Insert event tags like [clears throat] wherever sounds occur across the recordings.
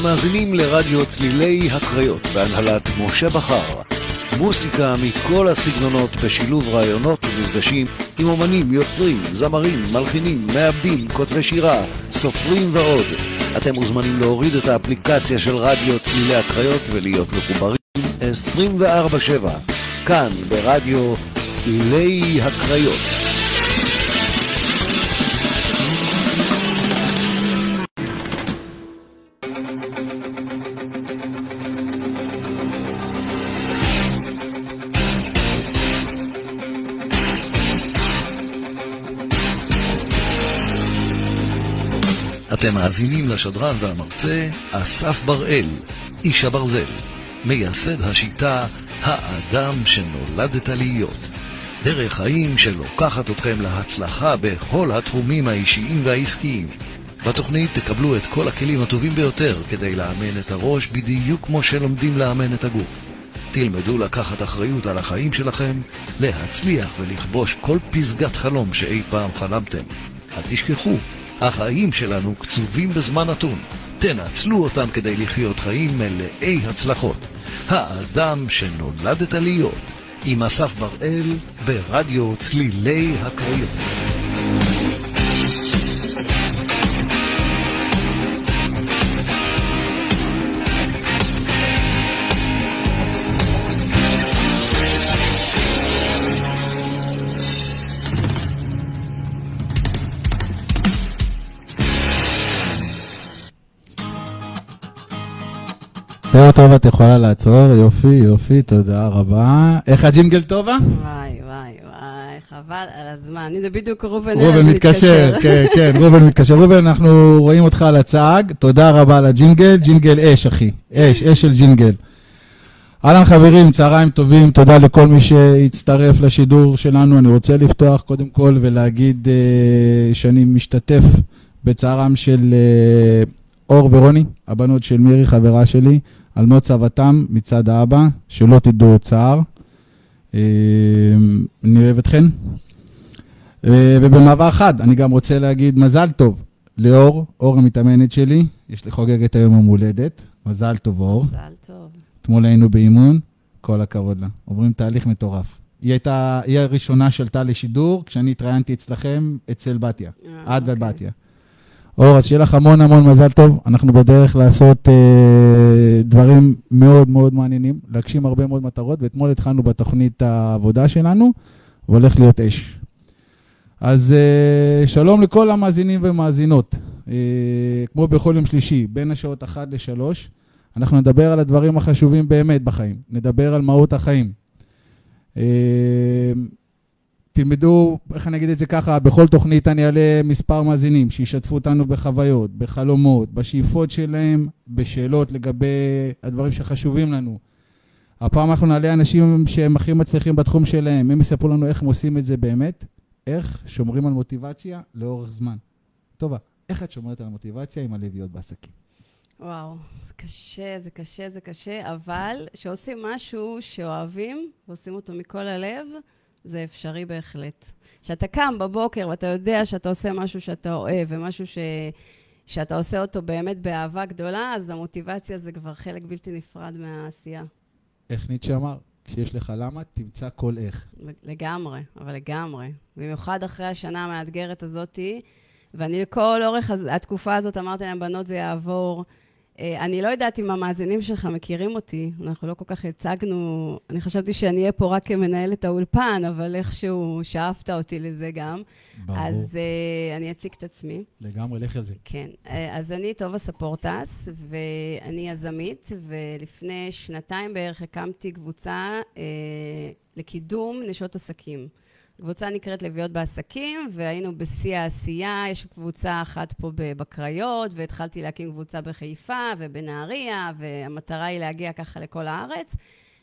אתם מאזינים לרדיו צלילי הקריות בהנהלת משה בכר. מוסיקה מכל הסגנונות בשילוב רעיונות ומפגשים עם אומנים, יוצרים, זמרים, מלחינים, מעבדים, כותבי שירה, סופרים ועוד. אתם מוזמנים להוריד את האפליקציה של רדיו צלילי הקריות ולהיות מחוברים 24/7 כאן ברדיו צלילי הקריות. אתם מאזינים לשדרן והמרצה אסף בראל, איש הברזל, מייסד השיטה האדם שנולדת להיות. דרך חיים שלוקחת אתכם להצלחה בכל התחומים האישיים והעסקיים. בתוכנית תקבלו את כל הכלים הטובים ביותר כדי לאמן את הראש בדיוק כמו שלומדים לאמן את הגוף. תלמדו לקחת אחריות על החיים שלכם, להצליח ולכבוש כל פסגת חלום שאי פעם חלמתם. אל תשכחו, החיים שלנו קצובים בזמן נתון. תנצלו אותם כדי לחיות חיים מלאי הצלחות. האדם שנולדת להיות, עם אסף בראל, ברדיו צלילי הקריות. פאר טובה, את יכולה לעצור, יופי, יופי, תודה רבה. איך הג'ינגל טובה? וואי, וואי, וואי, חבל על הזמן. הנה בדיוק ראובן רובן מתקשר, כן, כן, רובן מתקשר. רובן, אנחנו רואים אותך על הצג, תודה רבה על הג'ינגל, ג'ינגל אש, אחי, אש, אש של ג'ינגל. אהלן חברים, צהריים טובים, תודה לכל מי שהצטרף לשידור שלנו. אני רוצה לפתוח קודם כל ולהגיד uh, שאני משתתף בצערם של uh, אור ורוני, הבנות של מירי, חברה שלי. על מות צוותם מצד האבא, שלא תדעו צער. אה, אני אוהב אתכן. אה, ובמעבר חד, אני גם רוצה להגיד מזל טוב לאור, אור המתאמנת שלי, יש לי חוגגת היום יום הולדת. מזל טוב, אור. מזל טוב. אתמול היינו באימון, כל הכבוד לה. עוברים תהליך מטורף. היא הייתה, היא הראשונה שעלתה לשידור, כשאני התראיינתי אצלכם, אצל בתיה. אה, את אוקיי. ובתיה. אור, אז שיהיה לך המון המון מזל טוב. אנחנו בדרך לעשות אה, דברים מאוד מאוד מעניינים, להגשים הרבה מאוד מטרות, ואתמול התחלנו בתוכנית העבודה שלנו, והולך להיות אש. אז אה, שלום לכל המאזינים ומאזינות. אה, כמו בכל יום שלישי, בין השעות 1 ל-3, אנחנו נדבר על הדברים החשובים באמת בחיים. נדבר על מהות החיים. אה, תלמדו, איך אני אגיד את זה ככה, בכל תוכנית אני אעלה מספר מאזינים שישתפו אותנו בחוויות, בחלומות, בשאיפות שלהם, בשאלות לגבי הדברים שחשובים לנו. הפעם אנחנו נעלה אנשים שהם הכי מצליחים בתחום שלהם, הם יספרו לנו איך הם עושים את זה באמת, איך שומרים על מוטיבציה לאורך זמן. טובה, איך את שומרת על המוטיבציה עם הלוויות בעסקים? וואו, זה קשה, זה קשה, זה קשה, אבל כשעושים משהו שאוהבים, ועושים אותו מכל הלב, זה אפשרי בהחלט. כשאתה קם בבוקר ואתה יודע שאתה עושה משהו שאתה אוהב, ומשהו ש... שאתה עושה אותו באמת באהבה גדולה, אז המוטיבציה זה כבר חלק בלתי נפרד מהעשייה. איך ניטשה אמר? כשיש לך למה, תמצא כל איך. לגמרי, אבל לגמרי. במיוחד אחרי השנה המאתגרת הזאתי, ואני לכל אורך התקופה הזאת אמרתי להם, בנות, זה יעבור. אה, אני לא יודעת אם המאזינים שלך מכירים אותי, אנחנו לא כל כך הצגנו, אני חשבתי שאני אהיה פה רק כמנהלת האולפן, אבל איכשהו שאפת אותי לזה גם. ברור. אז uh, אני אציג את עצמי. לגמרי, לך על זה. כן, אה, אז אני טובה ספורטס, ואני יזמית, ולפני שנתיים בערך הקמתי קבוצה אה, לקידום נשות עסקים. קבוצה נקראת לביאות בעסקים, והיינו בשיא העשייה, יש קבוצה אחת פה בקריות, והתחלתי להקים קבוצה בחיפה ובנהריה, והמטרה היא להגיע ככה לכל הארץ,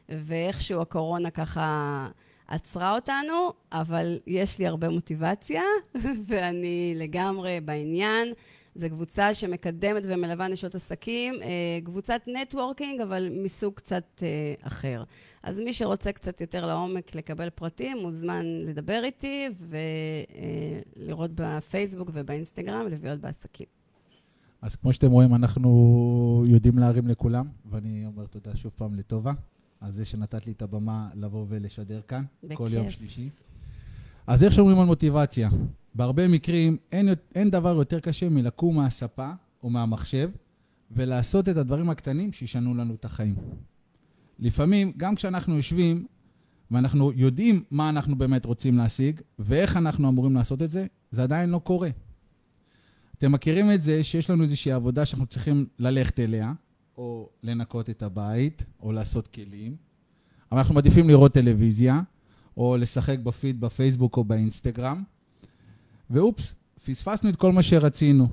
ואיכשהו הקורונה ככה עצרה אותנו, אבל יש לי הרבה מוטיבציה, [laughs] ואני לגמרי בעניין. זו קבוצה שמקדמת ומלווה נשות עסקים, אה, קבוצת נטוורקינג, אבל מסוג קצת אה, אחר. אז מי שרוצה קצת יותר לעומק לקבל פרטים, מוזמן לדבר איתי ולראות בפייסבוק ובאינסטגרם לביאות בעסקים. אז כמו שאתם רואים, אנחנו יודעים להרים לכולם, ואני אומר תודה שוב פעם לטובה, על זה שנתת לי את הבמה לבוא ולשדר כאן, בכיף. כל יום שלישי. אז איך שומרים על מוטיבציה? בהרבה מקרים אין, אין דבר יותר קשה מלקום מהספה או מהמחשב ולעשות את הדברים הקטנים שישנו לנו את החיים. לפעמים, גם כשאנחנו יושבים ואנחנו יודעים מה אנחנו באמת רוצים להשיג ואיך אנחנו אמורים לעשות את זה, זה עדיין לא קורה. אתם מכירים את זה שיש לנו איזושהי עבודה שאנחנו צריכים ללכת אליה, או לנקות את הבית, או לעשות כלים, אבל אנחנו מעדיפים לראות טלוויזיה, או לשחק בפיד בפייסבוק או באינסטגרם, ואופס, פספסנו את כל מה שרצינו.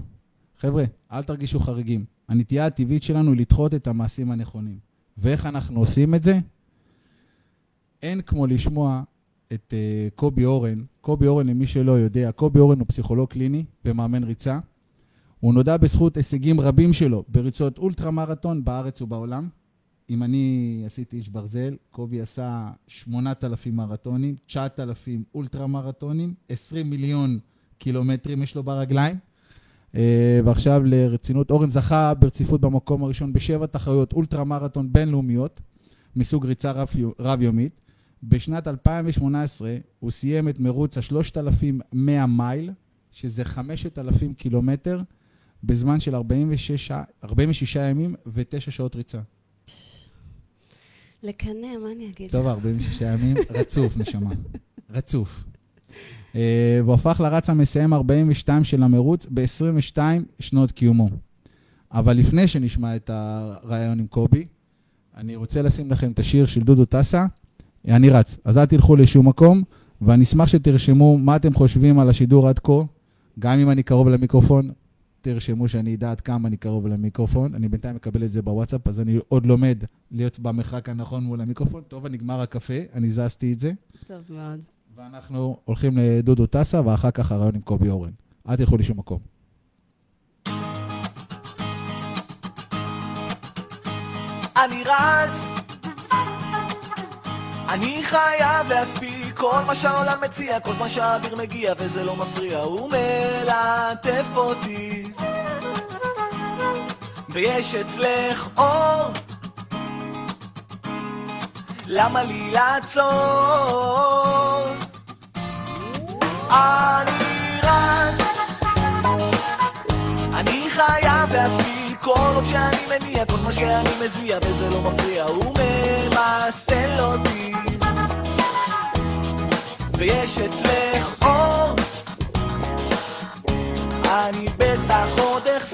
חבר'ה, אל תרגישו חריגים. הנטייה הטבעית שלנו היא לדחות את המעשים הנכונים. ואיך אנחנו עושים את זה? אין כמו לשמוע את uh, קובי אורן. קובי אורן, למי שלא יודע, קובי אורן הוא פסיכולוג קליני ומאמן ריצה. הוא נודע בזכות הישגים רבים שלו בריצות אולטרה מרתון בארץ ובעולם. אם אני עשיתי איש ברזל, קובי עשה 8,000 מרתונים, 9,000 אולטרה מרתונים, 20 מיליון קילומטרים יש לו ברגליים. אה, ועכשיו לרצינות, אורן זכה ברציפות במקום הראשון בשבע תחרויות אולטרה מרתון בינלאומיות מסוג ריצה רב-יומית. בשנת 2018 הוא סיים את מרוץ ה-3,100 מייל, שזה 5,000 קילומטר, בזמן של 46, 46 ימים ו-9 שעות ריצה. לקנא, מה אני אגיד? טוב, 46 ימים, רצוף, נשמה. [laughs] רצוף. Uh, והוא הפך לרץ המסיים 42 של המרוץ ב-22 שנות קיומו. אבל לפני שנשמע את הרעיון עם קובי, אני רוצה לשים לכם את השיר של דודו טסה, אני רץ. אז אל תלכו לשום מקום, ואני אשמח שתרשמו מה אתם חושבים על השידור עד כה, גם אם אני קרוב למיקרופון, תרשמו שאני אדע עד כמה אני קרוב למיקרופון. אני בינתיים מקבל את זה בוואטסאפ, אז אני עוד לומד להיות במרחק הנכון מול המיקרופון. טוב, נגמר הקפה, אני זזתי את זה. טוב מאוד. ואנחנו הולכים לדודו טסה, ואחר כך הרעיון עם קובי אורן. אל תלכו לשום מקום. אני רץ, אני חייב להספיק כל מה שהעולם מציע, כל זמן שהאוויר מגיע וזה לא מפריע, הוא מלטף אותי. ויש אצלך אור, למה לי לעצור? אני רץ, אני חייב להספיק כל עוד שאני מניע, כל מה שאני מזיע וזה לא מפריע, הוא ממסטל אותי. ויש אצלך אור, אני בטח עוד אחזור.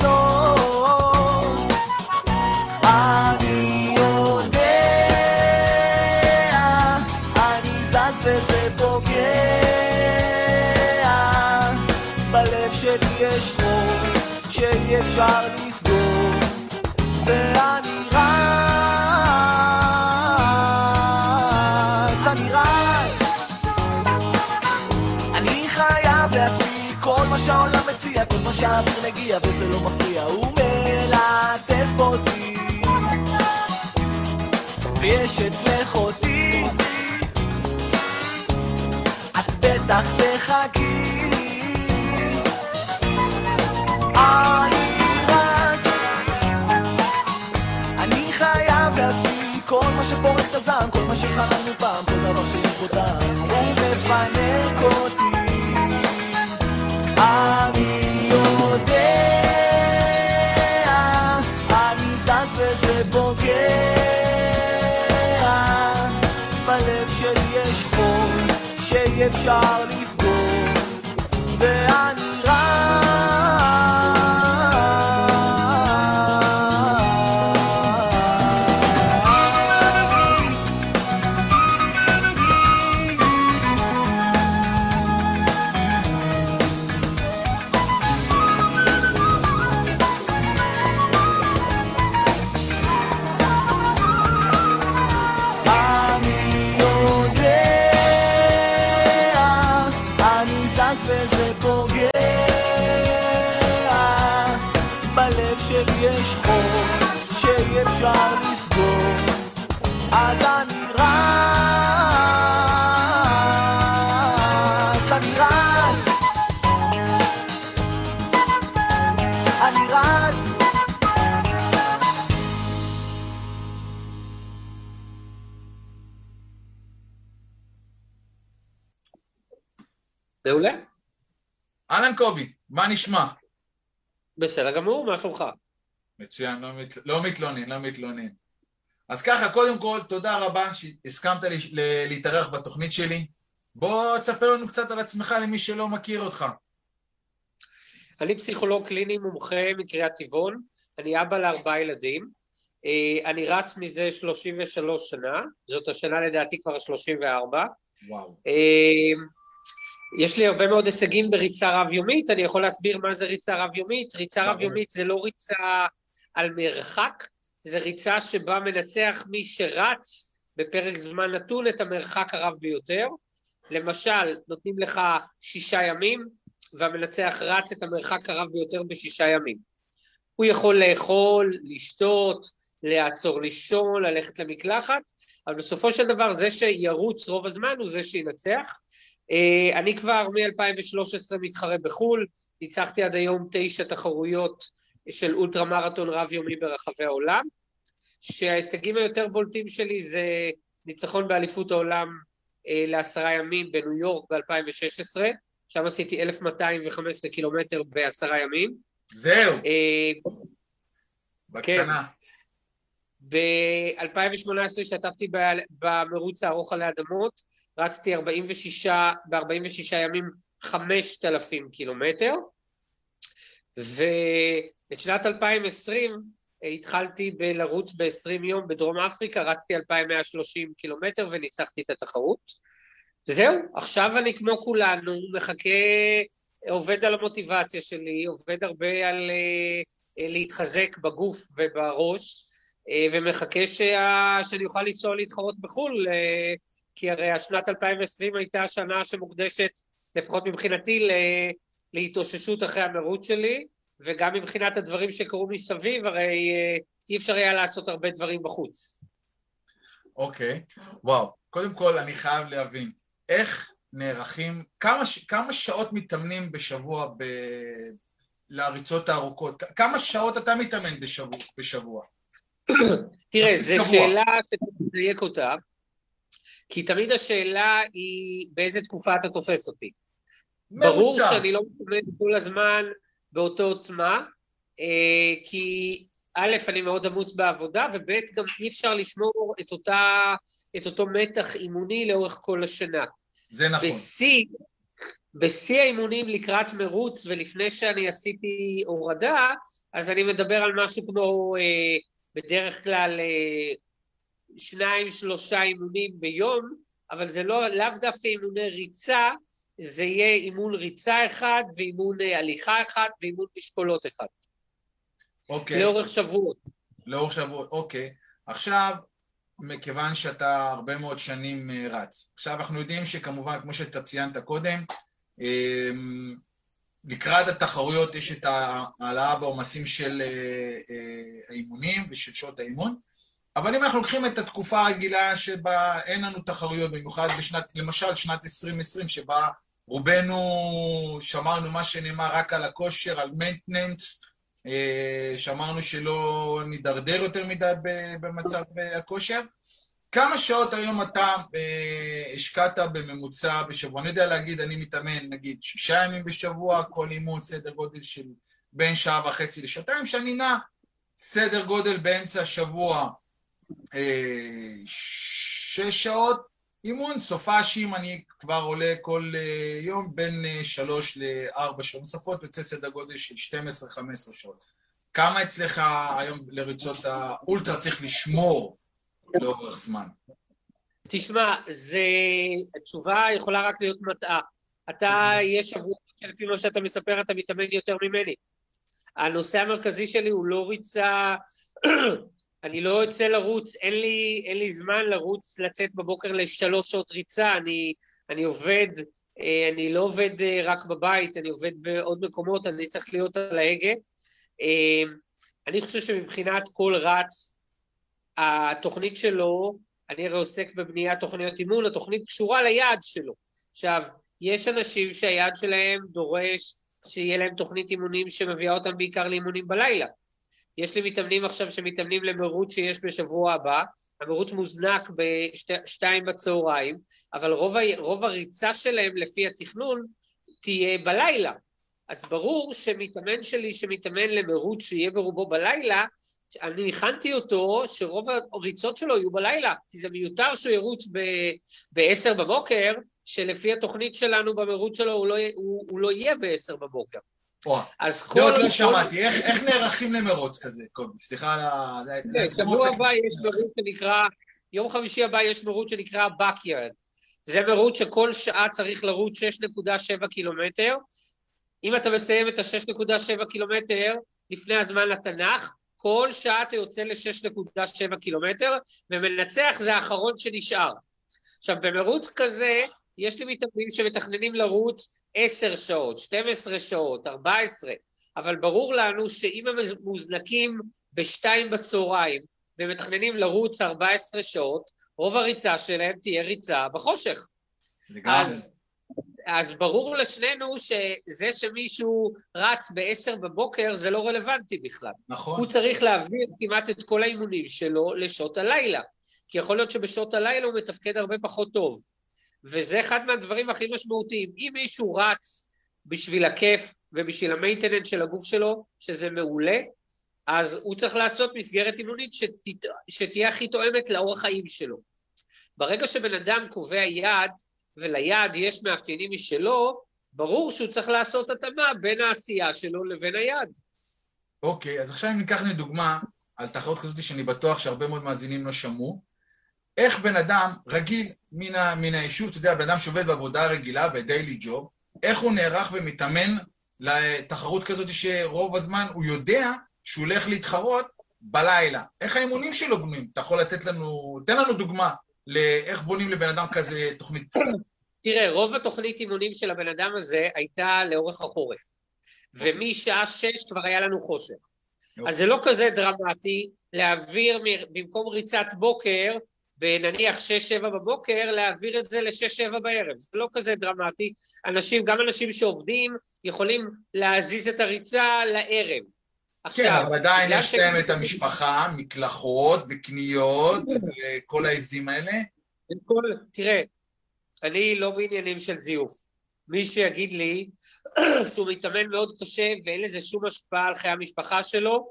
כל מה שהאוויר מגיע וזה לא מפריע, הוא מלטף אותי. ויש אצלך אותי, את בטח תחכי. אני רץ, אני חייב להספיק כל מה שפורק את הזעם, כל מה שחלמנו פעם, כל דבר הוא מפנק אותי. אני שאי אפשר לסגור, ואני אהלן קובי, מה נשמע? בסדר גמור, מה שלומך? מצוין, לא, מת, לא מתלונן, לא מתלונן. אז ככה, קודם כל, תודה רבה שהסכמת לי, ל, להתארח בתוכנית שלי. בוא תספר לנו קצת על עצמך למי שלא מכיר אותך. אני פסיכולוג קליני מומחה מקריית טבעון, אני אבא לארבעה ילדים. אה, אני רץ מזה 33 שנה, זאת השנה לדעתי כבר 34. וואו. יש לי הרבה מאוד הישגים בריצה רב-יומית, אני יכול להסביר מה זה ריצה רב-יומית. ריצה רב-יומית זה לא ריצה על מרחק, זה ריצה שבה מנצח מי שרץ בפרק זמן נתון את המרחק הרב ביותר. למשל, נותנים לך שישה ימים, והמנצח רץ את המרחק הרב ביותר בשישה ימים. הוא יכול לאכול, לשתות, לעצור לישון, ללכת למקלחת, אבל בסופו של דבר זה שירוץ רוב הזמן הוא זה שינצח. אה, אני כבר מ-2013 מתחרה בחו"ל, ניצחתי עד היום תשע תחרויות של אולטרה מרתון רב-יומי ברחבי העולם, שההישגים היותר בולטים שלי זה ניצחון באליפות העולם אה, לעשרה ימים בניו יורק ב-2016, שם עשיתי 1,215 קילומטר בעשרה ימים. זהו. אה, בקטנה. ב-2018 השתתפתי במרוץ הארוך עלי אדמות, רצתי 46, ב-46 ימים 5,000 קילומטר, ואת שנת 2020 התחלתי בלרוץ ב-20 יום בדרום אפריקה, רצתי 2,130 קילומטר וניצחתי את התחרות. זהו, עכשיו אני כמו כולנו, מחכה, עובד על המוטיבציה שלי, עובד הרבה על uh, להתחזק בגוף ובראש, ומחכה שה, שאני אוכל לנסוע להתחרות בחו"ל, כי הרי השנת 2020 הייתה השנה שמוקדשת, לפחות מבחינתי, להתאוששות אחרי המרוץ שלי, וגם מבחינת הדברים שקרו מסביב, הרי אי אפשר היה לעשות הרבה דברים בחוץ. אוקיי, okay. וואו. קודם כל, אני חייב להבין, איך נערכים, כמה, כמה שעות מתאמנים בשבוע ב... לריצות הארוכות? כמה שעות אתה מתאמן בשבוע? בשבוע? תראה, זו שאלה שצריך לדייק אותה, כי תמיד השאלה היא באיזה תקופה אתה תופס אותי. ברור שאני לא מתאמן כל הזמן באותו עוצמה, אה, כי א', אני מאוד עמוס בעבודה, וב', גם אי אפשר לשמור את, אותה, את אותו מתח אימוני לאורך כל השנה. זה נכון. בשיא, בשיא האימונים לקראת מרוץ, ולפני שאני עשיתי הורדה, אז אני מדבר על משהו כמו, אה, בדרך כלל, אה, שניים, שלושה אימונים ביום, אבל זה לא, לאו דווקא אימוני ריצה, זה יהיה אימון ריצה אחד, ואימון אה, הליכה אחד, ואימון משקולות אחד. אוקיי. לאורך שבועות. לאורך שבועות, אוקיי. עכשיו, מכיוון שאתה הרבה מאוד שנים אה, רץ. עכשיו אנחנו יודעים שכמובן, כמו שאתה ציינת קודם, אמ, לקראת התחרויות יש את ההעלאה בעומסים של אה, האימונים ושל שעות האימון, אבל אם אנחנו לוקחים את התקופה הרגילה שבה אין לנו תחרויות, במיוחד בשנת, למשל שנת 2020, שבה רובנו שמרנו מה שנאמר רק על הכושר, על maintenance, אה, שאמרנו שלא נידרדר יותר מדי במצב אה, הכושר. כמה שעות היום אתה אה, השקעת בממוצע בשבוע? אני יודע להגיד, אני מתאמן נגיד שישה ימים בשבוע, כל אימון סדר גודל של בין שעה וחצי לשעתיים, שאני נע סדר גודל באמצע השבוע שש שעות, אימון סופאשים, אני כבר עולה כל uh, יום בין uh, שלוש לארבע שעות נוספות, יוצא סדר גודל של 12-15 שעות. כמה אצלך היום לריצות האולטרה צריך לשמור לאורך זמן? תשמע, זה... התשובה יכולה רק להיות מטעה. אתה, יש שבוע שלפי מה שאתה מספר, אתה מתאמן יותר ממני. הנושא המרכזי שלי הוא לא ריצה אני לא יוצא לרוץ, אין לי, אין לי זמן לרוץ, לצאת בבוקר לשלוש שעות ריצה, אני, אני עובד, אה, אני לא עובד אה, רק בבית, אני עובד בעוד מקומות, אני צריך להיות על ההגה. אה, אני חושב שמבחינת כל רץ, התוכנית שלו, אני הרי עוסק בבניית תוכניות אימון, התוכנית קשורה ליעד שלו. עכשיו, יש אנשים שהיעד שלהם דורש שיהיה להם תוכנית אימונים שמביאה אותם בעיקר לאימונים בלילה. יש לי מתאמנים עכשיו שמתאמנים למרוץ שיש בשבוע הבא, המרוץ מוזנק בשתיים בצהריים, אבל רוב, ה, רוב הריצה שלהם לפי התכנון תהיה בלילה. אז ברור שמתאמן שלי שמתאמן למרוץ שיהיה ברובו בלילה, אני הכנתי אותו שרוב הריצות שלו יהיו בלילה, כי זה מיותר שהוא ירוץ ב-10 בבוקר, שלפי התוכנית שלנו במרוץ שלו הוא לא, הוא, הוא לא יהיה ב-10 בבוקר. אז כל... לא, לא שמעתי, איך, איך נערכים למרוץ כזה, קובי? סליחה על ה... כן, שבוע הבא יש מרוץ שנקרא, יום חמישי הבא יש מרוץ שנקרא Backyard. זה מרוץ שכל שעה צריך לרוץ 6.7 קילומטר. אם אתה מסיים את ה-6.7 קילומטר לפני הזמן לתנ"ך, כל שעה אתה יוצא ל-6.7 קילומטר, ומנצח זה האחרון שנשאר. עכשיו, במרוץ כזה, יש לי מתאמנים שמתכננים לרוץ 10 שעות, 12 שעות, 14, אבל ברור לנו שאם הם מוזנקים ב-2 בצהריים ומתכננים לרוץ 14 שעות, רוב הריצה שלהם תהיה ריצה בחושך. לגמרי. אז, אז ברור לשנינו שזה שמישהו רץ ב-10 בבוקר זה לא רלוונטי בכלל. נכון. הוא צריך להעביר כמעט את כל האימונים שלו לשעות הלילה. כי יכול להיות שבשעות הלילה הוא מתפקד הרבה פחות טוב. וזה אחד מהדברים הכי משמעותיים. אם מישהו רץ בשביל הכיף ובשביל המיינטננט של הגוף שלו, שזה מעולה, אז הוא צריך לעשות מסגרת אימונית שתת... שתהיה הכי תואמת לאורח חיים שלו. ברגע שבן אדם קובע יעד, וליעד יש מאפיינים משלו, ברור שהוא צריך לעשות התאמה בין העשייה שלו לבין היעד. אוקיי, okay, אז עכשיו אם ניקח לדוגמה על תחרות כזאת שאני בטוח שהרבה מאוד מאזינים לא שמעו, איך בן אדם רגיל מן, ה, מן היישוב, אתה יודע, בן אדם שעובד בעבודה רגילה, בדיילי ג'וב, איך הוא נערך ומתאמן לתחרות כזאת שרוב הזמן הוא יודע שהוא הולך להתחרות בלילה. איך האימונים שלו בנויים? אתה יכול לתת לנו, תן לנו דוגמה לאיך בונים לבן אדם כזה תוכנית. תראה, רוב התוכנית אימונים של הבן אדם הזה הייתה לאורך החורף. אוקיי. ומשעה שש כבר היה לנו חושך. אוקיי. אז זה לא כזה דרמטי להעביר במקום ריצת בוקר, בנניח 6-7 בבוקר, להעביר את זה ל-6-7 בערב. זה לא כזה דרמטי. אנשים, גם אנשים שעובדים, יכולים להזיז את הריצה לערב. עכשיו... כן, אבל עדיין יש להם את המשפחה, מקלחות וקניות וכל העזים האלה. כל, תראה, אני לא בעניינים של זיוף. מי שיגיד לי [clears throat] שהוא מתאמן מאוד קשה ואין לזה שום השפעה על חיי המשפחה שלו,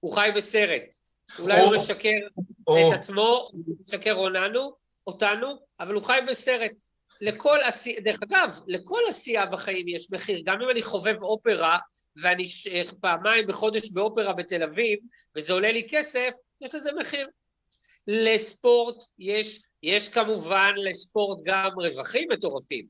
הוא חי בסרט. אולי הוא משקר את עצמו, הוא משקר אותנו, אותנו, אבל הוא חי בסרט. לכל עשייה, דרך אגב, לכל עשייה בחיים יש מחיר. גם אם אני חובב אופרה, ואני פעמיים בחודש באופרה בתל אביב, וזה עולה לי כסף, יש לזה מחיר. לספורט יש, יש כמובן לספורט גם רווחים מטורפים,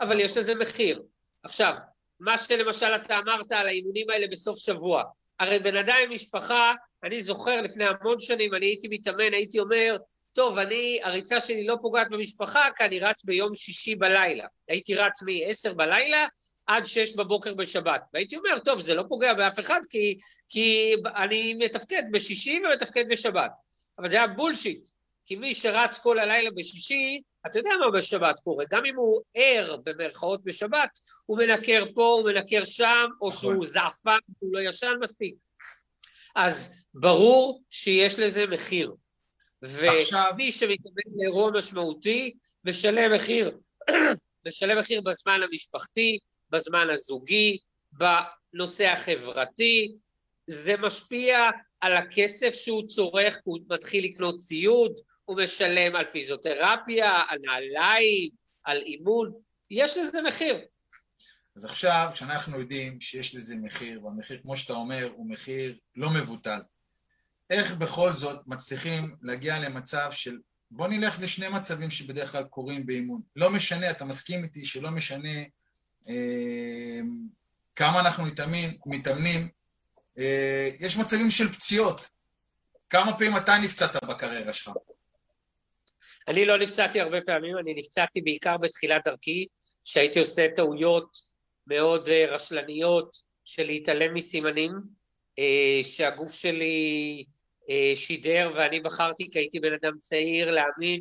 אבל יש לזה מחיר. עכשיו, מה שלמשל אתה אמרת על האימונים האלה בסוף שבוע, הרי בן אדם עם משפחה, אני זוכר לפני המון שנים, אני הייתי מתאמן, הייתי אומר, טוב, אני, הריצה שלי לא פוגעת במשפחה, כי אני רץ ביום שישי בלילה. הייתי רץ מ-10 בלילה עד 6 בבוקר בשבת. והייתי אומר, טוב, זה לא פוגע באף אחד, כי, כי אני מתפקד בשישי ומתפקד בשבת. אבל זה היה בולשיט, כי מי שרץ כל הלילה בשישי, אתה יודע מה בשבת קורה, גם אם הוא ער במרכאות בשבת, הוא מנקר פה, הוא מנקר שם, או נכון. שהוא זעפן, הוא לא ישן מספיק. אז ברור שיש לזה מחיר. ומי שמתאמן לאירוע משמעותי, משלם מחיר, [clears throat] משלם מחיר בזמן המשפחתי, בזמן הזוגי, בנושא החברתי, זה משפיע על הכסף שהוא צורך, הוא מתחיל לקנות ציוד, הוא משלם על פיזיותרפיה, על נעליים, על אימון, יש לזה מחיר. אז עכשיו, כשאנחנו יודעים שיש לזה מחיר, והמחיר, כמו שאתה אומר, הוא מחיר לא מבוטל, איך בכל זאת מצליחים להגיע למצב של בוא נלך לשני מצבים שבדרך כלל קורים באימון. לא משנה, אתה מסכים איתי שלא משנה אה, כמה אנחנו מתאמנים, מתאמנים אה, יש מצבים של פציעות. כמה פעמים אתה נפצעת בקריירה שלך? אני לא נפצעתי הרבה פעמים, אני נפצעתי בעיקר בתחילת דרכי, שהייתי עושה טעויות מאוד אה, רשלניות של להתעלם מסימנים, שהגוף שלי שידר ואני בחרתי, כי הייתי בן אדם צעיר, להאמין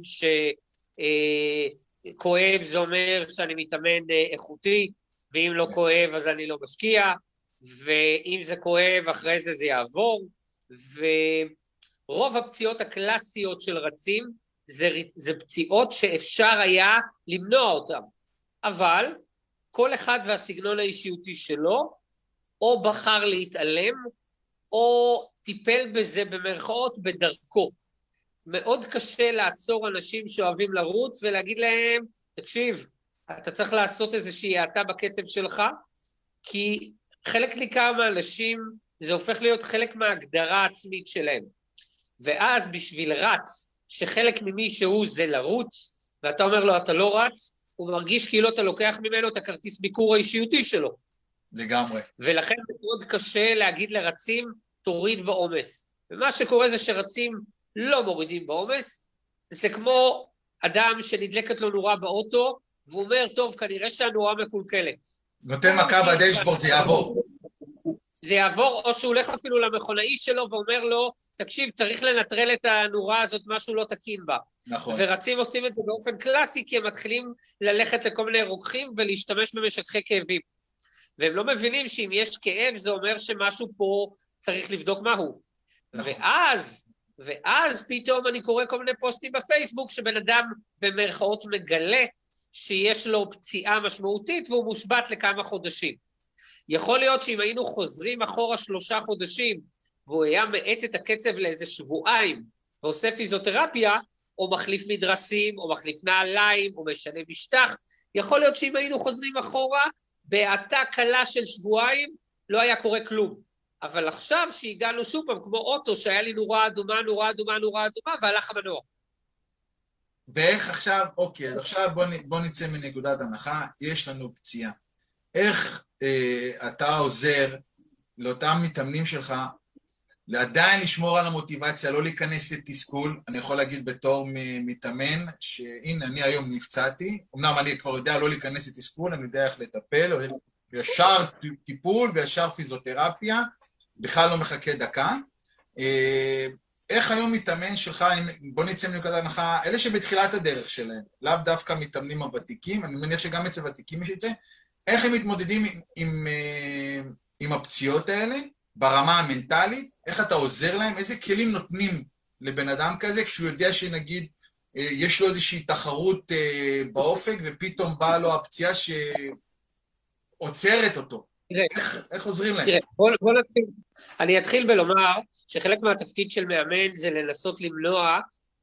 שכואב זה אומר שאני מתאמן איכותי, ואם לא כואב אז אני לא משקיע, ואם זה כואב אחרי זה זה יעבור, ורוב הפציעות הקלאסיות של רצים זה, זה פציעות שאפשר היה למנוע אותן, אבל כל אחד והסגנון האישיותי שלו, או בחר להתעלם, או טיפל בזה במרכאות בדרכו. מאוד קשה לעצור אנשים שאוהבים לרוץ ולהגיד להם, תקשיב, אתה צריך לעשות איזושהי האטה בקצב שלך, כי חלק ניכר מהאנשים, זה הופך להיות חלק מההגדרה העצמית שלהם. ואז בשביל רץ, שחלק ממי שהוא זה לרוץ, ואתה אומר לו, אתה לא רץ, הוא מרגיש כאילו אתה לוקח ממנו את הכרטיס ביקור האישיותי שלו. לגמרי. ולכן מאוד קשה להגיד לרצים, תוריד בעומס. ומה שקורה זה שרצים לא מורידים בעומס, זה כמו אדם שנדלקת לו נורה באוטו, והוא אומר, טוב, כנראה שהנורה מקולקלת. נותן מכה בדשבורד, זה יעבור. זה יעבור, או שהוא הולך אפילו למכונאי שלו ואומר לו, תקשיב, צריך לנטרל את הנורה הזאת, משהו לא תקין בה. נכון. ורצים עושים את זה באופן קלאסי, כי הם מתחילים ללכת לכל מיני רוקחים ולהשתמש במשככי כאבים. והם לא מבינים שאם יש כאב, זה אומר שמשהו פה צריך לבדוק מהו. נכון. ואז, ואז פתאום אני קורא כל מיני פוסטים בפייסבוק, שבן אדם במרכאות מגלה שיש לו פציעה משמעותית והוא מושבת לכמה חודשים. יכול להיות שאם היינו חוזרים אחורה שלושה חודשים, והוא היה מאט את הקצב לאיזה שבועיים, ועושה פיזיותרפיה, או מחליף מדרסים, או מחליף נעליים, או משנה משטח, יכול להיות שאם היינו חוזרים אחורה, בהאטה קלה של שבועיים, לא היה קורה כלום. אבל עכשיו שהגענו שוב פעם, כמו אוטו, שהיה לי נורה אדומה, נורה אדומה, נורה אדומה, והלך המנוע. ואיך עכשיו, אוקיי, אז עכשיו בוא, בוא נצא מנקודת הנחה, יש לנו פציעה. איך אה, אתה עוזר לאותם מתאמנים שלך עדיין לשמור על המוטיבציה, לא להיכנס לתסכול. אני יכול להגיד בתור מתאמן, שהנה, אני היום נפצעתי, אמנם אני כבר יודע לא להיכנס לתסכול, אני יודע איך לטפל, ישר טיפול וישר פיזיותרפיה, בכלל לא מחכה דקה. אה, איך היום מתאמן שלך, בוא נצא מנקודת הנחה, אלה שבתחילת הדרך שלהם, לאו דווקא מתאמנים הוותיקים, אני מניח שגם אצל ותיקים יש את זה, איך הם מתמודדים עם, עם, אה, עם הפציעות האלה ברמה המנטלית, איך אתה עוזר להם, איזה כלים נותנים לבן אדם כזה כשהוא יודע שנגיד אה, יש לו איזושהי תחרות אה, באופק ופתאום באה לו הפציעה שעוצרת אותו. תראה, איך, איך עוזרים להם? תראה, בוא, בוא נתחיל. אני אתחיל בלומר שחלק מהתפקיד של מאמן זה לנסות למנוע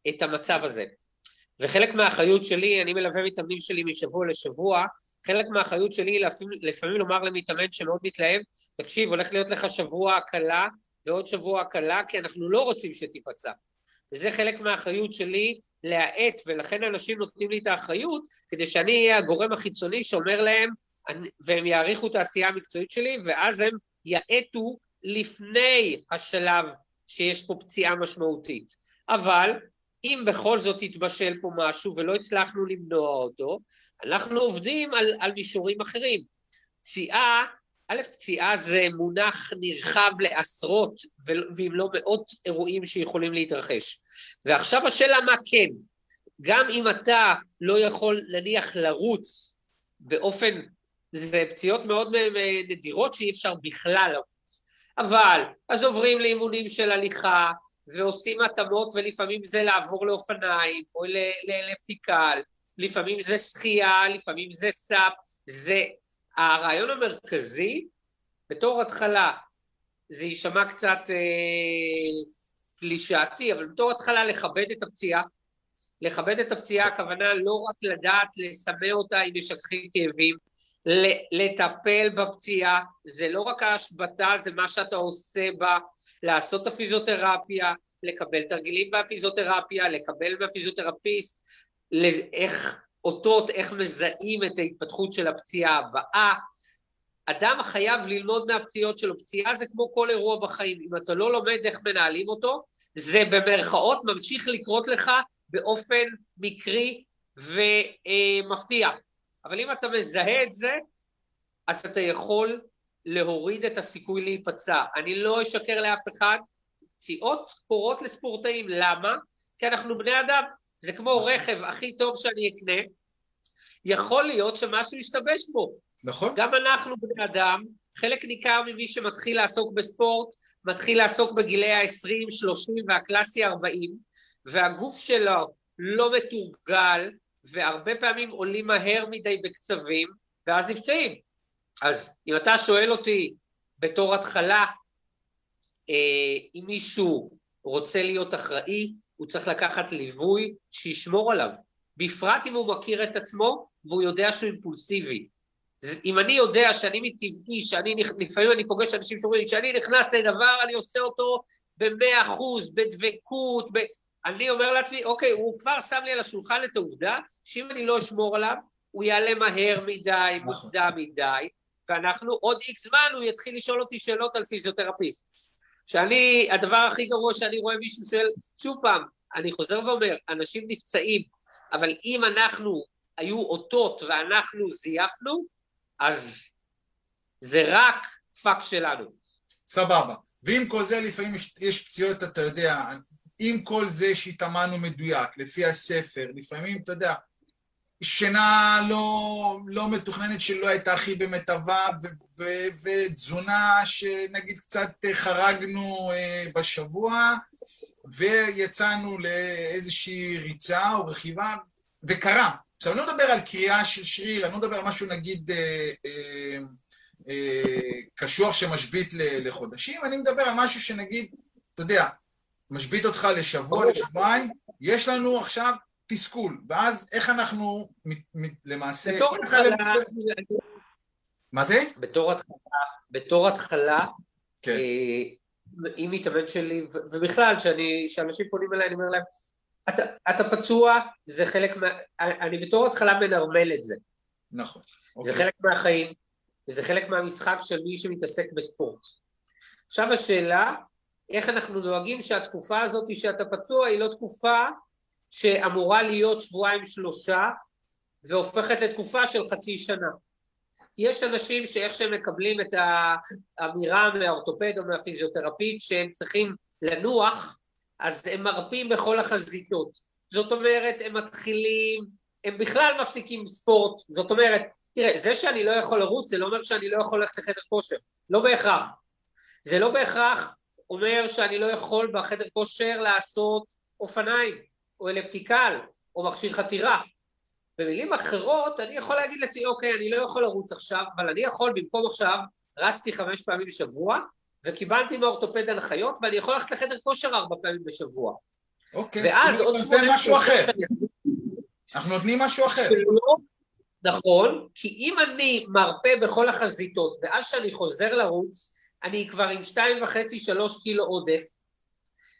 את המצב הזה. וחלק מהאחריות שלי, אני מלווה מתאמנים שלי משבוע לשבוע, חלק מהאחריות שלי לפעמים, לפעמים לומר למתאמן שמאוד מתלהב, תקשיב, הולך להיות לך שבוע הקלה ועוד שבוע הקלה, כי אנחנו לא רוצים שתיפצע. וזה חלק מהאחריות שלי להאט, ולכן אנשים נותנים לי את האחריות, כדי שאני אהיה הגורם החיצוני שאומר להם, והם יעריכו את העשייה המקצועית שלי, ואז הם יאטו לפני השלב שיש פה פציעה משמעותית. אבל אם בכל זאת יתבשל פה משהו ולא הצלחנו למנוע אותו, אנחנו עובדים על, על מישורים אחרים. פציעה, א', פציעה זה מונח נרחב לעשרות, ואם לא מאות אירועים שיכולים להתרחש. ועכשיו השאלה מה כן. גם אם אתה לא יכול נניח לרוץ באופן, זה פציעות מאוד נדירות שאי אפשר בכלל לרוץ. אבל, אז עוברים לאימונים של הליכה, ועושים התאמות, ולפעמים זה לעבור לאופניים, או לאלפטיקל, לפעמים זה שחייה, לפעמים זה סאפ, זה הרעיון המרכזי, בתור התחלה, זה יישמע קצת אה, קלישאתי, אבל בתור התחלה לכבד את הפציעה. לכבד את הפציעה, הכוונה לא רק לדעת לסמא אותה עם משככי כאבים, לטפל בפציעה, זה לא רק ההשבתה, זה מה שאתה עושה בה, לעשות את הפיזיותרפיה, לקבל תרגילים מהפיזיותרפיה, לקבל מהפיזיותרפיסט, איך אותות, איך מזהים את ההתפתחות של הפציעה הבאה. אדם חייב ללמוד מהפציעות שלו. פציעה זה כמו כל אירוע בחיים. אם אתה לא לומד איך מנהלים אותו, זה במרכאות ממשיך לקרות לך באופן מקרי ומפתיע. אבל אם אתה מזהה את זה, אז אתה יכול להוריד את הסיכוי להיפצע. אני לא אשקר לאף אחד, פציעות קורות לספורטאים. למה? כי אנחנו בני אדם. זה כמו רכב הכי טוב שאני אקנה, יכול להיות שמשהו ישתבש בו. נכון. גם אנחנו בני אדם, חלק ניכר ממי שמתחיל לעסוק בספורט, מתחיל לעסוק בגילי ה-20, 30 והקלאסי 40, והגוף שלו לא מתורגל, והרבה פעמים עולים מהר מדי בקצבים, ואז נפצעים. אז אם אתה שואל אותי בתור התחלה, אה, אם מישהו רוצה להיות אחראי, הוא צריך לקחת ליווי שישמור עליו. בפרט אם הוא מכיר את עצמו והוא יודע שהוא אימפולסיבי. אם אני יודע שאני מטבעי, שאני, לפעמים אני פוגש אנשים שאומרים, שאני נכנס לדבר, אני עושה אותו במאה אחוז, בדבקות, ב... אני אומר לעצמי, אוקיי, הוא כבר שם לי על השולחן את העובדה שאם אני לא אשמור עליו, הוא יעלה מהר מדי, נכון. מוקדם מדי, ואנחנו עוד איקס זמן הוא יתחיל לשאול אותי שאלות על פיזיותרפיסט. שאני, הדבר הכי גרוע שאני רואה מישהו של, שוב פעם, אני חוזר ואומר, אנשים נפצעים, אבל אם אנחנו, היו אותות ואנחנו זייפנו, אז זה רק פאק שלנו. סבבה. ועם כל זה לפעמים יש, יש פציעות, אתה יודע, עם כל זה שהתאמנו מדויק, לפי הספר, לפעמים, אתה יודע, שינה לא, לא מתוכננת שלא הייתה הכי במיטבה, ותזונה שנגיד קצת חרגנו אה, בשבוע, ויצאנו לאיזושהי ריצה או רכיבה, וקרה. עכשיו, אני לא מדבר על קריאה של שריר, אני לא מדבר על משהו נגיד אה, אה, אה, קשוח שמשבית לחודשים, אני מדבר על משהו שנגיד, אתה יודע, משבית אותך לשבוע, לשבועיים, יש לנו עכשיו תסכול, ואז איך אנחנו למעשה... בתור התחלה... מה זה? בתור התחלה, בתור התחלה, כן. עם מתאמן שלי, ובכלל, כשאנשים פונים אליי, אני אומר להם, אתה, אתה פצוע, זה חלק מה... אני בתור התחלה מנרמל את זה. נכון. זה אוקיי. חלק מהחיים, זה חלק מהמשחק של מי שמתעסק בספורט. עכשיו השאלה, איך אנחנו דואגים שהתקופה הזאת שאתה פצוע היא לא תקופה שאמורה להיות שבועיים שלושה והופכת לתקופה של חצי שנה. יש אנשים שאיך שהם מקבלים את האמירה מהאורתופד או מהפיזיותרפית שהם צריכים לנוח, אז הם מרפים בכל החזיתות. זאת אומרת, הם מתחילים, הם בכלל מפסיקים ספורט. זאת אומרת, תראה, זה שאני לא יכול לרוץ, זה לא אומר שאני לא יכול ללכת לחדר כושר. לא בהכרח. זה לא בהכרח אומר שאני לא יכול בחדר כושר לעשות אופניים, או אלפטיקל, או מכשיר חתירה. במילים אחרות, אני יכול להגיד לעצמי, אוקיי, אני לא יכול לרוץ עכשיו, אבל אני יכול, במקום עכשיו, רצתי חמש פעמים בשבוע, וקיבלתי מהאורתופד הנחיות, ואני יכול ללכת לחדר כושר ארבע פעמים בשבוע. אוקיי, ואז עוד שבועיים... משהו אחר. אנחנו נותנים משהו אחר. שלא, נכון, כי אם אני מרפה בכל החזיתות, ואז כשאני חוזר לרוץ, אני כבר עם שתיים וחצי, שלוש קילו עודף,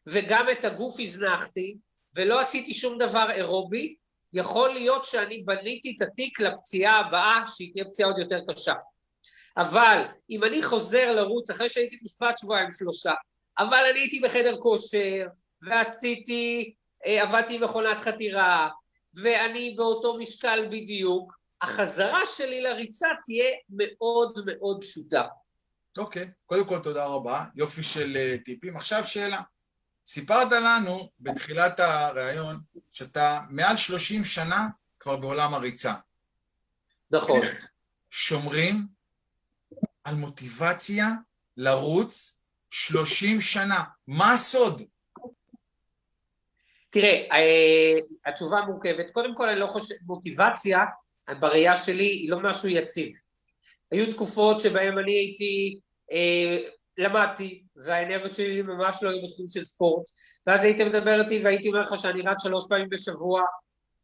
וגם את הגוף הזנחתי, ולא עשיתי שום דבר אירובי, יכול להיות שאני בניתי את התיק לפציעה הבאה, שהיא תהיה פציעה עוד יותר קשה. אבל אם אני חוזר לרוץ אחרי שהייתי בשפת שבועיים שלושה, אבל אני הייתי בחדר כושר, ועשיתי, אה, עבדתי עם מכונת חתירה, ואני באותו משקל בדיוק, החזרה שלי לריצה תהיה מאוד מאוד פשוטה. אוקיי, קודם כל תודה רבה, יופי של uh, טיפים. עכשיו שאלה, סיפרת לנו בתחילת הראיון שאתה מעל 30 שנה כבר בעולם הריצה. נכון. שומרים על מוטיבציה לרוץ 30 שנה? מה הסוד? תראה, אה, התשובה מורכבת. קודם כל, אני לא חושב, מוטיבציה, בראייה שלי, היא לא משהו יציב. היו תקופות שבהן אני הייתי, אה, למדתי, והאנרגיות שלי ממש לא היו בתחום של ספורט, ואז היית מדבר איתי והייתי אומר לך שאני רץ שלוש פעמים בשבוע,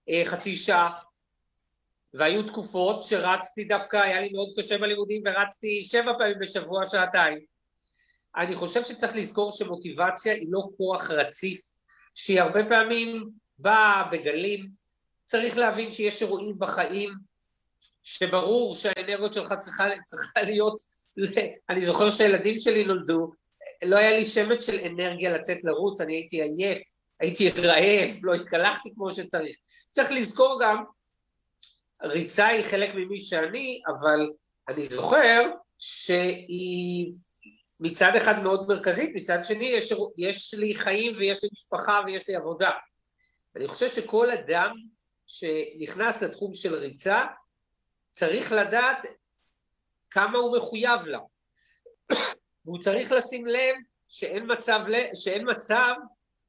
אה, חצי שעה, והיו תקופות שרצתי דווקא, היה לי מאוד קשה בלימודים ורצתי שבע פעמים בשבוע, שעתיים. אני חושב שצריך לזכור שמוטיבציה היא לא כוח רציף, שהיא הרבה פעמים באה בגלים. צריך להבין שיש אירועים בחיים שברור שהאנרגיות שלך צריכה, צריכה להיות... אני זוכר שהילדים שלי נולדו, לא היה לי שמץ של אנרגיה לצאת לרוץ, אני הייתי עייף, הייתי רעב, לא התקלחתי כמו שצריך. צריך לזכור גם, ריצה היא חלק ממי שאני, אבל אני זוכר שהיא מצד אחד מאוד מרכזית, מצד שני יש, יש לי חיים ויש לי משפחה ויש לי עבודה. אני חושב שכל אדם שנכנס לתחום של ריצה, צריך לדעת כמה הוא מחויב לה. והוא צריך לשים לב שאין מצב, שאין מצב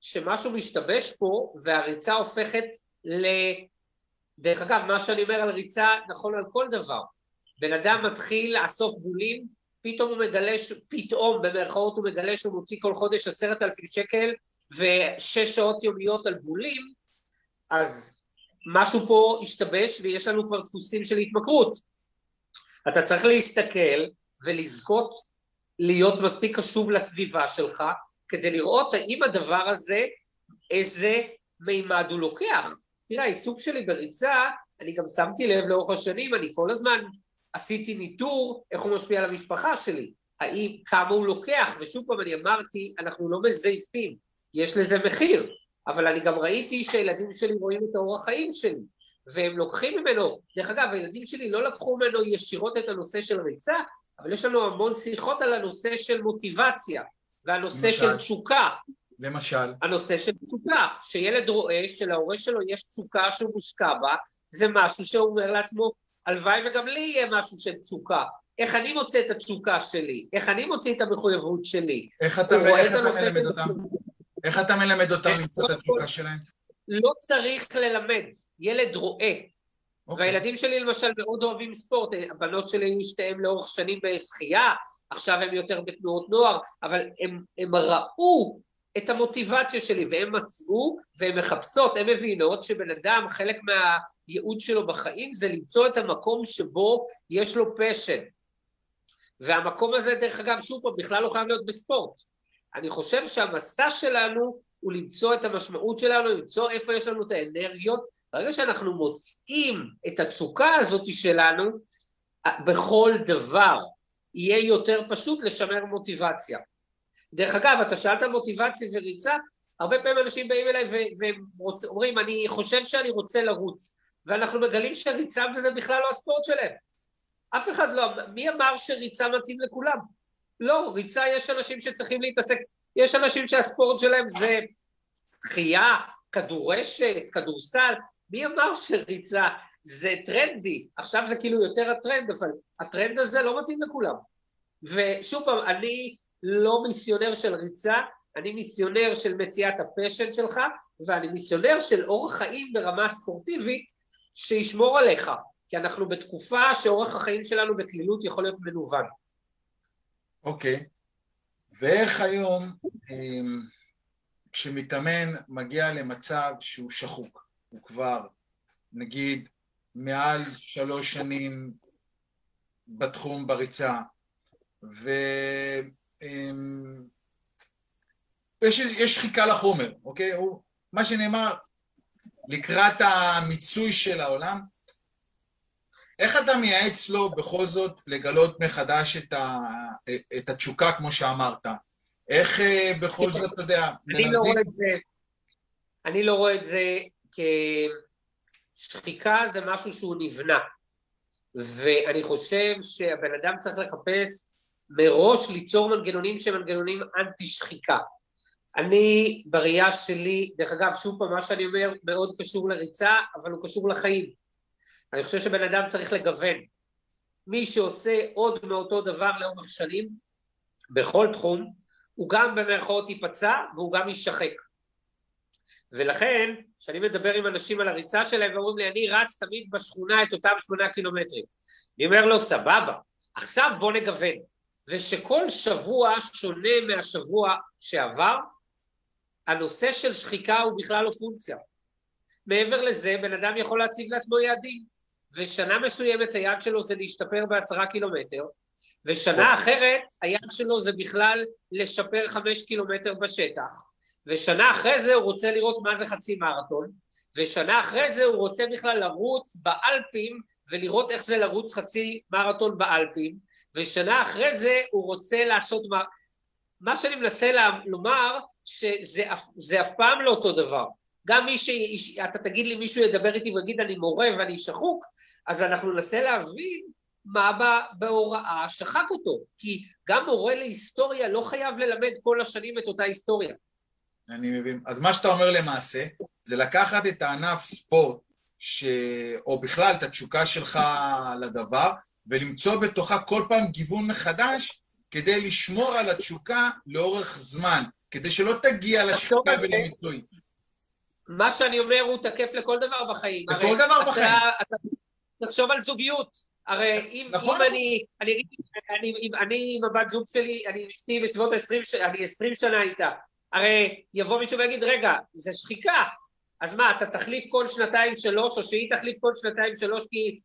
שמשהו משתבש פה והריצה הופכת ל... דרך אגב, מה שאני אומר על ריצה נכון על כל דבר. בן אדם מתחיל לאסוף בולים, פתאום הוא מגלה, פתאום במרכאות הוא מגלה שהוא מוציא כל חודש עשרת אלפים שקל ושש שעות יומיות על בולים, אז משהו פה השתבש ויש לנו כבר דפוסים של התמכרות. אתה צריך להסתכל ולזכות להיות מספיק קשוב לסביבה שלך, כדי לראות האם הדבר הזה, איזה מימד הוא לוקח. תראה, העיסוק שלי בריצה, אני גם שמתי לב לאורך השנים, אני כל הזמן עשיתי ניטור איך הוא משפיע על המשפחה שלי, האם, כמה הוא לוקח, ושוב פעם אני אמרתי, אנחנו לא מזייפים, יש לזה מחיר, אבל אני גם ראיתי שהילדים שלי רואים את האורח חיים שלי, והם לוקחים ממנו, דרך אגב, הילדים שלי לא לקחו ממנו ישירות את הנושא של ריצה, אבל יש לנו המון שיחות על הנושא של מוטיבציה, והנושא למשל, של תשוקה. למשל? הנושא של תשוקה, שילד רואה שלהורה שלו יש תשוקה שהוא מושקע בה, זה משהו שהוא אומר לעצמו, הלוואי וגם לי יהיה משהו של תשוקה. איך אני מוצא את התשוקה שלי? איך אני מוציא את המחויבות שלי? איך אתה, איך אתה מלמד אותם? איך אתה מלמד אותם למצוא את התשוקה שלהם? לא צריך ללמד, ילד רואה. Okay. אוקיי. והילדים שלי למשל מאוד אוהבים ספורט, הבנות שלי היו שתיהן לאורך שנים בשחייה, עכשיו הם יותר בתנועות נוער, אבל הם, הם ראו את המוטיבציה שלי, והם מצאו והם מחפשות, הן מבינות שבן אדם, חלק מהייעוד שלו בחיים זה למצוא את המקום שבו יש לו פשן. והמקום הזה, דרך אגב, שוב פעם, בכלל לא חייב להיות בספורט. אני חושב שהמסע שלנו הוא למצוא את המשמעות שלנו, למצוא איפה יש לנו את האנרגיות. ברגע שאנחנו מוצאים את התשוקה הזאת שלנו, בכל דבר יהיה יותר פשוט לשמר מוטיבציה. דרך אגב, אתה שאלת מוטיבציה וריצה, הרבה פעמים אנשים באים אליי ואומרים, אני חושב שאני רוצה לרוץ, ואנחנו מגלים שריצה וזה בכלל לא הספורט שלהם. אף אחד לא, מי אמר שריצה מתאים לכולם? לא, ריצה יש אנשים שצריכים להתעסק, יש אנשים שהספורט שלהם זה שחייה, כדורשת, כדורסל, מי אמר שריצה זה טרנדי? עכשיו זה כאילו יותר הטרנד, אבל הטרנד הזה לא מתאים לכולם. ושוב פעם, אני לא מיסיונר של ריצה, אני מיסיונר של מציאת ה passion שלך, ואני מיסיונר של אורח חיים ברמה ספורטיבית שישמור עליך, כי אנחנו בתקופה שאורח החיים שלנו בקלילות יכול להיות מנוון. אוקיי, okay. ואיך היום אמ, כשמתאמן מגיע למצב שהוא שחוק, הוא כבר נגיד מעל שלוש שנים בתחום בריצה, ו... אמ, שחיקה לחומר, אוקיי? הוא, מה שנאמר, לקראת המיצוי של העולם, איך אתה מייעץ לו בכל זאת לגלות מחדש את, ה, את התשוקה, כמו שאמרת? איך אה, בכל זאת, אתה יודע, אני לא רואה את זה, אני לא רואה את זה כשחיקה זה משהו שהוא נבנה. ואני חושב שהבן אדם צריך לחפש מראש ליצור מנגנונים שהם מנגנונים אנטי שחיקה. אני, בראייה שלי, דרך אגב, שוב פעם, מה שאני אומר מאוד קשור לריצה, אבל הוא קשור לחיים. אני חושב שבן אדם צריך לגוון. מי שעושה עוד מאותו דבר לאורך שנים, בכל תחום, הוא גם במרכאות ייפצע והוא גם יישחק. ולכן, כשאני מדבר עם אנשים על הריצה שלהם ואומרים לי, אני רץ תמיד בשכונה את אותם שמונה קילומטרים. אני אומר לו, סבבה, עכשיו בוא נגוון. ושכל שבוע שונה מהשבוע שעבר, הנושא של שחיקה הוא בכלל לא פונקציה. מעבר לזה, בן אדם יכול להציב לעצמו יעדים, ושנה מסוימת היעד שלו זה להשתפר בעשרה קילומטר, ושנה אחרת היעד שלו זה בכלל לשפר חמש קילומטר בשטח, ושנה אחרי זה הוא רוצה לראות מה זה חצי מרתון, ושנה אחרי זה הוא רוצה בכלל לרוץ באלפים ולראות איך זה לרוץ חצי מרתון באלפים, ושנה אחרי זה הוא רוצה לעשות מה... מה שאני מנסה לומר, שזה אף פעם לא אותו דבר. גם מי ש... אתה תגיד לי, מישהו ידבר איתי ויגיד אני מורה ואני שחוק, אז אנחנו ננסה להבין מה בהוראה שחק אותו. כי גם מורה להיסטוריה לא חייב ללמד כל השנים את אותה היסטוריה. אני מבין. אז מה שאתה אומר למעשה, זה לקחת את הענף ספורט, ש... או בכלל את התשוקה שלך לדבר, ולמצוא בתוכה כל פעם גיוון מחדש כדי לשמור על התשוקה לאורך זמן, כדי שלא תגיע לשחיקה ולמיצוי. מה שאני אומר הוא תקף לכל דבר בחיים. לכל דבר בחיים. אתה, תחשוב על זוגיות. הרי אם, נכון. אם אני, אני אני, אם, אני עם הבת זוג שלי, אני עם אשתי בסביבות ה-20, אני 20 שנה איתה, הרי יבוא מישהו ויגיד, רגע, זה שחיקה, אז מה, אתה תחליף כל שנתיים שלוש, או שהיא תחליף כל שנתיים שלוש, כי...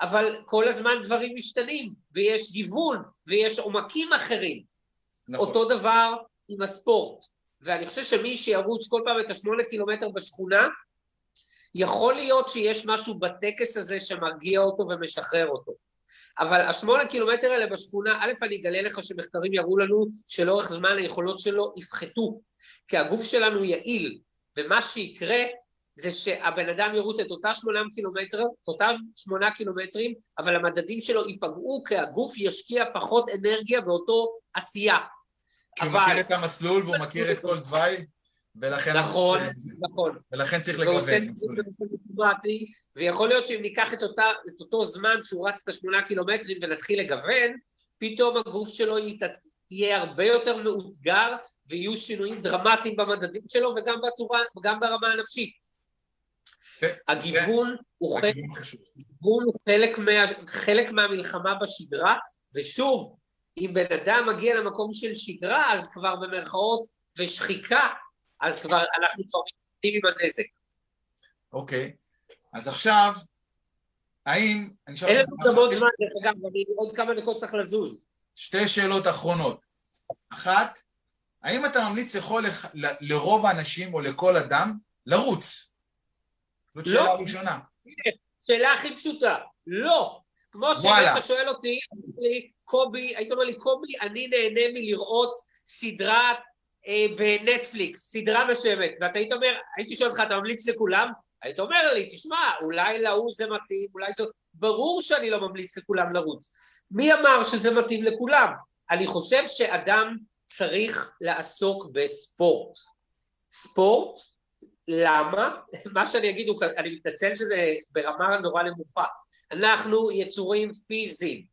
אבל כל הזמן דברים משתנים, ויש גיוון, ויש עומקים אחרים. נכון. אותו דבר עם הספורט. ואני חושב שמי שירוץ כל פעם את השמונה קילומטר בשכונה, יכול להיות שיש משהו בטקס הזה שמרגיע אותו ומשחרר אותו. אבל השמונה קילומטר האלה בשכונה, א', אני אגלה לך שמחקרים יראו לנו שלאורך זמן היכולות שלו יפחתו, כי הגוף שלנו יעיל, ומה שיקרה זה שהבן אדם ירוץ את אותה שמונה קילומטר, את אותם שמונה קילומטרים, אבל המדדים שלו ייפגעו כי הגוף ישקיע פחות אנרגיה באותו עשייה. כי הוא מכיר את המסלול והוא מכיר את כל תוואי, ולכן... נכון, נכון. ולכן צריך לגוון. ויכול להיות שאם ניקח את, אותה, את אותו זמן שהוא רץ את השמונה קילומטרים ונתחיל לגוון, פתאום הגוף שלו יהיה הרבה יותר מאותגר, ויהיו שינויים דרמטיים במדדים שלו וגם בצורה, גם ברמה הנפשית. כן, הגיוון הוא מה, חלק מהמלחמה בשגרה, ושוב, אם בן אדם מגיע למקום של שגרה, אז כבר במרכאות ושחיקה, אז כבר אנחנו כבר מתמודדים עם הנזק. אוקיי. אז עכשיו, האם... אין לנו גם עוד זמן, דרך אגב, אני עוד כמה דקות צריך לזוז. שתי שאלות אחרונות. אחת, האם אתה ממליץ לכל, לרוב האנשים או לכל אדם לרוץ? זאת לא. שאלה ראשונה. שאלה הכי פשוטה, לא. כמו. שהיית שואל אותי, קובי, היית אומר לי, קובי, אני נהנה מלראות סדרה אה, בנטפליקס, סדרה מסוימת, ואתה היית אומר, הייתי שואל אותך, אתה ממליץ לכולם? היית אומר לי, תשמע, אולי להוא זה מתאים, אולי זה... ברור שאני לא ממליץ לכולם לרוץ. מי אמר שזה מתאים לכולם? אני חושב שאדם צריך לעסוק בספורט. ספורט, למה? [laughs] מה שאני אגיד, הוא, אני מתנצל שזה ברמה נורא נמוכה. אנחנו יצורים פיזיים.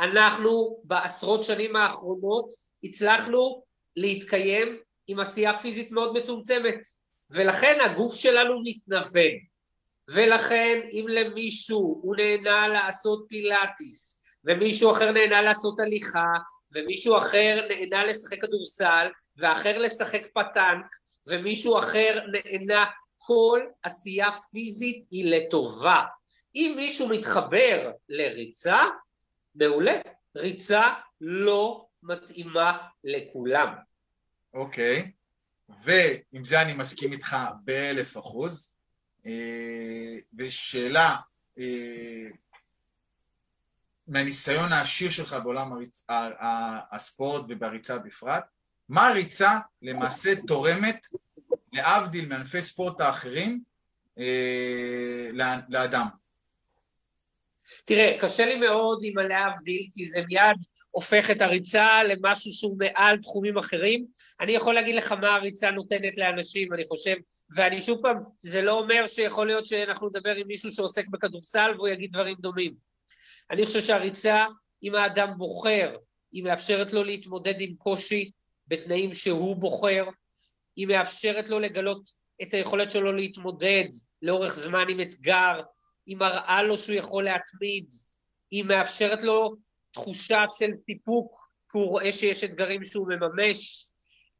אנחנו בעשרות שנים האחרונות הצלחנו להתקיים עם עשייה פיזית מאוד מצומצמת, ולכן הגוף שלנו מתנוון. ולכן אם למישהו הוא נהנה לעשות פילאטיס, ומישהו אחר נהנה לעשות הליכה, ומישהו אחר נהנה לשחק כדורסל, ואחר לשחק פטנק, ומישהו אחר נהנה, כל עשייה פיזית היא לטובה. אם מישהו מתחבר לריצה, מעולה. ריצה לא מתאימה לכולם. אוקיי. ועם זה אני מסכים איתך באלף אחוז. אה, ושאלה, אה, מהניסיון העשיר שלך בעולם הריצ... הספורט ובריצה בפרט, מה הריצה למעשה תורמת, להבדיל מענפי ספורט האחרים, אה, לאדם? תראה, קשה לי מאוד עם הלהבדיל, כי זה מיד הופך את הריצה למשהו שהוא מעל תחומים אחרים. אני יכול להגיד לך מה הריצה נותנת לאנשים, אני חושב, ואני שוב פעם, זה לא אומר שיכול להיות שאנחנו נדבר עם מישהו שעוסק בכדורסל והוא יגיד דברים דומים. אני חושב שהריצה, אם האדם בוחר, היא מאפשרת לו להתמודד עם קושי בתנאים שהוא בוחר, היא מאפשרת לו לגלות את היכולת שלו להתמודד לאורך זמן עם אתגר, היא מראה לו שהוא יכול להתמיד, היא מאפשרת לו תחושה של סיפוק, כי הוא רואה שיש אתגרים שהוא מממש.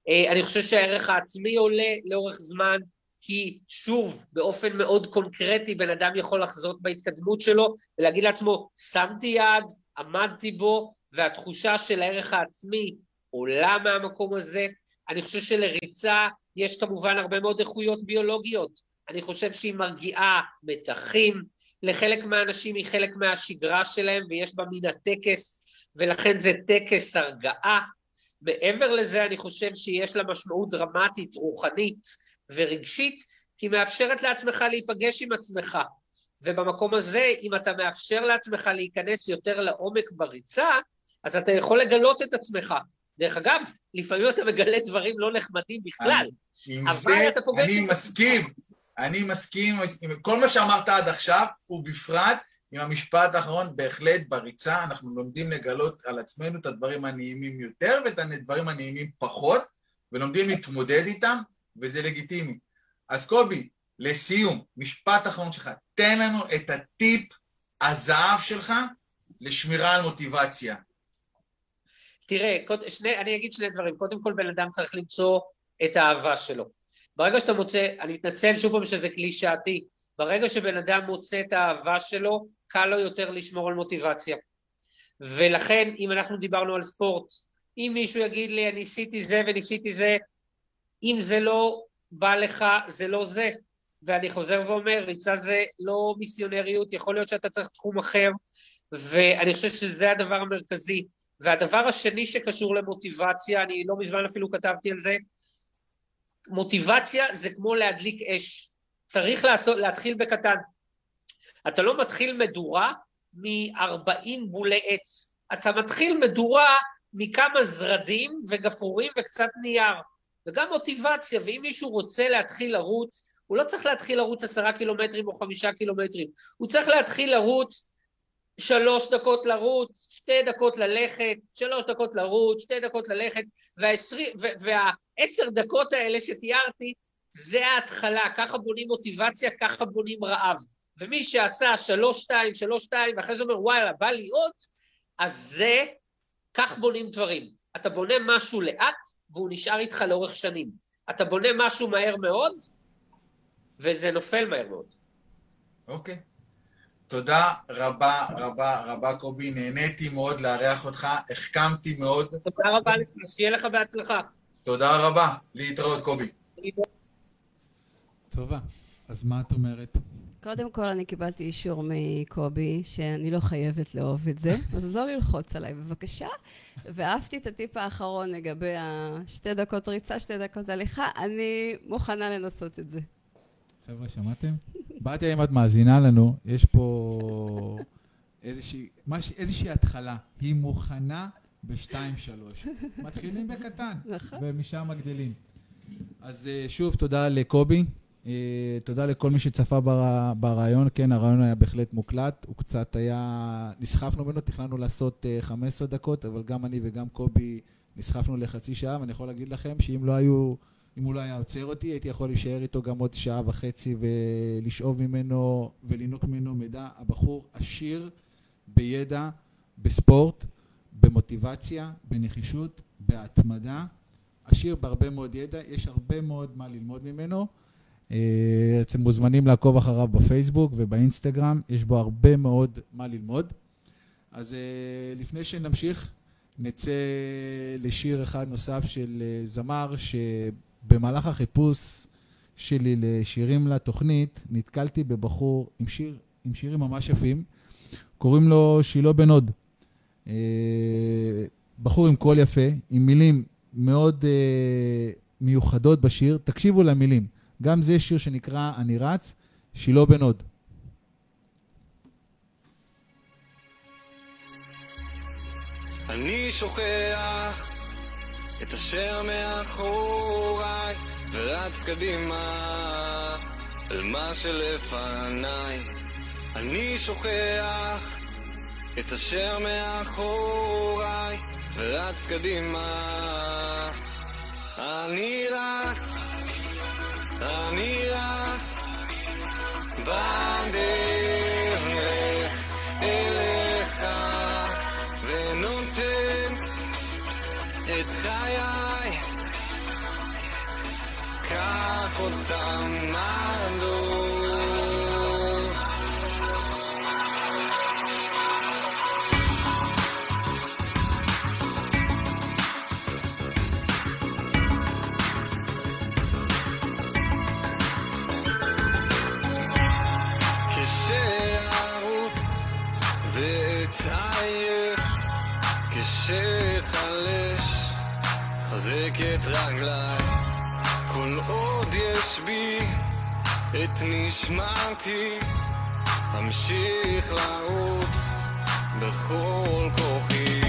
אה, אני חושב שהערך העצמי עולה לאורך זמן, כי שוב, באופן מאוד קונקרטי, בן אדם יכול לחזות בהתקדמות שלו ולהגיד לעצמו, שמתי יעד, עמדתי בו, והתחושה של הערך העצמי עולה מהמקום הזה. אני חושב שלריצה יש כמובן הרבה מאוד איכויות ביולוגיות. אני חושב שהיא מרגיעה מתחים, לחלק מהאנשים היא חלק מהשגרה שלהם ויש בה מן הטקס, ולכן זה טקס הרגעה. מעבר לזה אני חושב שיש לה משמעות דרמטית, רוחנית ורגשית, כי היא מאפשרת לעצמך להיפגש עם עצמך. ובמקום הזה, אם אתה מאפשר לעצמך להיכנס יותר לעומק בריצה, אז אתה יכול לגלות את עצמך. דרך אגב, לפעמים אתה מגלה דברים לא נחמדים בכלל. אבל זה אתה פוגש אני מסכים, אני מסכים עם כל מה שאמרת עד עכשיו, ובפרט עם המשפט האחרון, בהחלט בריצה אנחנו לומדים לגלות על עצמנו את הדברים הנעימים יותר ואת הדברים הנעימים פחות, ולומדים להתמודד איתם, וזה לגיטימי. אז קובי, לסיום, משפט אחרון שלך, תן לנו את הטיפ הזהב שלך לשמירה על מוטיבציה? תראה, שני, אני אגיד שני דברים. קודם כל, בן אדם צריך למצוא את האהבה שלו. ברגע שאתה מוצא, אני מתנצל שוב פעם שזה קלישאתי, ברגע שבן אדם מוצא את האהבה שלו, קל לו יותר לשמור על מוטיבציה. ולכן, אם אנחנו דיברנו על ספורט, אם מישהו יגיד לי, אני ניסיתי זה וניסיתי זה, אם זה לא בא לך, זה לא זה. ואני חוזר ואומר, ריצה זה לא מיסיונריות, יכול להיות שאתה צריך תחום אחר, ואני חושב שזה הדבר המרכזי. והדבר השני שקשור למוטיבציה, אני לא מזמן אפילו כתבתי על זה, מוטיבציה זה כמו להדליק אש. צריך לעשות, להתחיל בקטן. אתה לא מתחיל מדורה מ-40 בולי עץ. אתה מתחיל מדורה מכמה זרדים וגפרורים וקצת נייר. וגם מוטיבציה, ואם מישהו רוצה להתחיל לרוץ, הוא לא צריך להתחיל לרוץ עשרה קילומטרים או חמישה קילומטרים, הוא צריך להתחיל לרוץ שלוש דקות לרוץ, שתי דקות ללכת, שלוש דקות לרוץ, שתי דקות ללכת, והעשר דקות האלה שתיארתי, זה ההתחלה, ככה בונים מוטיבציה, ככה בונים רעב. ומי שעשה שלוש, שתיים, שלוש, שתיים, ואחרי זה אומר, וואלה, בא לי עוד, אז זה, כך בונים דברים. אתה בונה משהו לאט, והוא נשאר איתך לאורך שנים. אתה בונה משהו מהר מאוד, וזה נופל מהר מאוד. אוקיי. Okay. תודה רבה רבה רבה, קובי. נהניתי מאוד לארח אותך, החכמתי מאוד. תודה רבה, שיהיה לך בהצלחה. תודה רבה. להתראות, קובי. טובה. אז מה את אומרת? קודם כל, אני קיבלתי אישור מקובי שאני לא חייבת לאהוב את זה, [laughs] אז לא ללחוץ עליי בבקשה. ואהבתי את הטיפ האחרון לגבי השתי דקות ריצה, שתי דקות הליכה, אני מוכנה לנסות את זה. חבר'ה, שמעתם? בתיה, אם את מאזינה לנו, יש פה איזושהי, מש, איזושהי התחלה. היא מוכנה בשתיים-שלוש. מתחילים בקטן, נכון. ומשם מגדלים. אז אה, שוב, תודה לקובי. אה, תודה לכל מי שצפה ברעיון. כן, הרעיון היה בהחלט מוקלט. הוא קצת היה... נסחפנו ממנו, תכננו לעשות 15 אה, דקות, אבל גם אני וגם קובי נסחפנו לחצי שעה, ואני יכול להגיד לכם שאם לא היו... אם הוא לא היה עוצר אותי, הייתי יכול להישאר איתו גם עוד שעה וחצי ולשאוב ממנו ולינוק ממנו מידע. הבחור עשיר בידע, בספורט, במוטיבציה, בנחישות, בהתמדה. עשיר בהרבה מאוד ידע, יש הרבה מאוד מה ללמוד ממנו. אה, אתם מוזמנים לעקוב אחריו בפייסבוק ובאינסטגרם, יש בו הרבה מאוד מה ללמוד. אז אה, לפני שנמשיך, נצא לשיר אחד נוסף של אה, זמר שבמהלך החיפוש שלי לשירים לתוכנית, נתקלתי בבחור עם, שיר, עם שירים ממש יפים, קוראים לו שילה בן הוד. בחור עם קול יפה, עם מילים מאוד מיוחדות בשיר. תקשיבו למילים. גם זה שיר שנקרא "אני רץ", שילה בן הוד. אני שוכח את אשר מאחוריי ורץ קדימה אל מה שלפניי. אני שוכח את אשר מאחוריי ורץ קדימה. אני רץ אני רק בדרך קח אותם את רגליי את נשמתי אמשיך לרוץ בכל כוחי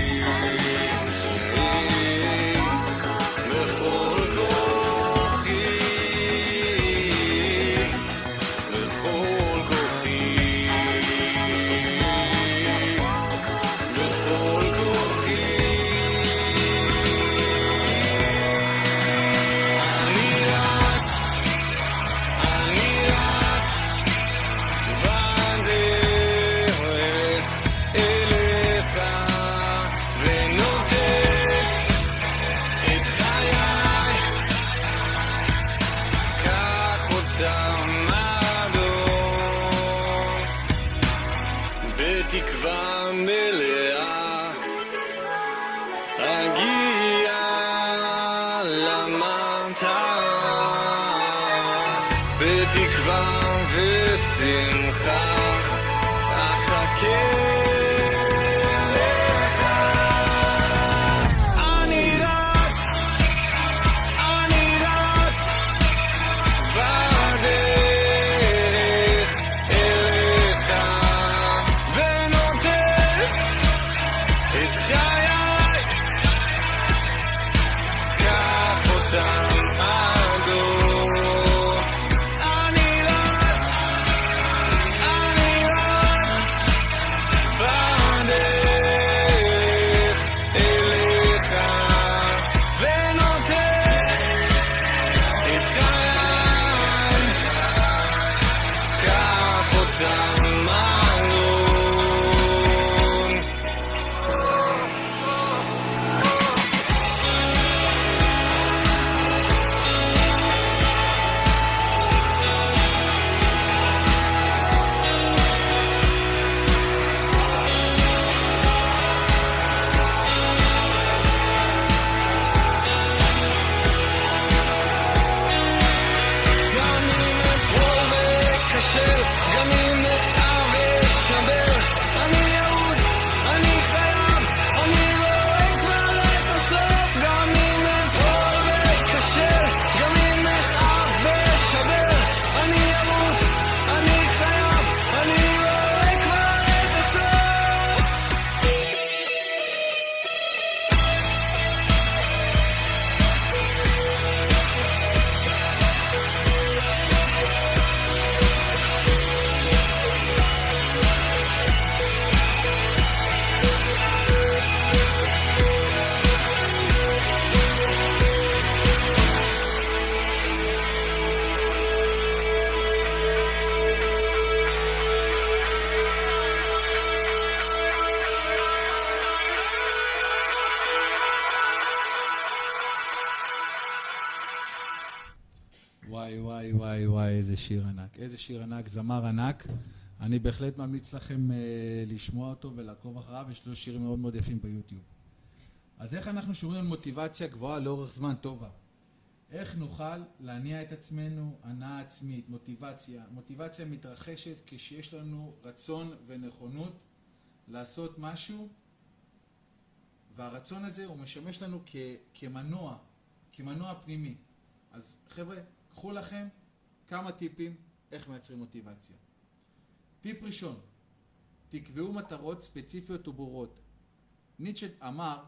איזה שיר ענק, זמר ענק. אני בהחלט ממליץ לכם uh, לשמוע אותו ולעקוב אחריו, יש לו שירים מאוד מאוד יפים ביוטיוב. אז איך אנחנו שומרים על מוטיבציה גבוהה לאורך זמן טובה? איך נוכל להניע את עצמנו, הנאה עצמית, מוטיבציה? מוטיבציה מתרחשת כשיש לנו רצון ונכונות לעשות משהו, והרצון הזה הוא משמש לנו כ- כמנוע, כמנוע פנימי. אז חבר'ה, קחו לכם כמה טיפים איך מייצרים מוטיבציה. טיפ ראשון, תקבעו מטרות ספציפיות וברורות. ניטשה אמר,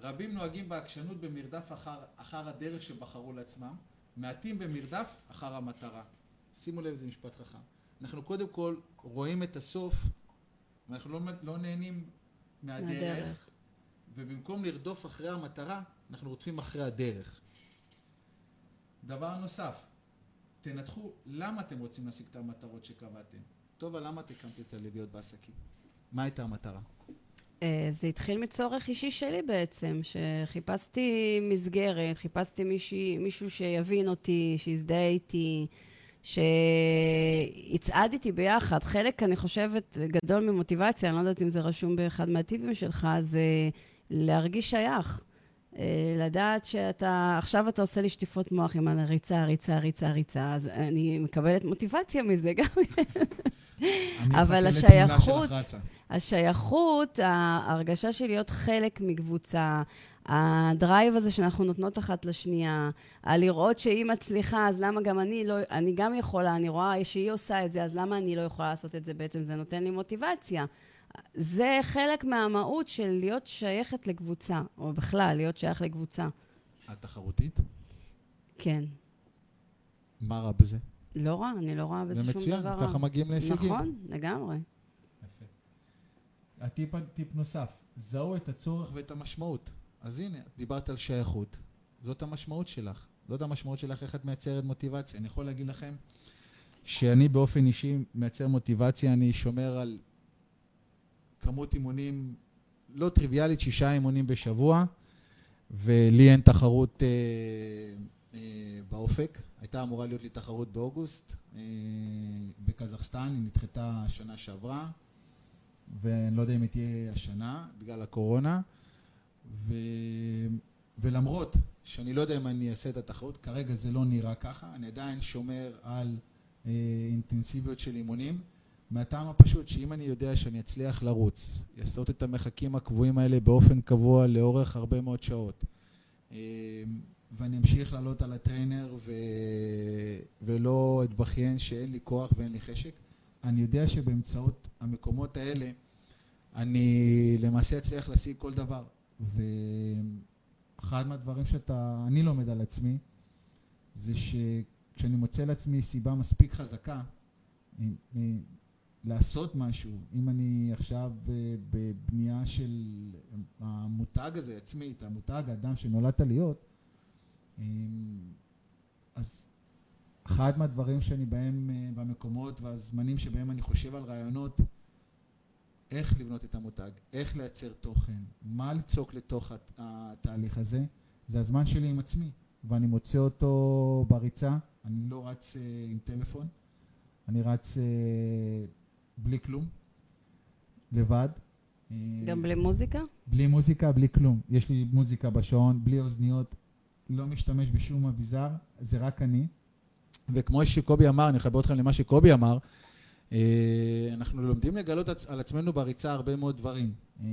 רבים נוהגים בעקשנות במרדף אחר, אחר הדרך שבחרו לעצמם, מעטים במרדף אחר המטרה. שימו לב, זה משפט חכם. אנחנו קודם כל רואים את הסוף, ואנחנו לא, לא נהנים מהדרך, מהדרך. ובמקום לרדוף אחרי המטרה, אנחנו רודפים אחרי הדרך. דבר נוסף, תנתחו למה אתם רוצים להשיג את המטרות שקבעתם. טובה, למה את הקמת את הלוויות בעסקים? מה הייתה המטרה? אה, זה התחיל מצורך אישי שלי בעצם, שחיפשתי מסגרת, חיפשתי מישהי, מישהו שיבין אותי, שיזדהה איתי, שיצעד איתי ביחד. חלק, אני חושבת, גדול ממוטיבציה, אני לא יודעת אם זה רשום באחד מהטיפים שלך, זה להרגיש שייך. אה, לדעת שאתה, עכשיו אתה עושה לי שטיפות מוח עם הריצה, ריצה, ריצה, ריצה, אז אני מקבלת מוטיבציה מזה גם. אבל השייכות-. השייכות, ההרגשה של להיות חלק מקבוצה, הדרייב הזה שאנחנו נותנות אחת לשנייה, הלראות שהיא מצליחה, אז למה גם אני לא, אני גם יכולה, אני רואה שהיא עושה את זה, אז למה אני לא יכולה לעשות את זה בעצם? זה נותן לי מוטיבציה. זה חלק מהמהות של להיות שייכת לקבוצה, או בכלל, להיות שייך לקבוצה. את תחרותית? כן. מה רע בזה? לא רע, אני לא רואה בזה זה שום מצוין, דבר רע. ככה מגיעים להישגים. נכון, לגמרי. יפה. הטיפ, טיפ נוסף, זהו את הצורך ואת המשמעות. אז הנה, דיברת על שייכות, זאת המשמעות שלך. זאת המשמעות שלך, איך את מייצרת מוטיבציה. אני יכול להגיד לכם שאני באופן אישי מייצר מוטיבציה, אני שומר על כמות אימונים לא טריוויאלית, שישה אימונים בשבוע, ולי אין תחרות אה, אה, באופק. הייתה אמורה להיות לי תחרות באוגוסט אה, בקזחסטן, היא נדחתה שנה שעברה. ואני לא יודע אם היא תהיה השנה, בגלל הקורונה. ו... ולמרות שאני לא יודע אם אני אעשה את התחרות, כרגע זה לא נראה ככה, אני עדיין שומר על אה, אינטנסיביות של אימונים, מהטעם הפשוט שאם אני יודע שאני אצליח לרוץ, לעשות את המרחקים הקבועים האלה באופן קבוע לאורך הרבה מאוד שעות, אה, ואני אמשיך לעלות על הטריינר ו... ולא אתבכיין שאין לי כוח ואין לי חשק, אני יודע שבאמצעות המקומות האלה אני למעשה אצליח להשיג כל דבר. ואחד מהדברים שאתה, אני לומד על עצמי, זה שכשאני מוצא לעצמי סיבה מספיק חזקה לעשות משהו, אם אני עכשיו ב- בבנייה של המותג הזה עצמי, את המותג, האדם שנולדת להיות, אם- אז אחד מהדברים שאני בהם, אה, במקומות והזמנים שבהם אני חושב על רעיונות, איך לבנות את המותג, איך לייצר תוכן, מה ליצוק לתוך הת- התהליך הזה, זה הזמן שלי עם עצמי, ואני מוצא אותו בריצה, אני לא רץ אה, עם טלפון, אני רץ אה, בלי כלום, לבד. אה, גם בלי מוזיקה? בלי מוזיקה, בלי כלום. יש לי מוזיקה בשעון, בלי אוזניות, לא משתמש בשום אביזר, זה רק אני. וכמו שקובי אמר, אני אחבר אתכם למה שקובי אמר, אה, אנחנו לומדים לגלות על עצמנו בריצה הרבה מאוד דברים. אה,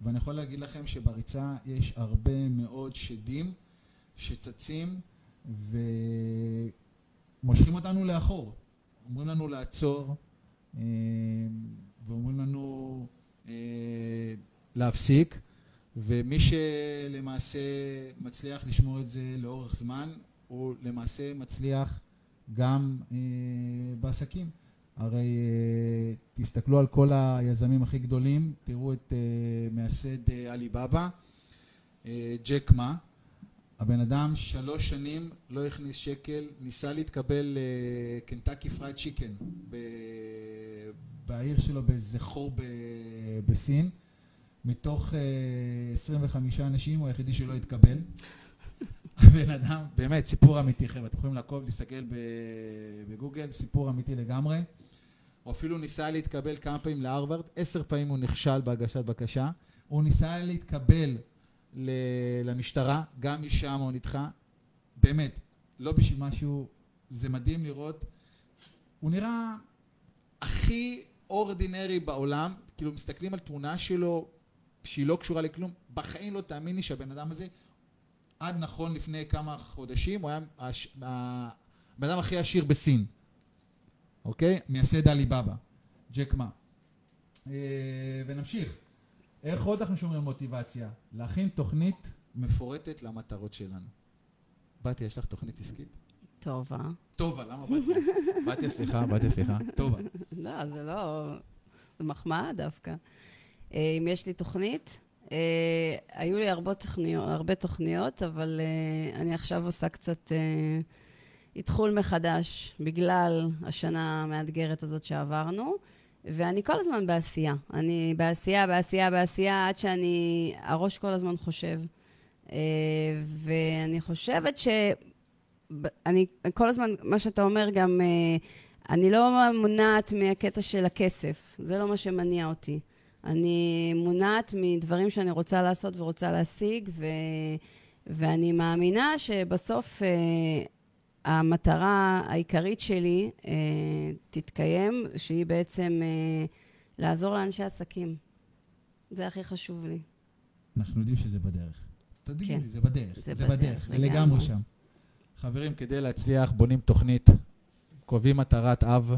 ואני יכול להגיד לכם שבריצה יש הרבה מאוד שדים שצצים ומושכים אותנו לאחור. אומרים לנו לעצור, אה, ואומרים לנו אה, להפסיק, ומי שלמעשה מצליח לשמור את זה לאורך זמן, הוא למעשה מצליח גם אה, בעסקים. הרי אה, תסתכלו על כל היזמים הכי גדולים, תראו את אה, מייסד אה, Alibaba, אה, ג'ק מא, הבן אדם שלוש שנים לא הכניס שקל, ניסה להתקבל ל Kentucky Fried Chicken בעיר שלו באיזה חור ב- בסין. מתוך אה, 25 אנשים הוא היחידי שלא התקבל. [laughs] הבן אדם, באמת, סיפור אמיתי, חבר'ה, אתם יכולים לעקוב, להסתכל בגוגל, סיפור אמיתי לגמרי. הוא אפילו ניסה להתקבל כמה פעמים להרווארד, עשר פעמים הוא נכשל בהגשת בקשה. הוא ניסה להתקבל למשטרה, גם משם הוא נדחה. באמת, לא בשביל משהו, זה מדהים לראות. הוא נראה הכי אורדינרי בעולם, כאילו מסתכלים על תמונה שלו שהיא לא קשורה לכלום, בחיים לא תאמיני שהבן אדם הזה, עד נכון לפני כמה חודשים, הוא היה הש- הבן אדם הכי עשיר בסין, אוקיי? מייסד עליבאבא, ג'ק מה. אה, ונמשיך. איך עוד אנחנו שומרים מוטיבציה? להכין תוכנית מפורטת למטרות שלנו. בתיה, יש לך תוכנית עסקית? טובה. טובה, למה בתיה? בתיה, סליחה, בתיה, סליחה. טובה. לא, זה לא... זה מחמאה דווקא. אה, אם יש לי תוכנית, אה, היו לי הרבה תוכניות, אבל אה, אני עכשיו עושה קצת אתחול מחדש בגלל השנה המאתגרת הזאת שעברנו, ואני כל הזמן בעשייה. אני בעשייה, בעשייה, בעשייה, עד שאני... הראש כל הזמן חושב. ואני חושבת ש... אני כל הזמן, מה שאתה אומר גם, אה, אני לא מונעת מהקטע של הכסף, זה לא מה שמניע אותי. אני מונעת מדברים שאני רוצה לעשות ורוצה להשיג, ו, ואני מאמינה שבסוף אה, המטרה העיקרית שלי אה, תתקיים, שהיא בעצם אה, לעזור לאנשי עסקים. זה הכי חשוב לי. אנחנו יודעים שזה בדרך. תגידי כן. זה בדרך. זה זה בדרך, בדרך, זה. לגמרי שם. חברים, כדי להצליח, בונים תוכנית, קובעים מטרת אב,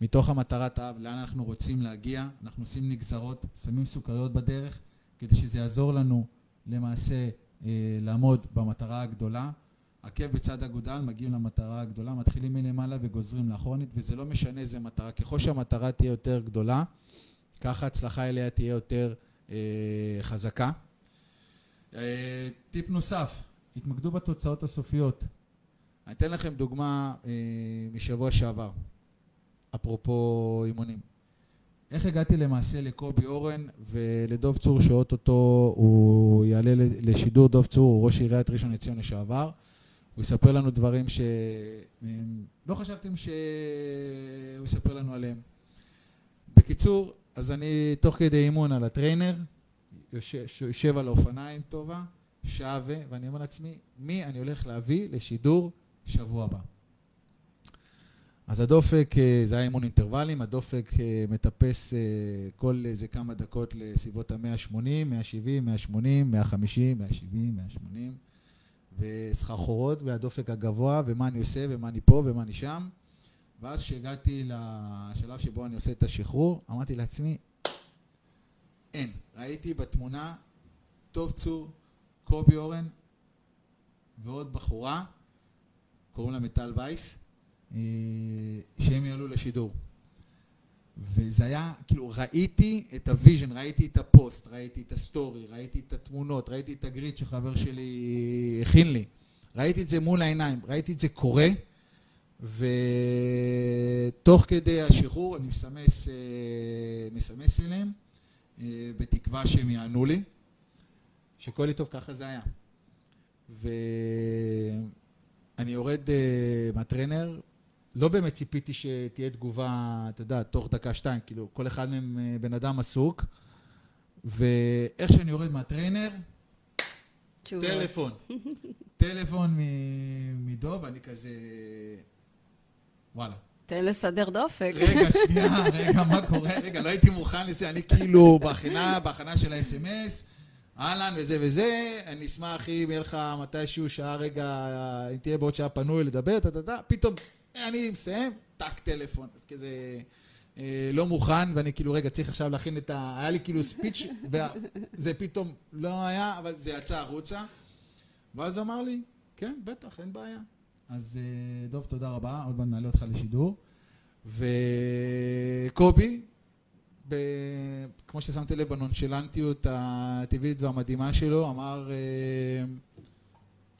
מתוך המטרת אב, לאן אנחנו רוצים להגיע, אנחנו עושים נגזרות, שמים סוכריות בדרך, כדי שזה יעזור לנו למעשה אה, לעמוד במטרה הגדולה. עקב בצד אגודל, מגיעים למטרה הגדולה, מתחילים מלמעלה וגוזרים לאחורנית, וזה לא משנה איזה מטרה. ככל שהמטרה תהיה יותר גדולה, ככה ההצלחה אליה תהיה יותר אה, חזקה. אה, טיפ נוסף, התמקדו בתוצאות הסופיות. אני אתן לכם דוגמה אה, משבוע שעבר, אפרופו אימונים. איך הגעתי למעשה לקובי אורן ולדוב צור שאוטוטו הוא יעלה לשידור, דוב צור הוא ראש עיריית ראשון לציון לשעבר. הוא יספר לנו דברים שלא חשבתם שהוא יספר לנו עליהם. בקיצור, אז אני תוך כדי אימון על ה trainer, יושב, יושב על האופניים טובה, שעה ו... ואני אומר לעצמי, מי אני הולך להביא לשידור שבוע הבא? אז הדופק, אה, זה היה אימון אינטרוולים, הדופק אה, מטפס אה, כל איזה כמה דקות לסביבות ה-180, 170, 180, 150, 170, 180, וסחרחורות והדופק הגבוה, ומה אני עושה, ומה אני פה, ומה אני שם. ואז כשהגעתי לשלב שבו אני עושה את השחרור, אמרתי לעצמי, אין. ראיתי בתמונה דוב צור, קובי אורן ועוד בחורה, קוראים לה מיטל וייס, אה, שהם יעלו לשידור. וזה היה, כאילו, ראיתי את ה vision, ראיתי את הפוסט, ראיתי את ה story, ראיתי את התמונות, ראיתי את ה grid שחבר שלי הכין לי. ראיתי את זה מול העיניים, ראיתי את זה קורה, ותוך כדי השחרור אני מסמס, אה, מסמס אליהם, אה, בתקווה שהם יענו לי, שכל לי טוב, ככה זה היה. ואני יורד אה, מהטרנר, לא באמת ציפיתי שתהיה תגובה, אתה יודע, תוך דקה-שתיים, כאילו, כל אחד מהם אה, בן אדם עסוק, ואיך שאני יורד תשובות. טלפון. [laughs] טלפון מדוב, אני כזה... וואלה. תן לסדר דופק. רגע, שנייה, רגע, מה קורה? רגע, לא הייתי מוכן לזה, אני כאילו בהכנה, בהכנה של ה-SMS, אהלן וזה וזה, אני אשמח אם יהיה לך מתישהו שעה רגע, אם תהיה בעוד שעה פנוי לדבר, אתה יודע, פתאום אני מסיים, טאק טלפון, אז כזה אה, לא מוכן, ואני כאילו, רגע, צריך עכשיו להכין את ה... היה לי כאילו ספיץ', [laughs] וזה פתאום לא היה, אבל זה יצא החוצה, ואז הוא אמר לי, כן, בטח, אין בעיה. אז אה, דוב, תודה רבה, עוד מעט נעלה אותך לשידור. וקובי, ב... כמו ששמתי לב בנונשלנטיות הטבעית והמדהימה שלו, אמר, אה,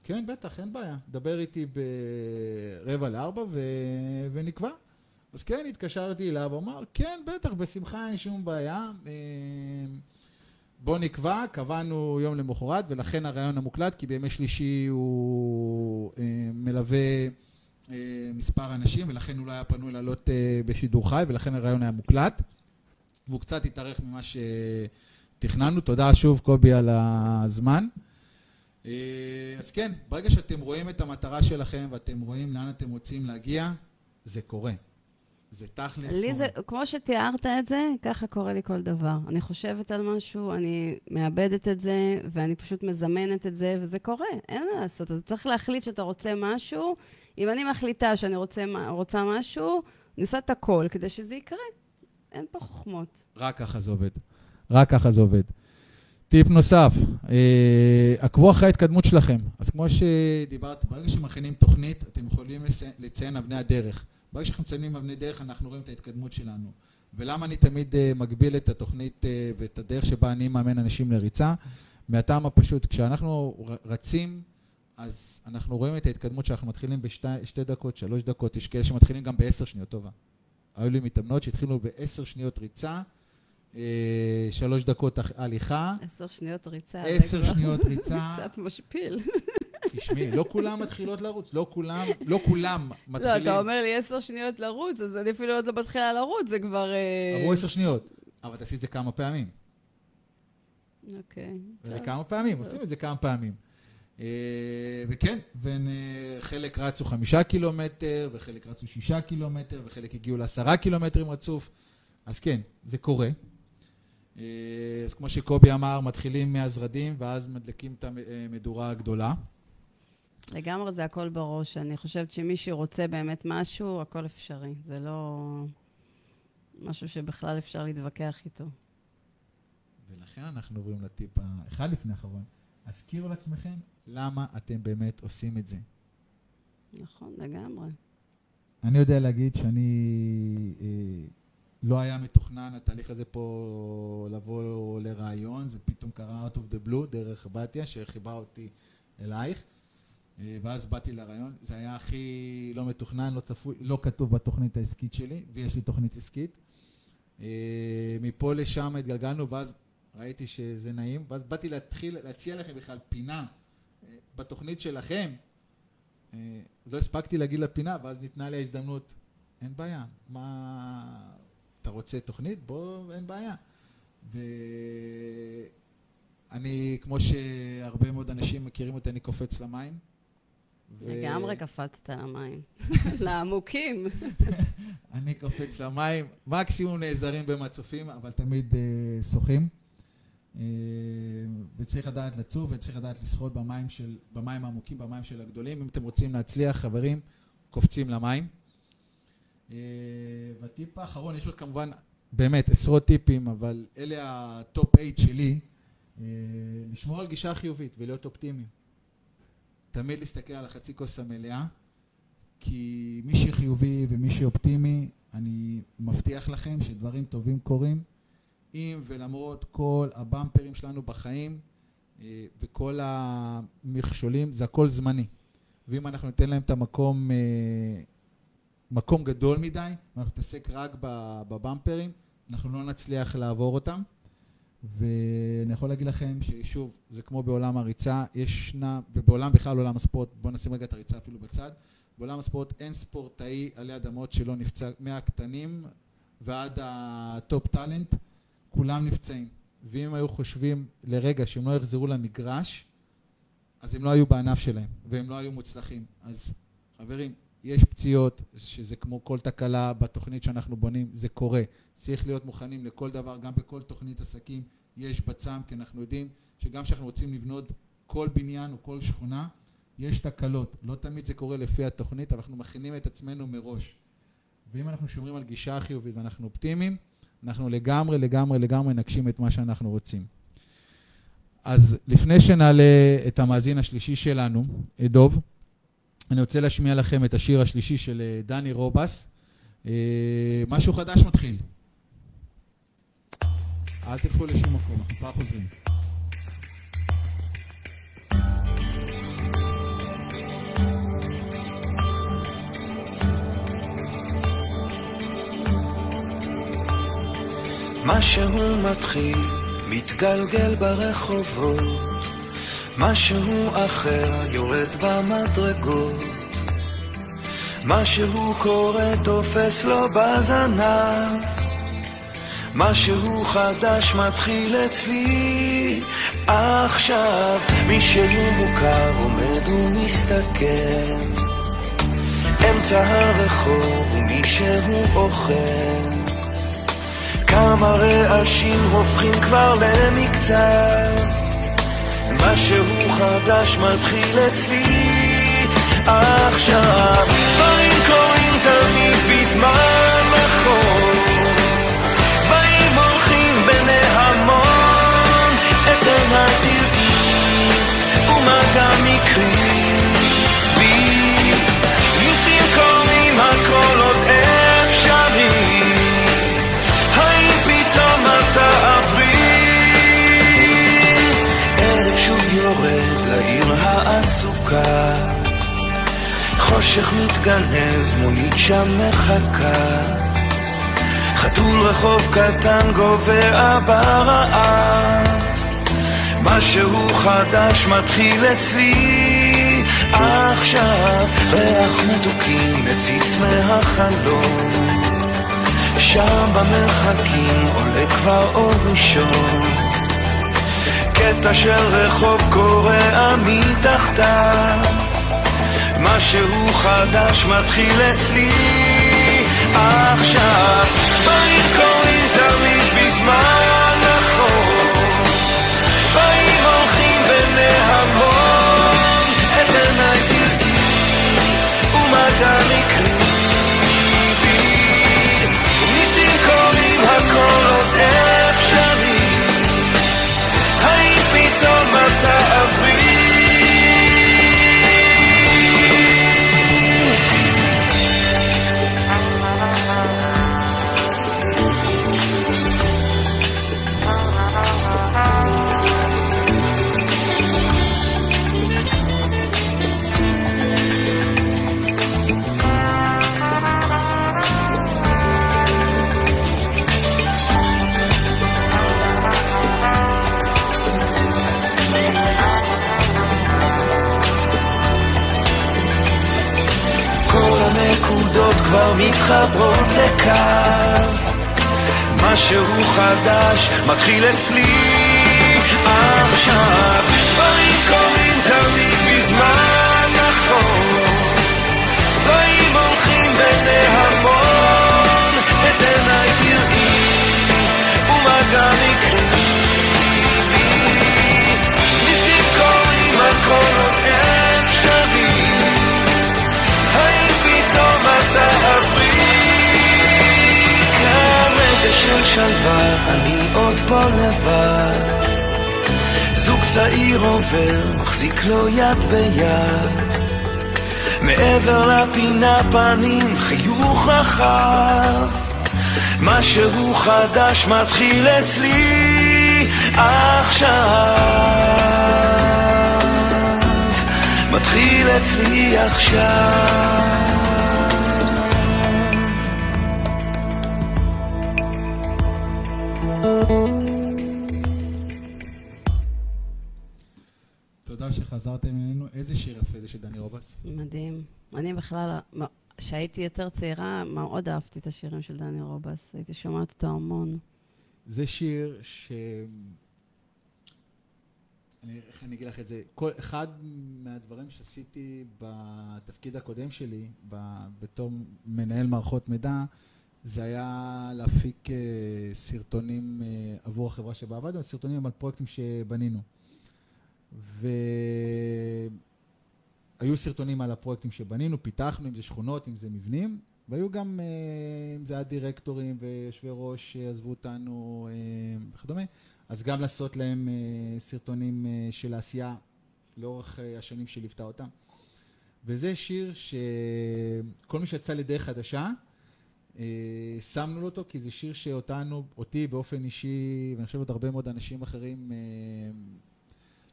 כן, בטח, אין בעיה, דבר איתי ברבע לארבע ו... ונקבע. אז כן, התקשרתי אליו, אמר, כן, בטח, בשמחה, אין שום בעיה. אה, בוא נקבע, קבענו יום למחרת, ולכן הרעיון המוקלט, כי בימי שלישי הוא אה, מלווה מספר אנשים, ולכן הוא לא היה פנוי לעלות בשידור חי, ולכן הרעיון היה מוקלט. והוא קצת התארך ממה שתכננו. תודה שוב, קובי, על הזמן. אה, אז כן, ברגע שאתם רואים את המטרה שלכם ואתם רואים לאן אתם רוצים להגיע, זה קורה. זה תכלס לי קורה. זה, כמו שתיארת את זה, ככה קורה לי כל דבר. אני חושבת על משהו, אני מאבדת את זה, ואני פשוט מזמנת את זה, וזה קורה, אין מה לעשות. אז צריך להחליט שאתה רוצה משהו. אם אני מחליטה שאני רוצה, רוצה משהו, אני עושה את הכל כדי שזה יקרה. אין פה חוכמות. רק ככה זה עובד. רק ככה זה עובד. טיפ נוסף, אה, עקבו אחרי ההתקדמות שלכם. אז כמו שדיברת, ברגע שמכינים תוכנית, אתם יכולים לציין, אבני הדרך. ברגע שאנחנו מציינים אבני דרך, אנחנו רואים את ההתקדמות שלנו. ולמה אני תמיד אה, מגביל את התוכנית אה, ואת הדרך שבה אני מאמן אנשים לריצה? מהטעם הפשוט, כשאנחנו רצים, אז אנחנו רואים את ההתקדמות שאנחנו מתחילים בשתי דקות, שלוש דקות, יש כאלה שמתחילים גם בעשר שניות, טובה. היו לי מתאמנות שהתחילו בעשר שניות ריצה, אה, שלוש דקות הליכה, עשר שניות ריצה. עשר שניות [laughs] ריצה. קצת משפיל. תשמעי, לא כולם מתחילות לרוץ, לא כולם, לא כולם לא, מתחילים. אתה אומר לי עשר שניות לרוץ, אז אני אפילו עוד לא מתחילה לרוץ, זה כבר... אה, עברו עשר שניות, אבל תעשי את זה כמה פעמים. אוקיי. זה. כמה פעמים, עושים את זה כמה פעמים. אה, וכן, וחלק רצו חמישה קילומטר, וחלק רצו שישה קילומטר, וחלק הגיעו לעשרה קילומטרים רצוף. אז כן, זה קורה. אה, אז כמו שקובי אמר, מתחילים מהזרדים, ואז מדליקים את המדורה הגדולה. לגמרי זה הכל בראש. אני חושבת שמי שרוצה באמת משהו, הכל אפשרי. זה לא משהו שבכלל אפשר להתווכח איתו. ולכן אנחנו עוברים לטיפ האחד לפני האחרון. הזכירו לעצמכם למה אתם באמת עושים את זה. נכון, לגמרי. אני יודע להגיד שאני... אה, לא היה מתוכנן התהליך הזה פה לבוא לרעיון, זה פתאום קרה out of the blue דרך בתיה שחיברה אותי אלייך. אה, ואז באתי לרעיון, זה היה הכי לא מתוכנן, לא צפוי, לא כתוב בתוכנית העסקית שלי, ויש לי תוכנית עסקית. אה, מפה לשם התגלגלנו, ואז ראיתי שזה נעים, ואז באתי להתחיל להציע לכם בכלל פינה בתוכנית שלכם. אה, לא הספקתי להגיד לפינה, ואז ניתנה לי ההזדמנות. אין בעיה, מה... אתה רוצה תוכנית? בוא, אין בעיה. ואני, כמו שהרבה מאוד אנשים מכירים אותי, אני קופץ למים. ו- לגמרי קפצת למים. [laughs] לעמוקים. אני קופץ למים, מקסימום נעזרים במצופים, אבל תמיד אה, שוחים. אה, וצריך לדעת לצוף וצריך לדעת לשחות במים, של, במים העמוקים, במים של הגדולים. אם אתם רוצים להצליח, חברים, קופצים למים. אה, והטיפ האחרון, יש עוד כמובן באמת עשרות טיפים, אבל אלה ה top 8 שלי, אה, לשמור על גישה חיובית ולהיות אופטימי. תמיד להסתכל על החצי כוס המלאה, כי מי שחיובי ומי שאופטימי, אני מבטיח לכם שדברים טובים קורים, אם ולמרות כל הבמפרים שלנו בחיים אה, וכל המכשולים, זה הכל זמני. ואם אנחנו ניתן להם את המקום, אה, מקום גדול מדי, ואנחנו נתעסק רק בבמפרים, אנחנו לא נצליח לעבור אותם. ואני יכול להגיד לכם ששוב, זה כמו בעולם הריצה, ישנה, ובעולם בכלל עולם הספורט, בואו נשים רגע את הריצה אפילו בצד, בעולם הספורט אין ספורטאי עלי אדמות שלא נפצע, מהקטנים ועד ה top talent, כולם נפצעים. ואם היו חושבים לרגע שהם לא יחזרו למגרש, אז הם לא היו בענף שלהם, והם לא היו מוצלחים. אז חברים, יש פציעות, שזה כמו כל תקלה בתוכנית שאנחנו בונים, זה קורה. צריך להיות מוכנים לכל דבר, גם בכל תוכנית עסקים יש בצם, כי אנחנו יודעים שגם כשאנחנו רוצים לבנות כל בניין או כל שכונה, יש תקלות. לא תמיד זה קורה לפי התוכנית, אבל אנחנו מכינים את עצמנו מראש. ואם אנחנו שומרים על גישה חיובית ואנחנו אופטימיים, אנחנו לגמרי, לגמרי, לגמרי נגשים את מה שאנחנו רוצים. אז לפני שנעלה את המאזין השלישי שלנו, את דוב, אני רוצה להשמיע לכם את השיר השלישי של אה, דני רובס. אה, משהו חדש מתחיל. אל תלכו לשום מקום, אנחנו כבר חוזרים. משהו מתחיל, מתגלגל ברחובות, משהו אחר יורד במדרגות, משהו קורה תופס לו בזנב, משהו חדש מתחיל אצלי. עכשיו, מישהו מוכר עומד ומסתכל, אמצע הרחוב ומישהו אוכל. כמה רעשים הופכים כבר למקצת. משהו חדש מתחיל אצלי. עכשיו דברים קורים תמיד בזמן נכון העסוקה חושך מתגנב, מונית שם מחכה. חתול רחוב קטן גובע ברעב משהו חדש מתחיל אצלי. עכשיו ריח מתוקים מציץ מהחלום שם במרחקים עולה כבר אור ראשון קטע של רחוב קורע מתחתיו. משהו חדש מתחיל אצלי. עכשיו דברים קורים תמיד בזמן נכון באים הולכים בנהמון את עיניי תראי ומגע מקרי כבר מתחברות לקו משהו חדש מתחיל אצלי עכשיו. דברים קורים תמיד בזמן נכון. דברים הולכים בנהמון, את עיניי תראי, ומה גם יקרה. ניסים קורים, הכל של שלווה, אני עוד פה לבד. זוג צעיר עובר, מחזיק לו יד ביד. מעבר לפינה פנים, חיוך רחב. משהו חדש מתחיל אצלי עכשיו. מתחיל אצלי עכשיו. תודה שחזרתם אלינו. איזה שיר יפה זה של דני רובס? מדהים. אני בכלל, כשהייתי יותר צעירה, מאוד אהבתי את השירים של דני רובס. הייתי שומעת אותו המון. זה שיר ש... אני, איך אני אגיד לך את זה? כל, אחד מהדברים שעשיתי בתפקיד הקודם שלי, ב, בתור מנהל מערכות מידע, זה היה להפיק uh, סרטונים uh, עבור החברה שבה עבדנו, סרטונים על פרויקטים שבנינו. והיו סרטונים על הפרויקטים שבנינו, פיתחנו, אם זה שכונות, אם זה מבנים, והיו גם, uh, אם זה היה דירקטורים ויושבי ראש שעזבו אותנו וכדומה, אז גם לעשות להם סרטונים של העשייה לאורך השנים שליוותה אותם. וזה שיר שכל מי שיצא לדרך חדשה, שמנו לו אותו, כי זה שיר שאותנו, אותי באופן אישי, ואני חושב עוד הרבה מאוד אנשים אחרים, uh,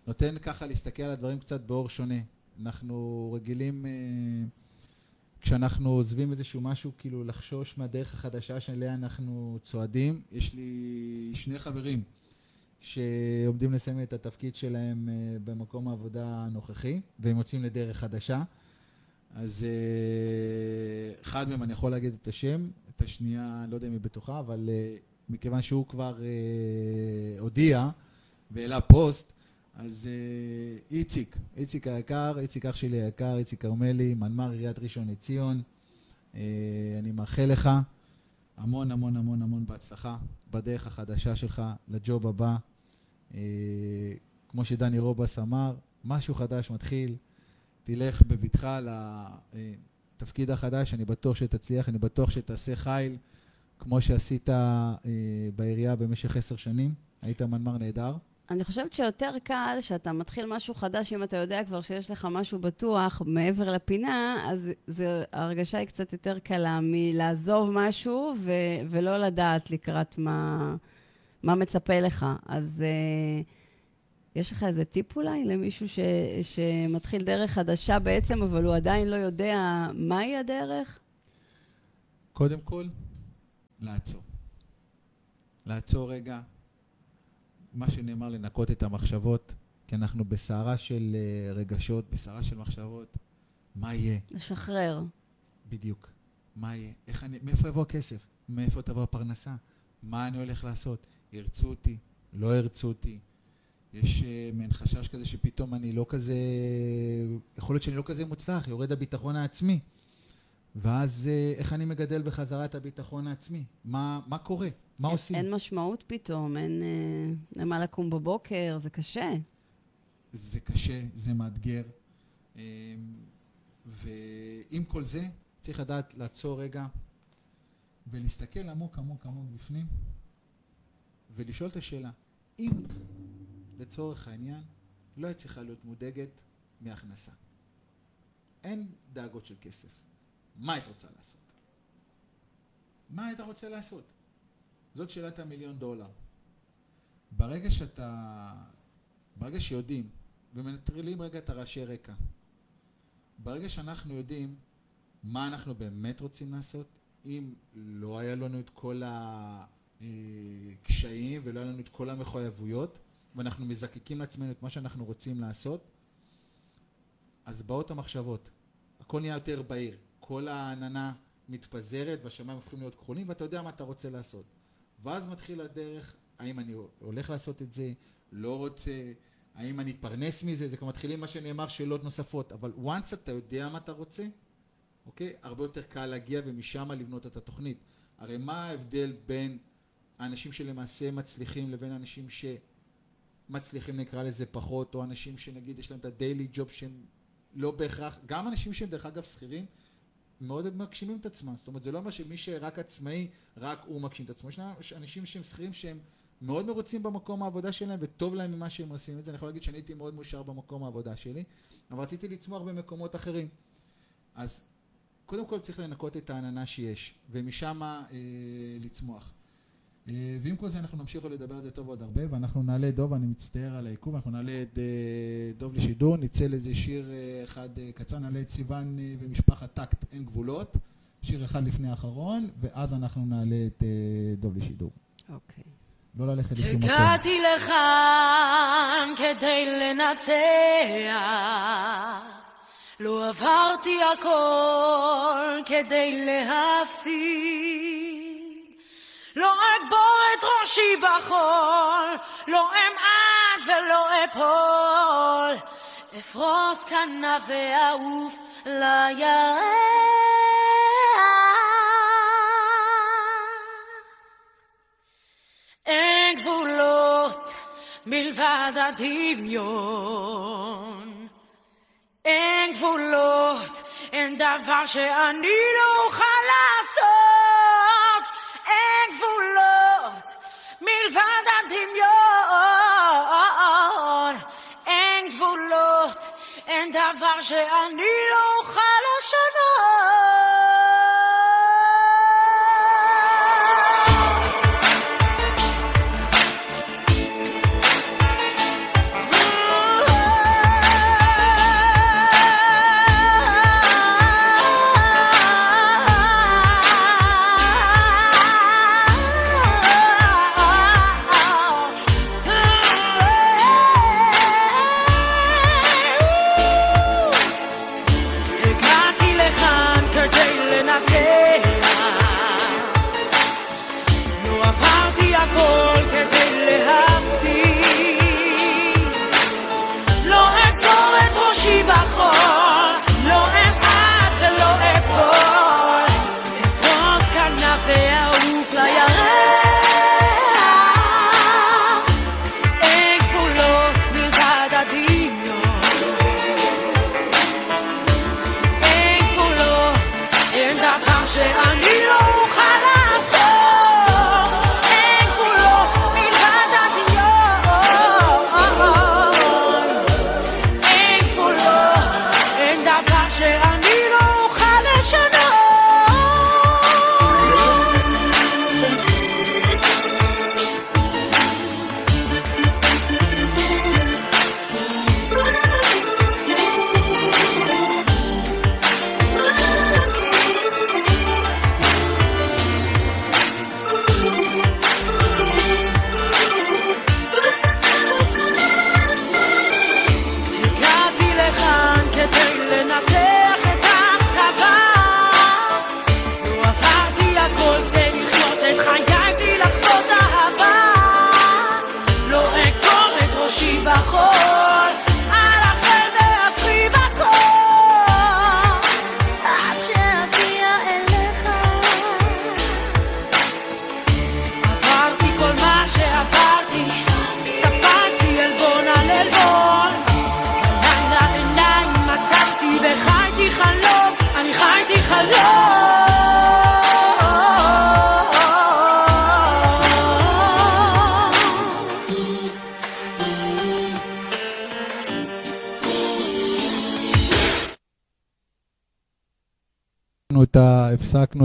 נותן ככה להסתכל על הדברים קצת באור שונה. אנחנו רגילים, uh, כשאנחנו עוזבים איזשהו משהו, כאילו לחשוש מהדרך החדשה שאליה אנחנו צועדים. יש לי שני חברים. שעומדים לסיים את התפקיד שלהם במקום העבודה הנוכחי, והם יוצאים לדרך חדשה. אז uh, אחד מהם, אני יכול להגיד את השם, את השנייה, לא יודע אם היא בטוחה, אבל uh, מכיוון שהוא כבר uh, הודיע והעלה פוסט, אז איציק, איציק היקר, איציק אח שלי היקר, איציק כרמלי, מנמ"ר עיריית ראשון לציון, אני מאחל לך המון המון המון המון בהצלחה בדרך החדשה שלך, לג'וב הבא. כמו שדני רובס אמר, משהו חדש מתחיל, תלך בבטחה לתפקיד החדש, אני בטוח שתצליח, אני בטוח שתעשה חיל, כמו שעשית uh, בעירייה במשך עשר שנים, היית מנמ"ר נהדר. אני חושבת שיותר קל שאתה מתחיל משהו חדש, אם אתה יודע כבר שיש לך משהו בטוח מעבר לפינה, אז זה, ההרגשה היא קצת יותר קלה מלעזוב משהו ו, ולא לדעת לקראת מה, מה מצפה לך. אז uh, יש לך איזה טיפ אולי למישהו ש, שמתחיל דרך חדשה בעצם, אבל הוא עדיין לא יודע מהי הדרך? קודם כל, לעצור. לעצור רגע, מה שנאמר לנקות את המחשבות, כי אנחנו בסערה של אה, רגשות, בסערה של מחשבות. מה יהיה? לשחרר. בדיוק. מה יהיה? איך אני, מאיפה יבוא הכסף? מאיפה תבוא הפרנסה? מה אני הולך לעשות? ירצו אותי? לא ירצו אותי? יש uh, מעין חשש כזה שפתאום אני לא כזה, יכול להיות שאני לא כזה מוצלח, יורד הביטחון העצמי. ואז uh, איך אני מגדל בחזרה את הביטחון העצמי? מה, מה קורה? מה אין, עושים? אין משמעות פתאום, אין אה, למה לקום בבוקר, זה קשה. זה קשה, זה מאתגר. אמ, ועם כל זה, צריך לדעת לעצור רגע ולהסתכל עמוק עמוק עמוק בפנים ולשאול את השאלה, אם לצורך העניין לא היית צריכה להיות מודאגת מהכנסה, אין דאגות של כסף, מה היית רוצה לעשות? מה היית רוצה לעשות? זאת שאלת המיליון דולר. ברגע שאתה, ברגע שיודעים ומנטרלים רגע את הרעשי רקע, ברגע שאנחנו יודעים מה אנחנו באמת רוצים לעשות, אם לא היה לנו את כל הקשיים ולא היה לנו את כל המחויבויות, ואנחנו מזקקים לעצמנו את מה שאנחנו רוצים לעשות, אז באות המחשבות. הכל נהיה יותר בהיר. כל העננה מתפזרת והשמיים הופכים להיות כחולים ואתה יודע מה אתה רוצה לעשות. ואז מתחיל הדרך, האם אני הולך לעשות את זה, לא רוצה, האם אני אתפרנס מזה, זה כבר מתחילים מה שנאמר, שאלות נוספות, אבל once אתה יודע מה אתה רוצה, אוקיי? הרבה יותר קל להגיע ומשם לבנות את התוכנית. הרי מה ההבדל בין האנשים שלמעשה מצליחים לבין אנשים שמצליחים נקרא לזה פחות, או אנשים שנגיד יש להם את הדיילי ג'וב שהם לא בהכרח, גם אנשים שהם דרך אגב שכירים, מאוד מגשימים את עצמם, זאת אומרת זה לא אומר שמי שרק עצמאי, רק הוא מגשים את עצמו, יש אנשים שהם שכירים שהם מאוד מרוצים במקום העבודה שלהם וטוב להם ממה שהם עושים את זה, אני יכול להגיד שאני הייתי מאוד מאושר במקום העבודה שלי, אבל רציתי לצמוח במקומות אחרים. אז קודם כל צריך לנקות את העננה שיש, ומשם אה, לצמוח. אה, ועם כל זה אנחנו נמשיך לדבר על זה טוב עוד הרבה, ואנחנו נעלה את דוב, אני מצטער על העיכוב, אנחנו נעלה את אה, דוב לשידור, נצא לאיזה שיר אה, אחד קצר, נעלה את סיוון ומשפחת טקט אין גבולות, שיר אחד לפני האחרון, ואז אנחנו נעלה את דוב לשידור. אוקיי. לא ללכת לשום מקום. הגעתי לכאן כדי לנצח, לא עברתי הכל כדי להפסיד. לא אגבור את ראשי בחול, לא אמעט ולא אפול, אפרוס כנף ואעוף לירח. אין גבולות מלבד הדמיון. אין גבולות, אין דבר שאני לא אוכל לעשות. מלבד הדמיון. אין גבולות, אין דבר שאני לא אוכל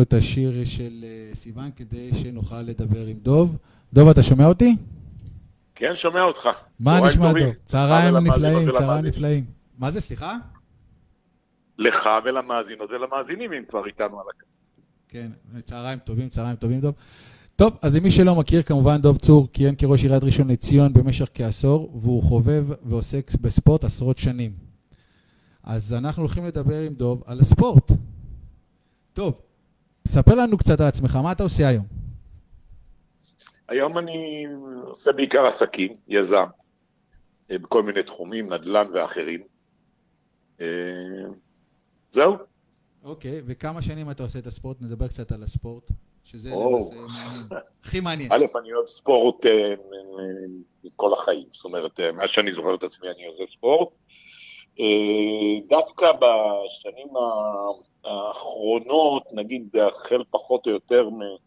את השיר של אה, סיוון כדי שנוכל לדבר עם דוב. דוב, אתה שומע אותי? כן, שומע אותך. מה נשמע. דוב? צהריים נפלאים, צהריים. נפלאים. מה זה, סליחה? לך ולמאזינות ולמאזינים, אם כבר איתנו על הקו. כן, צהריים טובים, צהריים טובים, דוב. טוב, אז למי שלא מכיר, כמובן דוב צור כיהן כראש עיריית ראשון לציון במשך כעשור, והוא חובב ועוסק בספורט עשרות שנים. אז אנחנו הולכים לדבר עם דוב על הספורט. טוב, ספר לנו קצת על עצמך, מה אתה עושה היום? היום אני עושה בעיקר עסקים, יזם, אה, בכל מיני תחומים, נדל"ן ואחרים. אה, זהו. אוקיי, וכמה שנים אתה עושה את הספורט? נדבר קצת על הספורט, שזה או. למעשה מעניין. הכי מעניין. א', אני אוהב ספורט אה, כל החיים, זאת אומרת, מאז שאני זוכר את עצמי אני עושה ספורט. אה, דווקא בשנים האחרונות, נגיד החל פחות או יותר מ-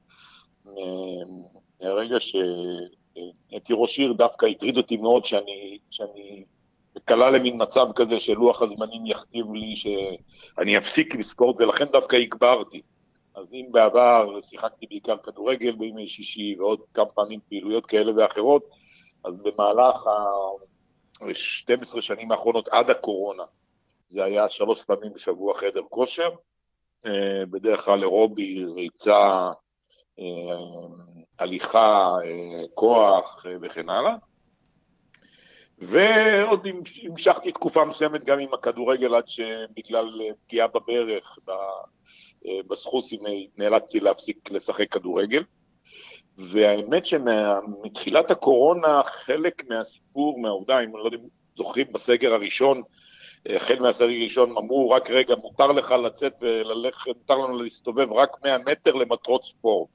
מהרגע שהייתי ראש עיר, דווקא הטריד אותי מאוד שאני, שאני קלע למין מצב כזה שלוח הזמנים יכתיב לי שאני אפסיק לספורט, ולכן דווקא הגברתי. אז אם בעבר שיחקתי בעיקר כדורגל בימי שישי ועוד כמה פעמים פעילויות כאלה ואחרות, אז במהלך ה-12 שנים האחרונות עד הקורונה, זה היה שלוש פעמים בשבוע חדר כושר, אה, בדרך כלל אירובי, ריצה, אה, הליכה, אה, כוח וכן הלאה. ועוד המש- המשכתי תקופה מסוימת גם עם הכדורגל עד שבגלל פגיעה בברך, בסחוסים, נאלצתי להפסיק לשחק כדורגל. והאמת שמתחילת הקורונה, חלק מהסיפור, מהעובדה, אם לא יודע אם זוכרים, בסגר הראשון, אה, החל מהסגר הראשון, אמרו, רק רגע, מותר לך לצאת וללכת, מותר לנו להסתובב רק 100 מטר למטרות ספורט.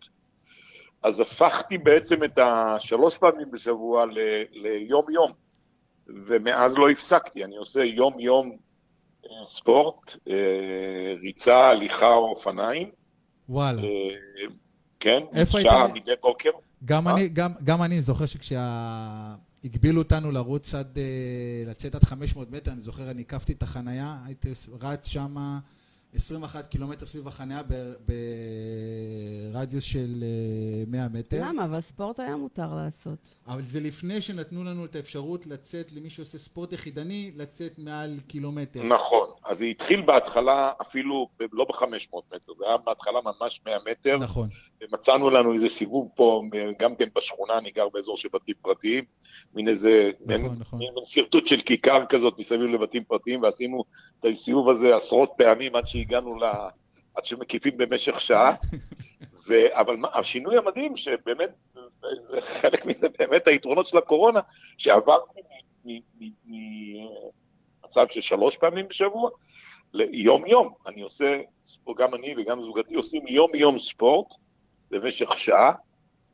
אז הפכתי בעצם את השלוש פעמים בשבוע ליום-יום, ומאז לא הפסקתי, אני עושה יום-יום אה, ספורט, אה, ריצה, הליכה או אופניים. וואלה. אה, כן, איפה שעה היית? מדי בוקר. גם מה? אני, גם, גם אני זוכר שכשהגבילו אותנו לרוץ עד, אה, לצאת עד 500 מטר, אני זוכר, אני הקפתי את החנייה, הייתי רץ שמה 21 קילומטר סביב החנייה ברדיוס של אה, 100 מטר. למה? אבל ספורט היה מותר לעשות. אבל זה לפני שנתנו לנו את האפשרות לצאת, למי שעושה ספורט יחידני, לצאת מעל קילומטר. נכון, אז זה התחיל בהתחלה אפילו לא ב-500 מטר, זה היה בהתחלה ממש 100 מטר, נכון. ומצאנו לנו איזה סיבוב פה, מ- גם כן בשכונה, אני גר באזור של בתים פרטיים, מין איזה, נכון, מין- נכון. מין שרטוט של כיכר כזאת מסביב לבתים פרטיים, ועשינו את הסיבוב הזה עשרות פעמים עד שהגענו ל... עד שמקיפים במשך שעה, [laughs] ו... אבל מה- השינוי המדהים, שבאמת, זה חלק מזה באמת היתרונות של הקורונה, שעברתי מ- מ- מ- ממצב של שלוש פעמים בשבוע ליום-יום. אני עושה, גם אני וגם זוגתי עושים יום-יום ספורט במשך שעה,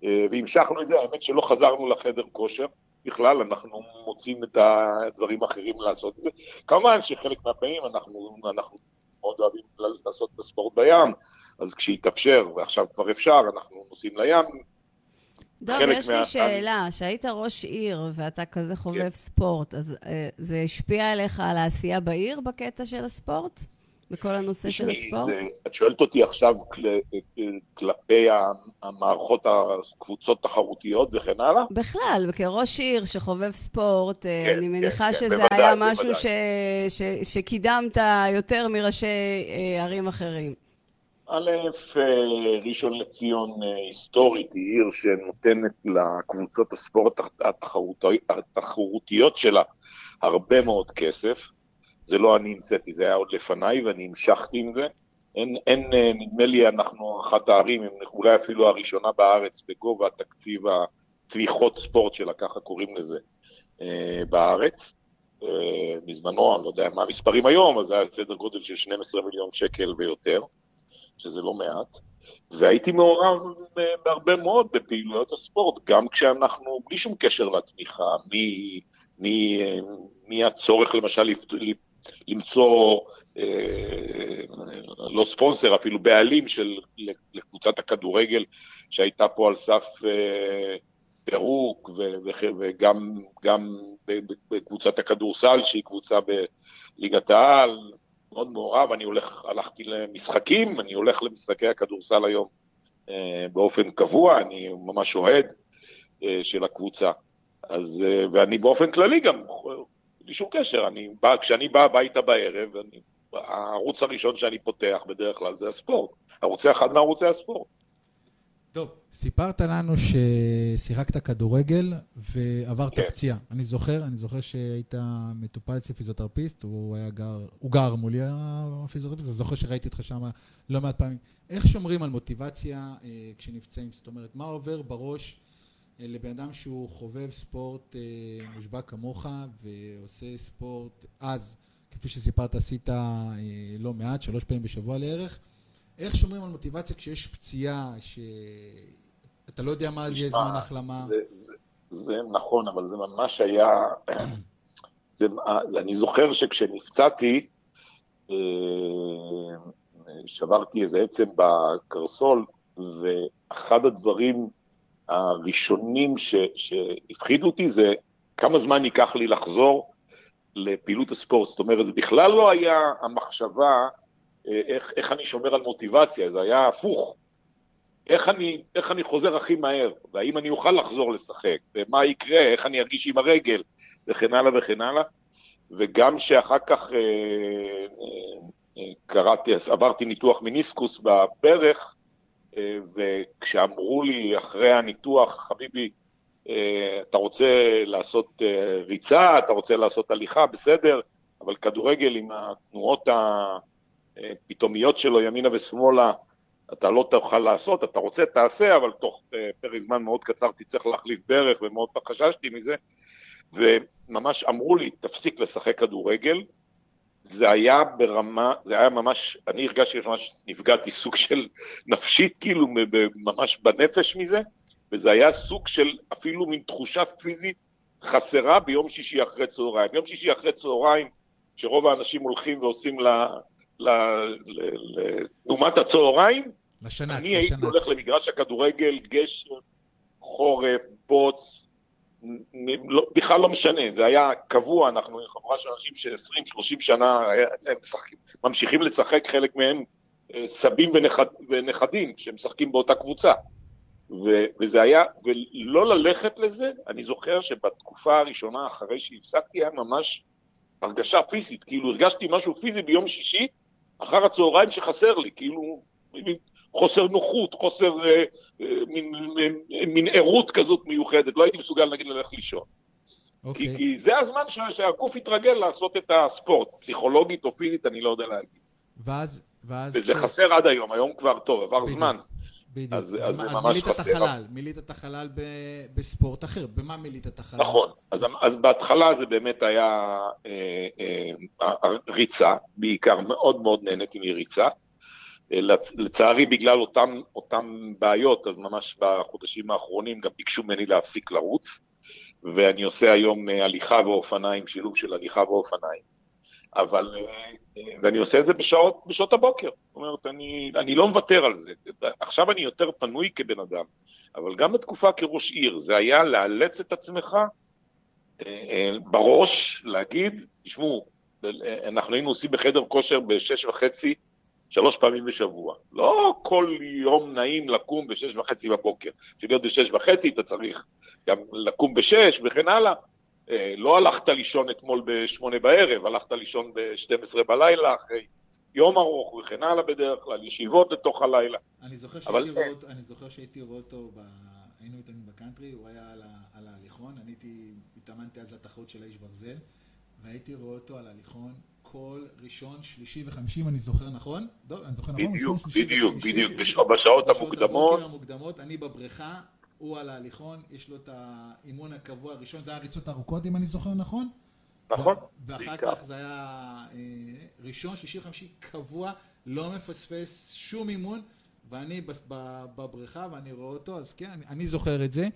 אה, והמשכנו את זה, האמת שלא חזרנו לחדר כושר. בכלל, אנחנו מוצאים את הדברים האחרים לעשות את זה. כמובן שחלק מהפעמים אנחנו, אנחנו מאוד אוהבים לעשות את הספורט בים, אז כשיתאפשר, ועכשיו כבר אפשר, אנחנו נוסעים לים. חלק יש לי מה- שאלה, שהיית ראש עיר ואתה כזה חובב כן. ספורט, אז אה, זה השפיע עליך על העשייה בעיר בקטע של הספורט? בכל הנושא של תשמעי, הספורט? זה- את שואלת אותי עכשיו כל- כלפי ה- המערכות, הקבוצות תחרותיות וכן הלאה? בכלל, כראש עיר שחובב ספורט, אה, כן, אני כן, מניחה כן, שזה בוודאי, היה משהו בוודאי. ש, ש, שקידמת יותר מראשי אה, ערים אחרים. א', אה, ראשון לציון אה, היסטורית היא עיר שנותנת לקבוצות הספורט התחרותי- התחרותיות שלה הרבה מאוד כסף. זה לא אני המצאתי, זה היה עוד לפניי ואני המשכתי עם זה. אין, אין, אה, נדמה לי אנחנו אחת הערים, אולי אפילו הראשונה בארץ בגובה תקציב התמיכות ספורט שלה, ככה קוראים לזה, בארץ. בזמנו, אני לא יודע מה המספרים היום, אז זה היה סדר גודל של 12 מיליון שקל ויותר. שזה לא מעט, והייתי מעורב ב- בהרבה מאוד בפעילויות הספורט, גם כשאנחנו, בלי שום קשר לתמיכה, מהצורך למשל לפ- למצוא, אה, לא ספונסר, אפילו בעלים של לקבוצת הכדורגל שהייתה פה על סף אה, פירוק, וגם בקבוצת הכדורסל, שהיא קבוצה בליגת העל, מאוד מעורב, אני הולך, הלכתי למשחקים, אני הולך למשחקי הכדורסל היום אה, באופן קבוע, אני ממש אוהד אה, של הקבוצה. אז, אה, ואני באופן כללי גם, בלי שום קשר, אני בא, כשאני בא הביתה בערב, אני, הערוץ הראשון שאני פותח בדרך כלל זה הספורט, ערוצי אחד מערוצי הספורט. טוב, סיפרת לנו ששיחקת כדורגל ועברת כן. פציעה. אני זוכר, אני זוכר שהיית מטופל אצל פיזיותרפיסט, הוא היה גר, הוא גר מולי הפיזיותרפיסט, אני זוכר שראיתי אותך שם לא מעט פעמים. איך שומרים על מוטיבציה אה, כשנפצעים? זאת אומרת, מה עובר בראש אה, לבן אדם שהוא חובב ספורט אה, מושבע כמוך ועושה ספורט אז, כפי שסיפרת, עשית אה, לא מעט, שלוש פעמים בשבוע לערך. איך שומרים על מוטיבציה כשיש פציעה, שאתה לא יודע מה זה יהיה זמן החלמה? זה, זה, זה נכון, אבל זה ממש היה... זה, זה, אני זוכר שכשנפצעתי, אה, שברתי איזה עצם בקרסול, ואחד הדברים הראשונים ש, שהפחידו אותי זה כמה זמן ייקח לי לחזור לפעילות הספורט. זאת אומרת, זה בכלל לא היה המחשבה אה, איך, איך אני שומר על מוטיבציה, זה היה הפוך. איך אני, איך אני חוזר הכי מהר, והאם אני אוכל לחזור לשחק, ומה יקרה, איך אני ארגיש עם הרגל, וכן הלאה וכן הלאה. וגם שאחר כך אה, אה, אה, קראתי, עברתי ניתוח מיניסקוס בברך, אה, וכשאמרו לי אחרי הניתוח, חביבי, אה, אתה רוצה לעשות אה, ריצה, אתה רוצה לעשות הליכה, בסדר, אבל כדורגל עם התנועות הפתאומיות שלו, ימינה ושמאלה, אתה לא תוכל לעשות, אתה רוצה, תעשה, אבל תוך אה, פרק זמן מאוד קצר תצטרך להחליף ברך, ומאוד חששתי מזה, וממש אמרו לי, תפסיק לשחק כדורגל, זה היה ברמה, זה היה ממש, אני הרגשתי שממש נפגעתי סוג של נפשית, כאילו, ממש בנפש מזה, וזה היה סוג של אפילו מין תחושה פיזית חסרה ביום שישי אחרי צהריים. יום שישי אחרי צהריים, שרוב האנשים הולכים ועושים לתנומת הצהריים, לשנץ, אני הייתי לשנץ. הולך למגרש הכדורגל, גשם, חורף, בוץ, לא, בכלל לא משנה, זה היה קבוע, אנחנו חבורה של אנשים ש-20-30 שנה הם משחקים, ממשיכים לשחק, חלק מהם אה, סבים ונכד, ונכדים שמשחקים באותה קבוצה. ו, וזה היה, ולא ללכת לזה, אני זוכר שבתקופה הראשונה אחרי שהפסקתי היה ממש הרגשה פיזית, כאילו הרגשתי משהו פיזי ביום שישי, אחר הצהריים שחסר לי, כאילו מין חוסר נוחות, חוסר אה, אה, מין, מין, מין ערות כזאת מיוחדת, לא הייתי מסוגל נגיד ללכת לישון. אוקיי. כי, כי זה הזמן ש- שהגוף יתרגל לעשות את הספורט, פסיכולוגית או פיזית, אני לא יודע להגיד. ואז, ואז... וזה כש- חסר עד היום, היום כבר טוב, עבר בדיוק. זמן. בדיוק. אז- אז אז, זה ממש מילאת את חסר. החלל, מילאת את החלל ב- בספורט אחר. במה מילאת את החלל? נכון, אז, אז בהתחלה זה באמת היה אה, אה, ריצה, בעיקר מאוד מאוד נהניתי מריצה. אה, לצ- לצערי בגלל אותם, אותם בעיות, אז ממש בחודשים האחרונים גם ביקשו ממני להפסיק לרוץ, ואני עושה היום אה, הליכה ואופניים, שילוב של הליכה ואופניים. אבל, אה, ואני עושה את זה בשעות, בשעות הבוקר. זאת אומרת, אני, אני לא מוותר על זה. עכשיו אני יותר פנוי כבן אדם, אבל גם בתקופה כראש עיר, זה היה לאלץ את עצמך אה, אה, בראש, להגיד, תשמעו, אנחנו היינו עושים בחדר כושר בשש וחצי, שלוש פעמים בשבוע. לא כל יום נעים לקום בשש וחצי בבוקר. בשביל להיות בשש וחצי אתה צריך גם לקום בשש וכן הלאה. אה, לא הלכת לישון אתמול בשמונה בערב, הלכת לישון ב-12 בלילה, אחרי יום ארוך וכן הלאה בדרך כלל, ישיבות לתוך הלילה. אני זוכר אבל- שהייתי רואה אותו, אני זוכר שהייתי רואה אותו, ב... היינו איתנו בקאנטרי, הוא היה על, ה... על ההליכון, אני הייתי, התאמנתי אז לתחרות של האיש ברזל, והייתי רואה אותו על ההליכון כל ראשון, שלישי וחמישי, אם אני זוכר נכון? לא, אני זוכר נכון? בדיוק, בדיוק. בדיוק, בש- בשעות המוקדמות. הבוקר המוקדמות, אני בבריכה, הוא על ההליכון, יש לו את האימון הקבוע הראשון, זה היה ריצות ארוכות, אם אני זוכר נכון? נכון, ואחר. כך זה היה אה, ראשון, שישי וחמישי קבוע, לא מפספס שום אימון, ואני בבריכה ואני רואה אותו, אז כן, אני, אני זוכר את זה.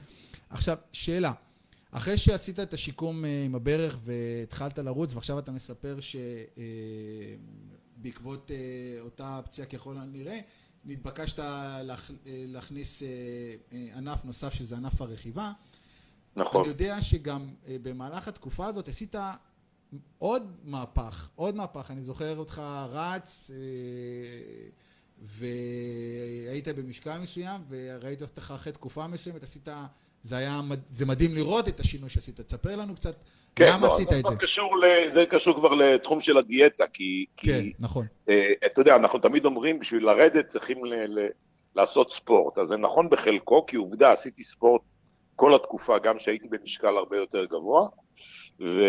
עכשיו, שאלה, אחרי שעשית את השיקום אה, עם הברך והתחלת לרוץ, ועכשיו אתה מספר שבעקבות אותה פציעה ככל הנראה, נתבקשת להכ- להכניס אה, אה, ענף נוסף שזה ענף הרכיבה. נכון. אני יודע שגם אה, במהלך התקופה הזאת עשית עוד מהפך, עוד מהפך. אני זוכר אותך רץ, והיית במשקל מסוים, וראיתי אותך אחרי תקופה מסוימת, עשית, זה היה, זה מדהים לראות את השינוי שעשית. תספר לנו קצת כן, למה לא, עשית זה את זה. כבר קשור ל- זה קשור כבר לתחום של הדיאטה, כי, כן, כי נכון. אה, אתה יודע, אנחנו תמיד אומרים, בשביל לרדת צריכים ל, ל, לעשות ספורט. אז זה נכון בחלקו, כי עובדה, עשיתי ספורט כל התקופה, גם כשהייתי במשקל הרבה יותר גבוה, ו...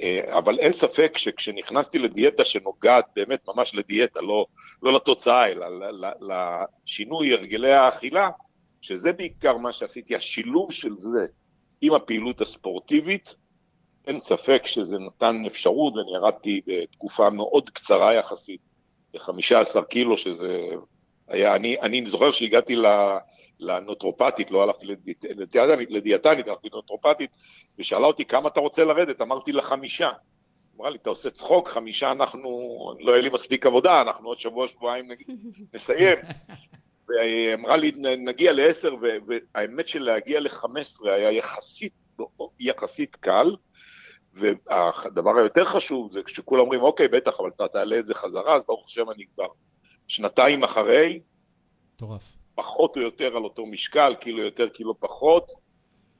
אה, אבל אין ספק שכשנכנסתי לדיאטה שנוגעת באמת ממש לדיאטה, לא, לא לתוצאה, אלא לשינוי הרגלי האכילה, שזה בעיקר מה שעשיתי, השילוב של זה עם הפעילות הספורטיבית, אין ספק שזה נתן אפשרות, ואני ירדתי בתקופה מאוד קצרה יחסית, ל-15 קילו, שזה היה, אני, אני זוכר שהגעתי ל... לנוטרופטית, לא הלכתי לדיאטנית, לדיאטנית, הלכתי לנוטרופטית, ושאלה אותי כמה אתה רוצה לרדת, אמרתי לה חמישה. אמרה לי, אתה עושה צחוק, חמישה אנחנו, לא יהיה לי מספיק עבודה, אנחנו עוד שבוע, שבועיים [laughs] נסיים. והיא אמרה לי, נגיע לעשר, והאמת שלהגיע לחמש עשרה היה יחסית, יחסית קל, והדבר היותר חשוב זה כשכולם אומרים, אוקיי, בטח, אבל אתה תעלה את זה חזרה, אז ברוך השם אני כבר שנתיים אחרי, מטורף. פחות או יותר על אותו משקל, קילו יותר, קילו פחות,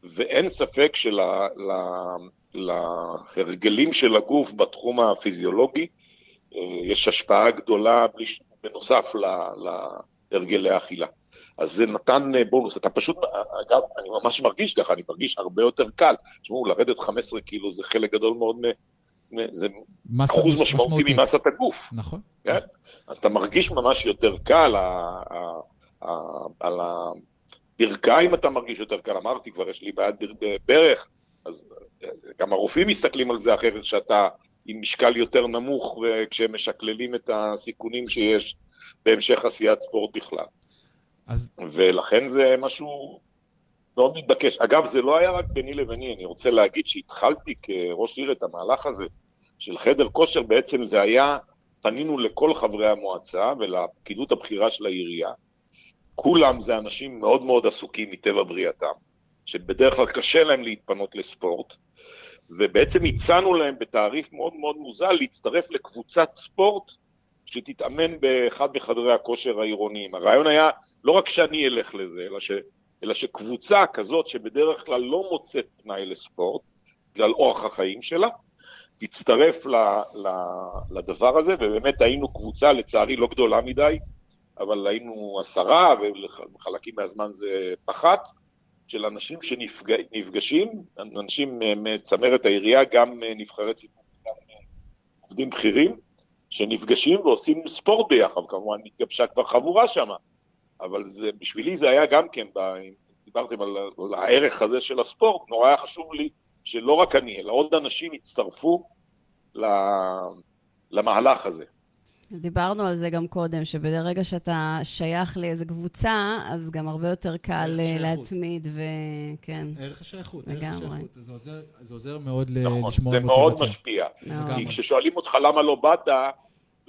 ואין ספק שלהרגלים של הגוף בתחום הפיזיולוגי אה, יש השפעה גדולה בנוסף להרגלי האכילה. אז זה נתן אה, בונוס. אתה פשוט, אגב, אני ממש מרגיש ככה, אני מרגיש הרבה יותר קל. תשמעו, לרדת 15 קילו זה חלק גדול מאוד, מ... זה אחוז משמעותי ממסת הגוף. נכון. כן? אז אתה מרגיש ממש יותר קל, על הברכיים אתה מרגיש יותר קל, אמרתי כבר, יש לי בעיית ברך, אז אה, גם הרופאים מסתכלים על זה אחרת, שאתה עם משקל יותר נמוך, וכשהם משקללים את הסיכונים שיש בהמשך עשיית ספורט בכלל. אז... ולכן זה משהו מאוד מתבקש. אגב, זה לא היה רק ביני לביני, אני רוצה להגיד שהתחלתי כראש עיר את המהלך הזה של חדר כושר, בעצם זה היה, פנינו לכל חברי המועצה ולפקידות הבכירה של העירייה, כולם זה אנשים מאוד מאוד עסוקים מטבע בריאתם, שבדרך כלל קשה להם להתפנות לספורט, ובעצם הצענו להם בתעריף מאוד מאוד מוזל להצטרף לקבוצת ספורט שתתאמן באחד מחדרי הכושר העירוניים. הרעיון היה לא רק שאני אלך לזה, אלא, ש, אלא שקבוצה כזאת שבדרך כלל לא מוצאת פנאי לספורט, בגלל אורח החיים שלה, תצטרף ל, ל, לדבר הזה, ובאמת היינו קבוצה, לצערי לא גדולה מדי, אבל היינו עשרה, ובחלקים מהזמן זה פחת, של אנשים שנפגשים, אנשים מצמרת העירייה, גם נבחרי ציבור, גם עובדים בכירים, שנפגשים ועושים ספורט ביחד, כמובן התגבשה כבר חבורה שם, אבל זה, בשבילי זה היה גם כן, דיברתם על, על הערך הזה של הספורט, נורא היה חשוב לי שלא רק אני, אלא עוד אנשים יצטרפו למהלך הזה. דיברנו על זה גם קודם, שברגע שאתה שייך לאיזה קבוצה, אז גם הרבה יותר קל אה, להתמיד, וכן. ערך השייכות, ערך השייכות. זה עוזר, זה עוזר מאוד נכון, לשמור מוטיבציה. נכון, זה מאוד משפיע. כי כששואלים אותך למה לא באת,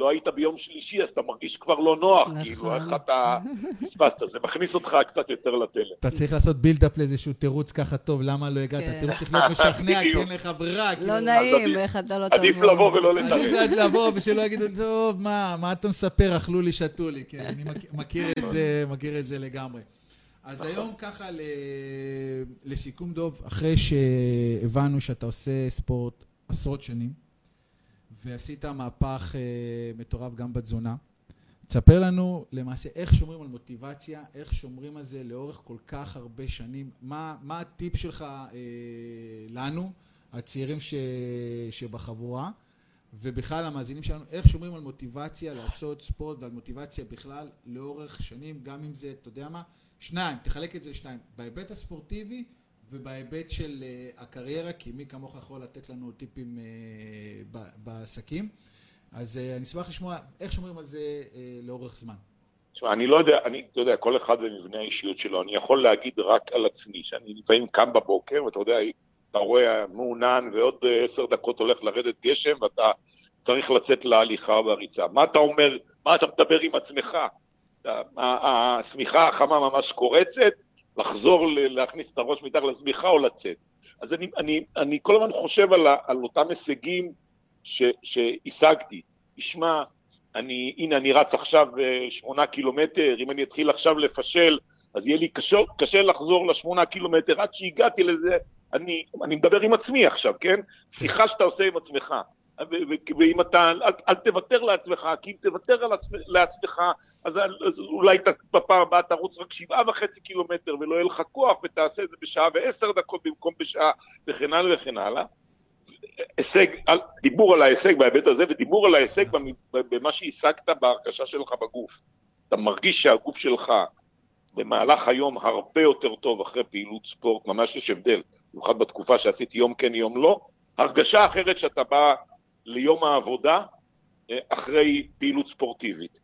לא היית ביום שלישי, אז אתה מרגיש כבר לא נוח, נכון. כאילו, איך אתה פספסת, זה מכניס אותך קצת יותר לתלם. אתה צריך לעשות בילדאפ לאיזשהו תירוץ ככה טוב, למה לא הגעת? כן. התירוץ צריך להיות משכנע, כי. אין לך ברירה. כאילו, לא אז נעים, עדיף- איך אתה לא תבוא. עדיף לבוא ולא עדיף לתרץ. עד לבוא ושלא יגידו, טוב, מה, מה אתה מספר, אכלו לי, שתו לי, כן, אני מכיר- את זה, מכיר את זה לגמרי. אז היום ככה, ל- לסיכום דוב, אחרי שהבנו שאתה עושה ספורט עשרות שנים, ועשית מהפך אה, מטורף גם בתזונה, תספר לנו למעשה איך שומרים על מוטיבציה, איך שומרים על זה לאורך כל כך הרבה שנים, מה, מה הטיפ שלך אה, לנו, הצעירים ש, שבחבורה, ובכלל המאזינים שלנו, איך שומרים על מוטיבציה לעשות ספורט ועל מוטיבציה בכלל לאורך שנים, גם אם זה, אתה יודע מה, שניים, תחלק את זה לשניים, בהיבט הספורטיבי ובהיבט של uh, הקריירה, כי מי כמוך יכול לתת לנו טיפים ב- בעסקים. אז uh, אני אשמח לשמוע איך שומרים על זה לאורך זמן. תשמע, אני לא יודע, אני, אתה יודע, כל אחד במבנה האישיות שלו, אני יכול להגיד רק על עצמי, שאני לפעמים קם בבוקר, ואתה יודע, אתה רואה מעונן, ועוד אה, עשר דקות הולך לרדת גשם, ואתה צריך לצאת להליכה והריצה. מה אתה אומר, מה אתה מדבר עם עצמך? השמיכה החמה ממש קורצת, לחזור להכניס את הראש מתחת לשמיכה או לצאת. אז אני, אני, אני כל הזמן חושב על, על אותם הישגים ש, שהשגתי. תשמע, אני, הנה, אני רץ עכשיו אה, שמונה קילומטר, אם אני אתחיל עכשיו לפשל, אז יהיה לי קשה, קשה לחזור לשמונה קילומטר. עד שהגעתי לזה, אני, אני מדבר עם עצמי עכשיו, כן? שיחה שאתה עושה עם עצמך. ואם אתה, אל, אל תוותר לעצמך, כי אם תוותר לעצמך, אז, אז אולי ת, בפעם הבאה תרוץ רק שבעה וחצי קילומטר ולא יהיה לך כוח ותעשה את זה בשעה ועשר דקות במקום בשעה וכן הלאה וכן הלאה. הישג, דיבור על ההישג בהיבט הזה ודיבור על ההישג במ- במה שהשגת בהרכשה שלך בגוף. אתה מרגיש שהגוף שלך במהלך היום הרבה יותר טוב אחרי פעילות ספורט, ממש יש הבדל, במיוחד בתקופה שעשיתי יום כן יום לא, הרגשה אחרת שאתה בא ליום העבודה אה, אחרי פעילות ספורטיבית.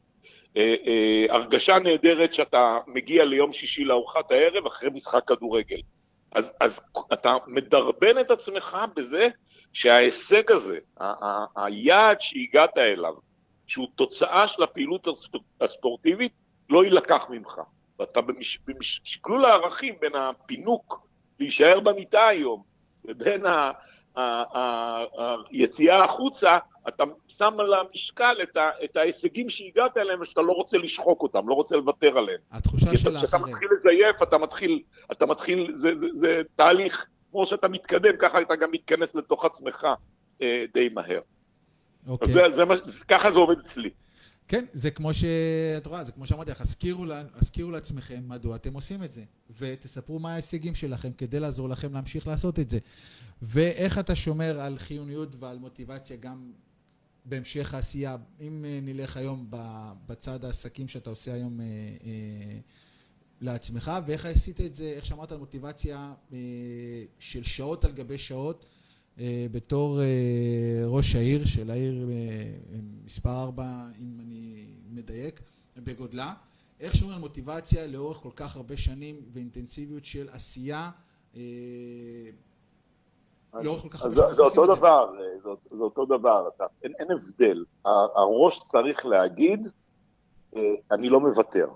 אה, אה, הרגשה נהדרת שאתה מגיע ליום שישי לארוחת הערב אחרי משחק כדורגל. אז, אז אתה מדרבן את עצמך בזה שההישג הזה, היעד שהגעת אליו, שהוא תוצאה של הפעילות הספ- הספורטיבית, לא יילקח ממך. ואתה במש- בשקלול הערכים בין הפינוק להישאר במיטה היום, ה- היציאה החוצה, אתה שם על המשקל את, ה- את ההישגים שהגעת אליהם ושאתה לא רוצה לשחוק אותם, לא רוצה לוותר עליהם. התחושה של אתה- כשאתה האחרים. מתחיל לזייף, אתה מתחיל, אתה מתחיל, זה, זה, זה תהליך, כמו שאתה מתקדם, ככה אתה גם מתכנס לתוך עצמך אה, די מהר. אוקיי. אז זה, זה, מה- ככה זה עובד אצלי. כן, זה כמו שאת רואה, זה כמו שאמרתי לך, הזכירו, לה- הזכירו לעצמכם מדוע אתם עושים את זה, ותספרו מה ההישגים שלכם כדי לעזור לכם להמשיך לעשות את זה. ואיך אתה שומר על חיוניות ועל מוטיבציה גם בהמשך העשייה, אם אה, נלך היום בצד העסקים שאתה עושה היום אה, אה, לעצמך, ואיך עשית את זה, איך שאמרת על מוטיבציה של שעות על גבי שעות, בתור אה, ראש העיר של העיר אה, מספר 4, אם אני מדייק, בגודלה. איך שומרים על מוטיבציה לאורך כל כך הרבה שנים ואינטנסיביות של עשייה אה, לאורך כל כך הרבה זה, זה אותו. דבר, זה, זה אותו דבר, אסף, אין, הבדל. הראש צריך להגיד, אה, אני לא מוותר.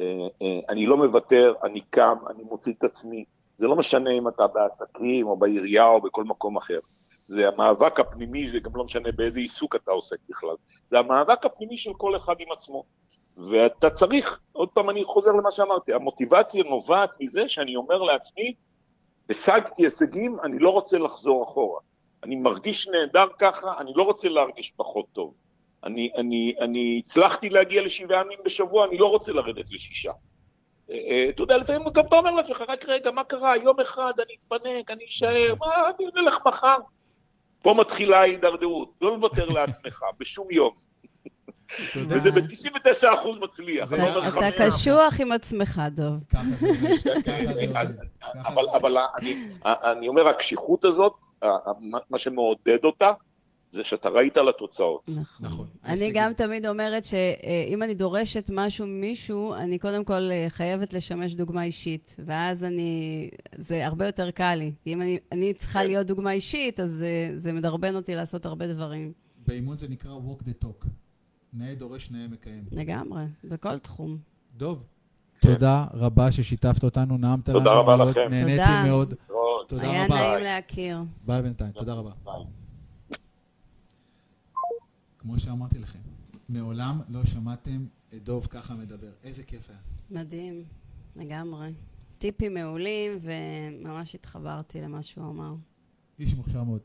אה, אה, אני לא מוותר, אני קם, אני מוציא את עצמי. זה לא משנה אם אתה בעסקים או בעירייה או בכל מקום אחר. זה המאבק הפנימי, זה גם לא משנה באיזה עיסוק אתה עוסק בכלל. זה המאבק הפנימי של כל אחד עם עצמו. ואתה צריך, עוד פעם אני חוזר למה שאמרתי, המוטיבציה נובעת מזה שאני אומר לעצמי, השגתי הישגים, אני לא רוצה לחזור אחורה. אני מרגיש נהדר ככה, אני לא רוצה להרגיש פחות טוב. אני, אני, אני הצלחתי להגיע לשבעה ימים בשבוע, אני לא רוצה לרדת לשישה. אה, אתה יודע, לפעמים גם אתה אומר לעצמך, רק רגע, מה קרה? יום אחד אני אתפנק, אני אשאר, מה, אני נלך מחר. פה מתחילה ההידרדרות, לא לוותר לעצמך [laughs] בשום יום. וזה ב-99% מצליח. לא אתה. קשוח עם עצמך, דוב. ככה זה [laughs] אבל, אני, אני אומר, הקשיחות הזאת, מה שמעודד אותה, זה שאתה ראית על התוצאות. נכון. נכון. אני. גם תמיד אומרת שאם אני דורשת משהו ממישהו, אני קודם כל אה, חייבת לשמש דוגמה אישית, ואז אני... זה הרבה יותר קל לי. כי אם אני, אני צריכה כן. להיות דוגמה אישית, אז זה, זה מדרבן אותי לעשות הרבה דברים. באימון זה נקרא walk the talk. נאה דורש, נאה מקיים. לגמרי, בכל תחום. דוב, כן. תודה רבה ששיתפת אותנו, נעמת לנו תודה רבה מאוד. נהניתי תודה. מאוד. תודה היה רבה. נעים להכיר. ביי בינתיים, תודה רבה. כמו שאמרתי לכם, מעולם לא שמעתם את דוב ככה מדבר. איזה כיף היה. מדהים, לגמרי. טיפים מעולים, וממש התחברתי למה שהוא אמר. איש מוכשר מאוד.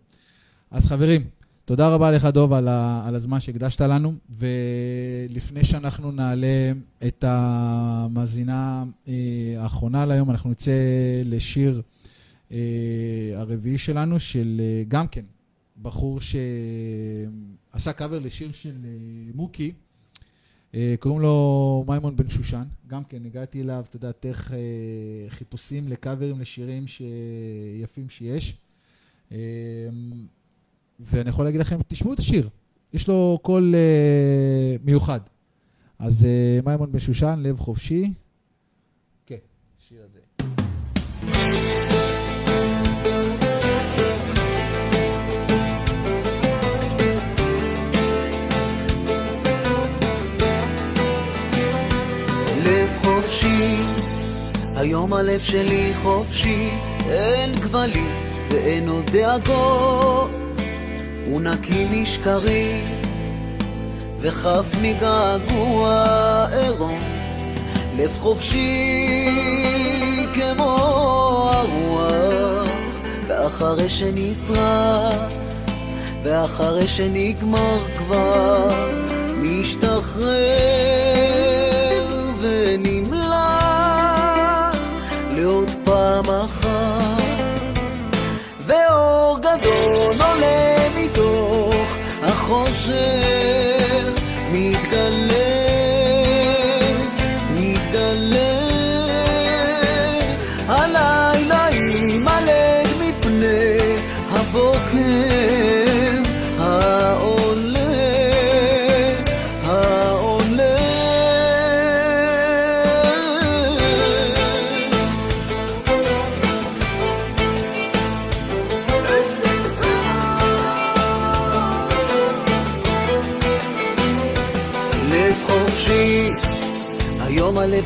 אז חברים, תודה רבה לך דוב על, ה, על הזמן שהקדשת לנו, ולפני שאנחנו נעלה את המאזינה אה, האחרונה להיום, אנחנו נצא לשיר אה, הרביעי שלנו, של אה, גם כן בחור שעשה קאבר לשיר של אה, מוקי, אה, קוראים לו מימון בן שושן, גם כן הגעתי אליו, אתה יודע, דרך אה, חיפושים לקאברים לשירים שיפים שיש. ואני יכול להגיד לכם, תשמעו את השיר, יש לו קול מיוחד. אז מימון בן שושן, לב חופשי. חופשי, היום הלב שלי חופשי, אין כבלים ואין עוד דאגות, הוא נקי משקרים וחף מגעגוע עירום, לב חופשי כמו הרוח, ואחרי שנשרף, ואחרי שנגמר כבר, משתחרר ונמלט לעוד פעם אחת. ואור גדול עולה מתוך החושך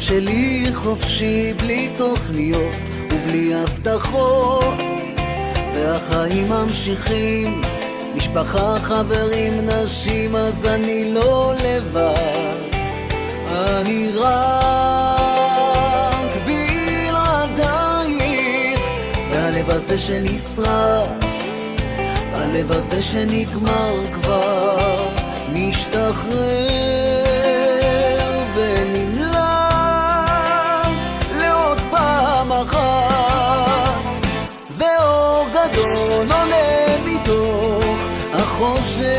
שלי חופשי בלי תוכניות ובלי הבטחות. והחיים ממשיכים משפחה, חברים, נשים, אז אני לא לבד. אני רק בלעדייך. והלב הזה שנשרף הלב הזה שנגמר כבר משתחרר החושך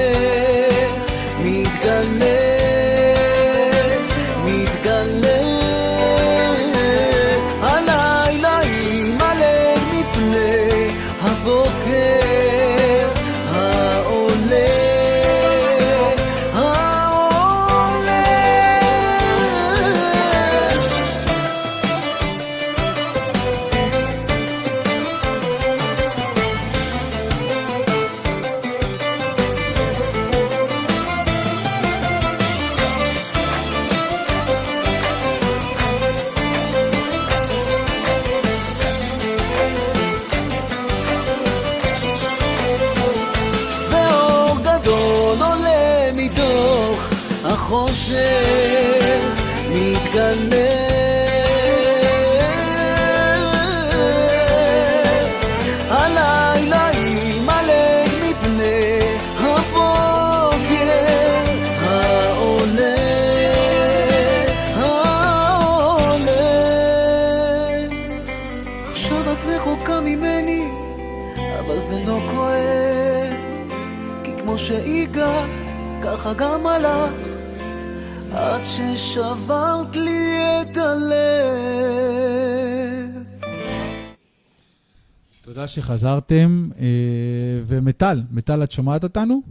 תודה שחזרתם. אה, ומיטל, מיטל, את שומעת אותנו?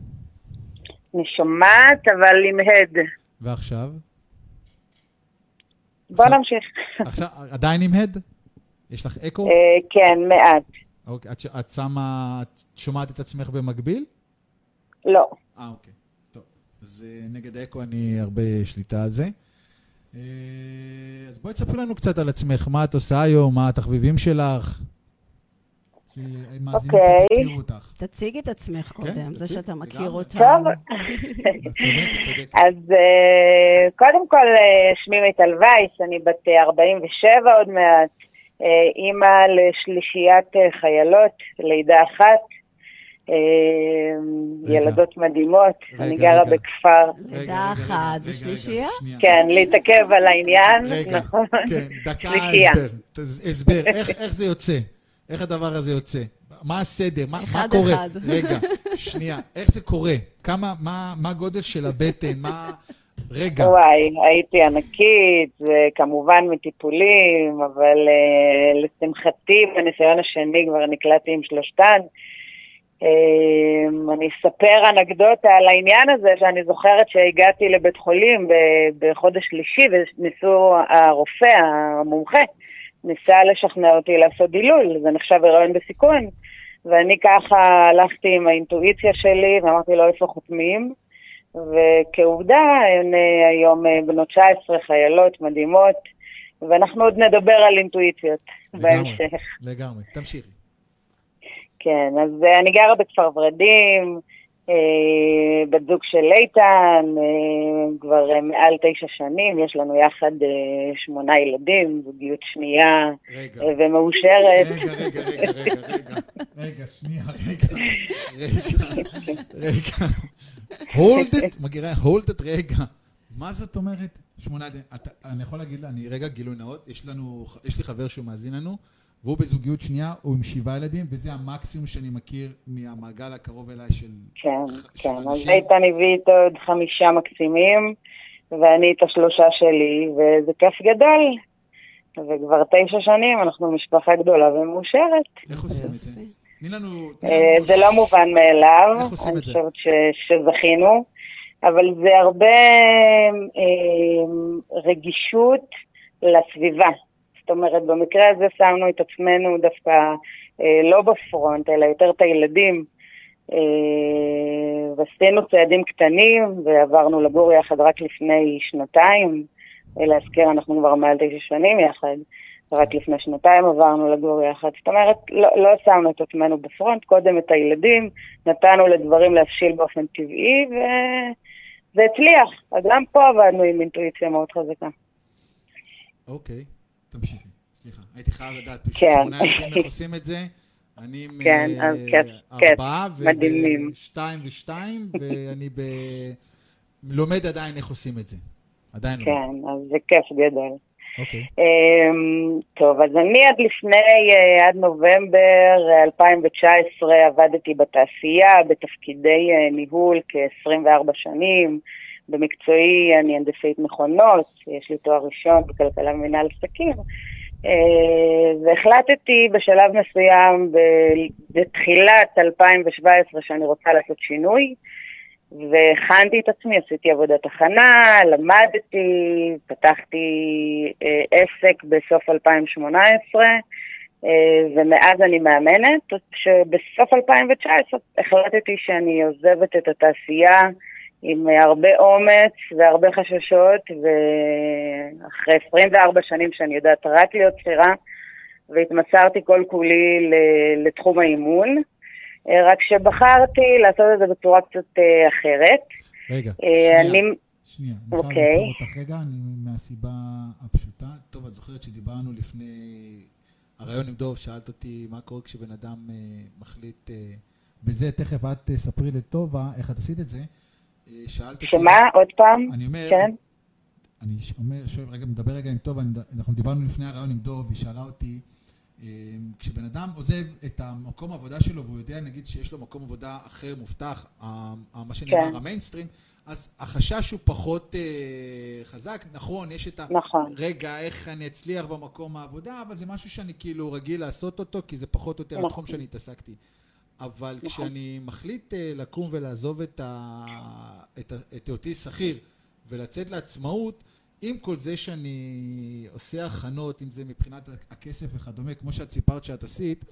אני שומעת, אבל עם הד. ועכשיו? בוא נמשיך. [laughs] עכשיו, עדיין עם הד? יש לך אקו? אה, כן, מעט. אוקיי, את, את שמה, את שומעת את עצמך במקביל? לא. אה, אוקיי. טוב. אז אה, נגד אקו אני הרבה שליטה על זה. אז בואי תספרי לנו קצת על עצמך, מה את עושה היום, מה התחביבים שלך. שמאזינים אוקיי. קצת יכירו אותך. תציג את עצמך קודם, זה שאתה מכיר. אותה. טוב. אז אה, קודם כל, אה, שמי מיטל וייס, אני בת אה, 47 עוד מעט, אה, אימא לשלישיית אה, חיילות, לידה אחת, אה. ילדות מדהימות. אני גרה. בכפר, לידה אחת, זה שלישייה? כן, להתעכב על העניין, נכון? כן, דקה. הסבר. הסבר, איך, איך זה יוצא? איך הדבר הזה יוצא? מה הסדר? מה, מה אחד, קורה? אחד. [laughs] רגע, שנייה, איך זה קורה? כמה, מה, מה הגודל של הבטן? מה... רגע, וואי, הייתי ענקית, וכמובן מטיפולים, אבל uh, לשמחתי, בניסיון השני כבר נקלעתי עם שלושתן. Um, אני אספר אנקדוטה על העניין הזה, שאני זוכרת שהגעתי לבית חולים ב- בחודש שלישי, וניסו, הרופא, המומחה, ניסה לשכנע אותי לעשות דילול, זה נחשב הריון בסיכון. ואני ככה הלכתי עם האינטואיציה שלי, ואמרתי לו איפה חותמים. וכעובדה, הן אה, היום אה, בנות 19, חיילות מדהימות, ואנחנו עוד נדבר על אינטואיציות לגמרי. בהמשך. לגמרי, תמשיכי. כן, אז אה, אני גרה בכפר ורדים, בת זוג של איתן, אה, כבר אה, מעל תשע שנים, יש לנו יחד אה, שמונה ילדים, זוגיות שנייה רגע. אה, ומאושרת. רגע, רגע, רגע, רגע, רגע, רגע, שנייה, רגע, רגע, רגע. hold it, מכירה? hold it, רגע. מה זאת אומרת? שמונה, אתה, אני יכול להגיד לה, אני רגע גילוי נאות, יש לנו, יש לי חבר שהוא מאזין לנו, והוא בזוגיות שנייה, הוא עם שבעה ילדים, וזה המקסימום שאני מכיר מהמעגל הקרוב אליי של... כן, של כן, אז אנשים. איתן הביא איתו עוד חמישה מקסימים, ואני את השלושה שלי, וזה כיף גדול. וכבר תשע שנים אנחנו משפחה גדולה ומאושרת. איך עושים את זה? תני לנו... אה, לנו זה לא מובן מאליו, איך עושים אני את זה? חושבת ש- שזכינו, אבל זה הרבה אה, רגישות לסביבה. זאת אומרת, במקרה הזה שמנו את עצמנו דווקא אה, לא בפרונט, אלא יותר את הילדים. אה, ועשינו צעדים קטנים, ועברנו לגור יחד רק לפני שנתיים, להזכיר, אנחנו כבר מעל תשע שנים יחד, רק לפני שנתיים עברנו לגור יחד. זאת אומרת, לא, לא שמנו את עצמנו בפרונט, קודם את הילדים, נתנו לדברים להבשיל באופן טבעי, וזה הצליח. אז גם פה עבדנו עם אינטואיציה מאוד חזקה. אוקיי, תמשיכי. סליחה, הייתי חייב לדעת, פשוט כן. שמונה ילדים איך עושים את זה. אני עם [laughs] כן, אז כיף, כיף. ארבעה, מדהימים. ושתיים ושתיים, ואני ב... לומד עדיין איך עושים את זה. עדיין לומד. כן, אז זה כיף גדול. אוקיי. אמ, טוב, אז אני עד לפני, אה, עד נובמבר אה, 2019 עבדתי בתעשייה בתפקידי אה, ניהול כ-24 שנים. במקצועי אני הנדסאית מכונות, יש לי תואר ראשון בכלכלה ומנהל עסקים. אה, והחלטתי בשלב מסוים, בתחילת 2017, שאני רוצה לעשות שינוי. והכנתי את עצמי, עשיתי עבודת הכנה, למדתי, פתחתי אה, עסק בסוף 2018, אה, ומאז אני מאמנת, שבסוף 2019 החלטתי שאני עוזבת את התעשייה עם הרבה אומץ והרבה חששות, ואחרי 24 שנים שאני יודעת רק להיות שכירה, והתמסרתי כל כולי לתחום האימון. אה, רק שבחרתי לעשות את זה בצורה קצת אה, אחרת. רגע, אה, שנייה. אני... שנייה, אני חייב אוקיי. לעצור אותך רגע, אני מהסיבה הפשוטה. טוב, את זוכרת שדיברנו לפני הרעיון עם דוב, שאלת אותי מה קורה כשבן אדם מחליט בזה, תכף את תספרי לטובה איך את עשית את זה. שאלת אותי... שמה? עוד פעם? אני אומר, כן. אני אומר, שואל, רגע, מדבר רגע עם אני- אנחנו דיברנו לפני הרעיון עם דוב, היא שאלה אותי, אה, כשבן אדם עוזב את המקום העבודה שלו והוא יודע נגיד שיש לו מקום עבודה אחר מובטח, מה שנאמר כן. המיינסטרים, אז החשש הוא פחות אה, חזק, נכון, יש את ה... נכון. רגע, איך אני אצליח במקום העבודה, אבל זה משהו שאני כאילו רגיל לעשות אותו, כי זה פחות או יותר נכון. התחום שאני התעסקתי. אבל נכון. כשאני מחליט אה, לקום ולעזוב את, ה... את, ה... את היותי שכיר ולצאת לעצמאות, עם כל זה שאני עושה הכנות, אם זה מבחינת הכסף וכדומה, כמו שאת סיפרת שאת עשית,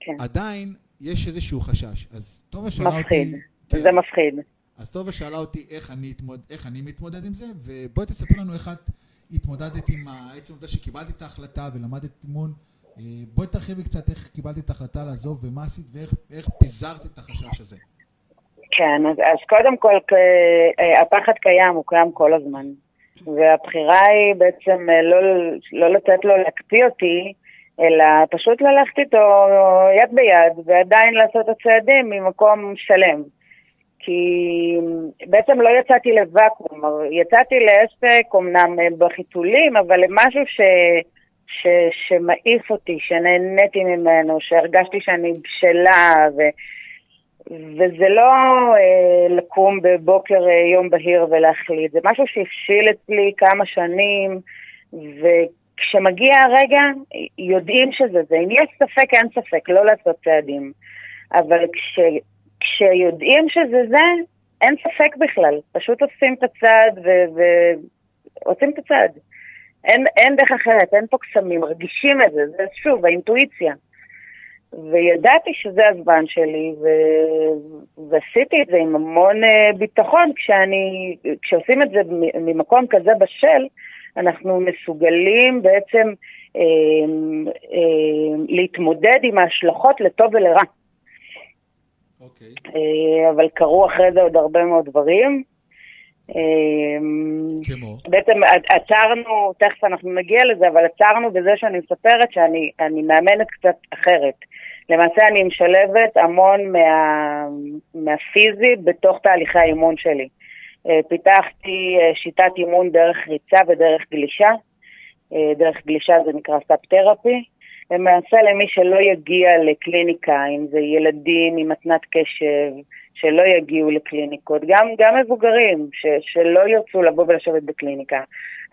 כן. עדיין יש איזשהו חשש. אז טובה שאלה אותי... מפחיד. כן. זה מפחיד. אז טובה שאלה אותי איך אני, אתמוד, איך אני מתמודד עם זה, ובואי תספר לנו איך את התמודדת עם עצם העובדה שקיבלת את ההחלטה ולמדת אימון. אה, בואי תרחיבי קצת איך קיבלת את ההחלטה לעזוב ומה עשית ואיך איך פיזרת את החשש הזה. כן, אז, אז קודם כל, כ- אה, הפחד קיים, הוא קיים כל הזמן. והבחירה היא בעצם אה, לא, לא לתת לו להקפיא אותי, אלא פשוט ללכת איתו יד ביד, ועדיין לעשות את הצעדים ממקום שלם. כי בעצם לא יצאתי לוואקום, יצאתי לעסק, אמנם בחיתולים, אבל למשהו ש, ש, שמעיף אותי, שנהניתי ממנו, שהרגשתי שאני בשלה, ו, וזה לא אה, לקום בבוקר אה, יום בהיר ולהחליט, זה משהו שהבשיל אצלי כמה שנים, וכשמגיע הרגע, יודעים שזה זה. אם יש ספק, אין ספק, לא לעשות צעדים. אבל כש, כשיודעים שזה זה, אין ספק בכלל. פשוט עושים את הצעד ו- ועושים את הצעד. אין, אין דרך אחרת, אין פה קסמים, מרגישים את זה, זה שוב, האינטואיציה. וידעתי שזה הזמן שלי, ו... ועשיתי את זה עם המון אה, ביטחון. כשאני, כשעושים את זה ממקום כזה בשל, אנחנו מסוגלים בעצם אה, אה, להתמודד עם ההשלכות לטוב ולרע. אוקיי. אה, אבל קרו אחרי זה עוד הרבה מאוד דברים. אה, כמו? בעצם עצרנו, תכף אנחנו נגיע לזה, אבל עצרנו בזה שאני מספרת שאני אני מאמנת קצת אחרת. למעשה אני משלבת המון מה, מהפיזי בתוך תהליכי האימון שלי. אה, פיתחתי אה, שיטת אימון דרך ריצה ודרך גלישה. אה, דרך גלישה זה נקרא סאפ-תרפי. למעשה למי שלא יגיע לקליניקה, אם זה ילדים עם מתנת קשב, שלא יגיעו לקליניקות, גם, גם מבוגרים ש, שלא ירצו לבוא ולשבת בקליניקה.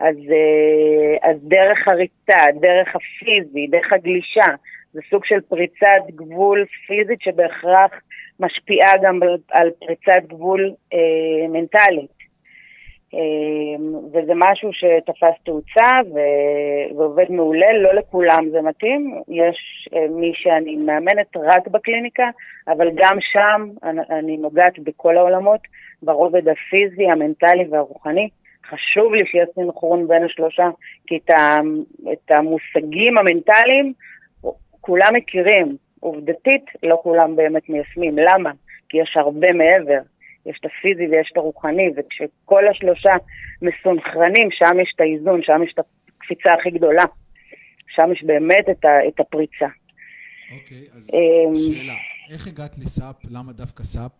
אז, אה, אז דרך הריצה, דרך הפיזי, דרך הגלישה, זה סוג של פריצת גבול פיזית שבהכרח משפיעה גם על- פריצת גבול אה, מנטלית. אה, וזה משהו שתפס תאוצה ועובד מעולה, לא לכולם זה מתאים. יש אה, מי שאני מאמנת רק בקליניקה, אבל גם שם אני, נוגעת בכל העולמות, ברובד הפיזי, המנטלי והרוחני, חשוב לי שיהיה סינכרון בין השלושה, כי את המושגים המנטליים כולם מכירים. עובדתית, לא כולם באמת מיישמים. למה? כי יש הרבה מעבר. יש את הפיזי ויש את הרוחני, וכשכל השלושה מסונכרנים, שם יש את האיזון, שם יש את הקפיצה הכי גדולה. שם יש באמת את, ה, את הפריצה. אוקיי, אז אמ, שאלה, איך הגעת לסאפ? למה דווקא סאפ?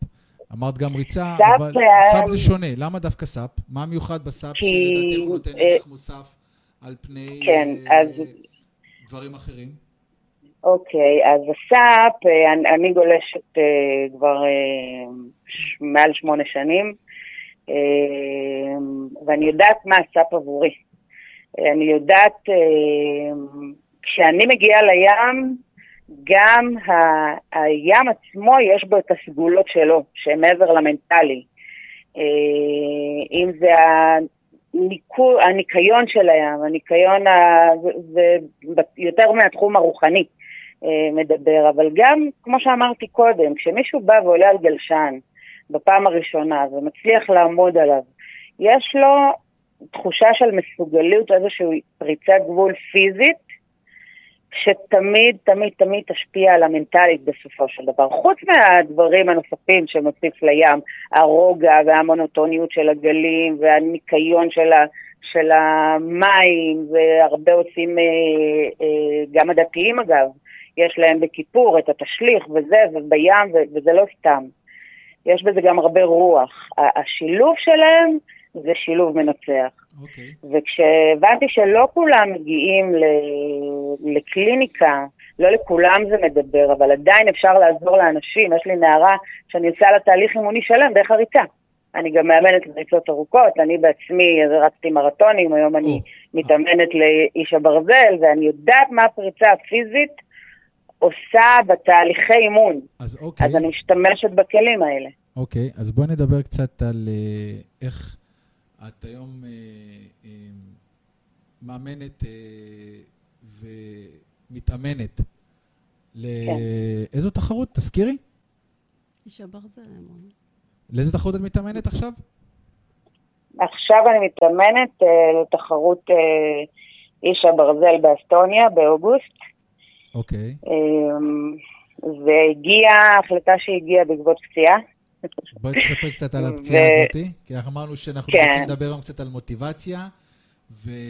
אמרת גם ריצה, סאפ, אבל אה, סאפ זה שונה. למה דווקא סאפ? מה מיוחד בסאפ כי, שלדעתך הוא נותן ערך מוסף על פני כן, אה, אז דברים אחרים? אוקיי, אז הסאפ, אה, אני, אני גולשת אה, כבר אה, ש- מעל שמונה שנים, אה, ואני יודעת מה הסאפ עבורי. אה, אני יודעת, אה, כשאני מגיעה לים, גם ה- הים עצמו יש בו את הסגולות שלו, שהן מעבר למנטלי. אה, אם זה הניקו, הניקיון של הים, הניקיון, ה, זה, זה יותר מהתחום הרוחני מדבר, אבל גם, כמו שאמרתי קודם, כשמישהו בא ועולה על גלשן בפעם הראשונה ומצליח לעמוד עליו, יש לו תחושה של מסוגלות, איזושהי פריצת גבול פיזית, שתמיד, תמיד, תמיד תשפיע על המנטלית בסופו של דבר. חוץ מהדברים הנוספים שמוסיף לים, הרוגע והמונוטוניות של הגלים והניקיון של, ה, של המים, והרבה עושים, אה, אה, גם הדתיים אגב, יש להם בכיפור את התשליך וזה, ובים, ו- וזה לא סתם. יש בזה גם הרבה רוח. השילוב שלהם זה שילוב מנצח. אוקיי. וכשהבנתי שלא כולם מגיעים ל- לקליניקה, לא לכולם זה מדבר, אבל עדיין אפשר לעזור לאנשים. יש לי נערה שאני עושה לה תהליך אימוני שלם דרך הריצה. אני גם מאמנת לריצות ארוכות, אני בעצמי רצתי מרתונים, היום אני מתאמנת לאיש הברזל, ואני יודעת מה הפריצה הפיזית עושה בתהליכי אימון. אז אוקיי. אז אני משתמשת בכלים האלה. אוקיי, אז בואי נדבר קצת על אה, איך את היום אה, אה, מאמנת אה, ומתאמנת. לאיזו תחרות? תזכירי. איש הברזל, אמרנו. לאיזו תחרות את מתאמנת עכשיו? עכשיו אני מתאמנת אה, לתחרות אה, איש הברזל באסטוניה באוגוסט. אוקיי. אמ, והגיעה, החלטה שהגיעה בעקבות פציעה. בואי תספרי קצת על הפציעה ו- הזאתי, כי אנחנו אמרנו שאנחנו כן. רוצים לדבר היום קצת על מוטיבציה,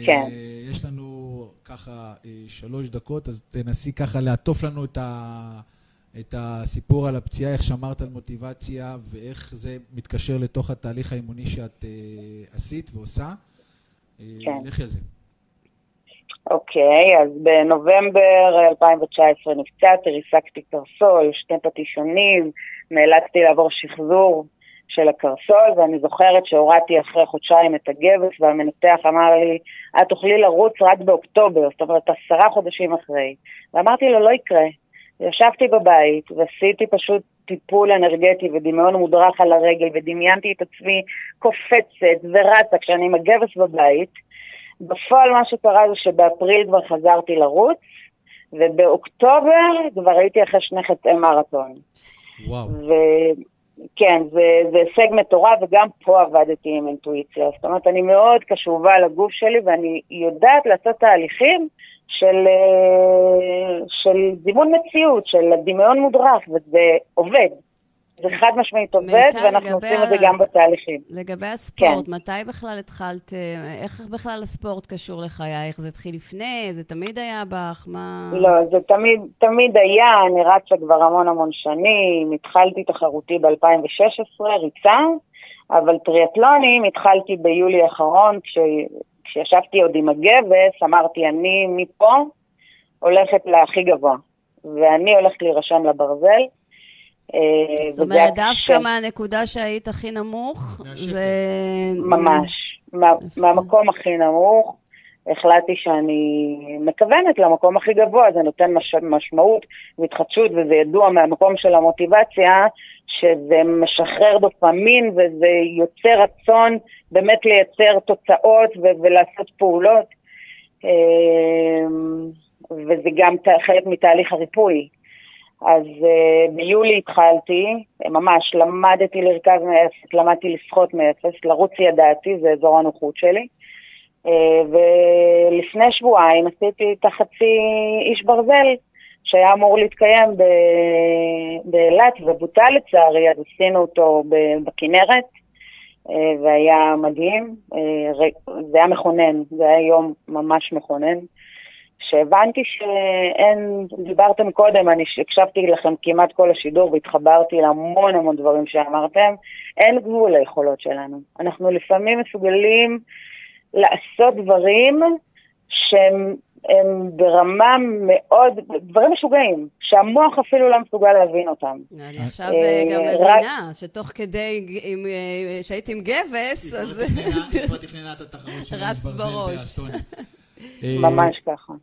כן. ויש לנו ככה אה, שלוש דקות, אז תנסי ככה לעטוף לנו את, ה... את הסיפור על הפציעה, איך שמרת על מוטיבציה, ואיך זה מתקשר לתוך התהליך האימוני שאת אה, עשית ועושה. אה, כן. לכי על זה. אוקיי, אז בנובמבר 2019 נפצעתי, ריסקתי קרסול, שני פטישונים, נאלצתי לעבור שחזור של הקרסול, ואני זוכרת שהורדתי אחרי חודשיים את הגבס, והמנתח אמר לי, את תוכלי לרוץ רק באוקטובר, זאת אומרת עשרה חודשים אחרי. ואמרתי לו, לא יקרה. ישבתי בבית ועשיתי פשוט טיפול אנרגטי ודמיון מודרך על הרגל, ודמיינתי את עצמי קופצת ורצה כשאני עם הגבס בבית. בפועל מה שקרה זה שבאפריל כבר חזרתי לרוץ, ובאוקטובר כבר הייתי אחרי שני חצי מרתון. וואו. וכן, זה, זה הישג מטורף, וגם פה עבדתי עם אינטואיציה. זאת אומרת, אני מאוד קשובה לגוף שלי, ואני יודעת לעשות תהליכים של, אה, של זימון מציאות, של דמיון מודרך, וזה עובד. זה חד משמעית עובד, ואנחנו עושים את זה ה- גם בתהליכים. לגבי הספורט, כן. מתי בכלל התחלת, אה, איך בכלל הספורט קשור לחייך? זה התחיל לפני? זה תמיד היה בך? מה... לא, זה תמיד, תמיד היה, אני רצה כבר המון המון שנים, התחלתי תחרותי ב-2016, ריצה, אבל טריאטלונים התחלתי ביולי האחרון, כש, כשישבתי עוד עם הגבס, אמרתי, אני מפה הולכת להכי גבוה, ואני הולכת להירשם לברזל. אה, זאת אומרת, דווקא. מהנקודה שהיית הכי נמוך, זה... ממש, מה, מהמקום הכי נמוך, החלטתי שאני מכוונת למקום הכי גבוה, זה נותן מש, משמעות והתחדשות, וזה ידוע מהמקום של המוטיבציה, שזה משחרר דופמין וזה יוצר רצון באמת לייצר תוצאות ו- ולעשות פעולות, אמ, וזה גם חלק מתהליך הריפוי. אז uh, ביולי התחלתי, ממש למדתי לרכב מאפס, למדתי לשחות מאפס, לרוץ ידעתי, זה אזור הנוחות שלי. Uh, ולפני שבועיים עשיתי את החצי איש ברזל, שהיה אמור להתקיים באילת ובוטל לצערי, אז עשינו אותו בכנרת, אה, והיה מדהים. זה היה מכונן, זה היה יום ממש מכונן. שהבנתי שאין, דיברתם קודם, אני הקשבתי לכם כמעט כל השידור והתחברתי להמון המון דברים שאמרתם, אין גבול ליכולות שלנו. אנחנו לפעמים מסוגלים לעשות דברים שהם הם ברמה מאוד, דברים משוגעים, שהמוח אפילו לא מסוגל להבין אותם. אני עכשיו אה, אה, גם מבינה שתוך כדי, אה, שהייתי עם גבס, אז היא כבר תכננה את התחרות של רצת ברזל בראש. [laughs] ממש ככה.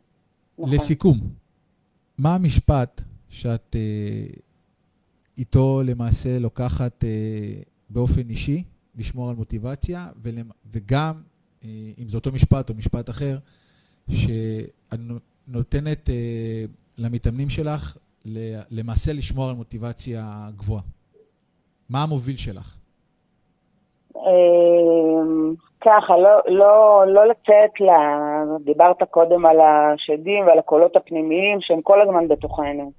נכון. לסיכום, מה המשפט שאת אה, איתו למעשה לוקחת אה, באופן אישי לשמור על מוטיבציה, ולמ- וגם, אה, אם זה אותו משפט או משפט אחר, שאת נו- נותנת אה, למתאמנים שלך למעשה לשמור על מוטיבציה גבוהה. מה המוביל שלך? ככה, לא, לא, לא לצאת ל... דיברת קודם על השדים ועל הקולות הפנימיים שהם כל הזמן בתוכנו.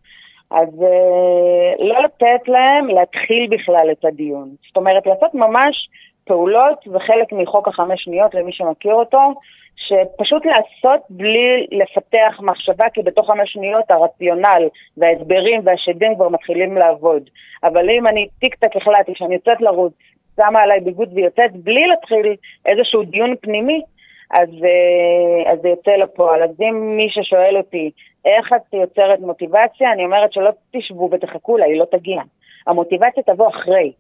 אז אה, לא לתת להם להתחיל בכלל את הדיון. זאת אומרת, לעשות ממש פעולות, זה חלק מחוק החמש שניות למי שמכיר אותו, שפשוט לעשות בלי לפתח מחשבה, כי בתוך חמש שניות הרציונל וההסברים והשדים כבר מתחילים לעבוד. אבל אם אני טיק טק החלטתי שאני יוצאת לרוץ, שמה עליי ביגוד ויוצאת בלי להתחיל איזשהו דיון פנימי, אז, אה, אז זה יוצא לפועל. אז אם מי ששואל אותי איך את יוצרת מוטיבציה, אני אומרת שלא תשבו ותחכו לה, היא לא תגיע. המוטיבציה תבוא אחרי.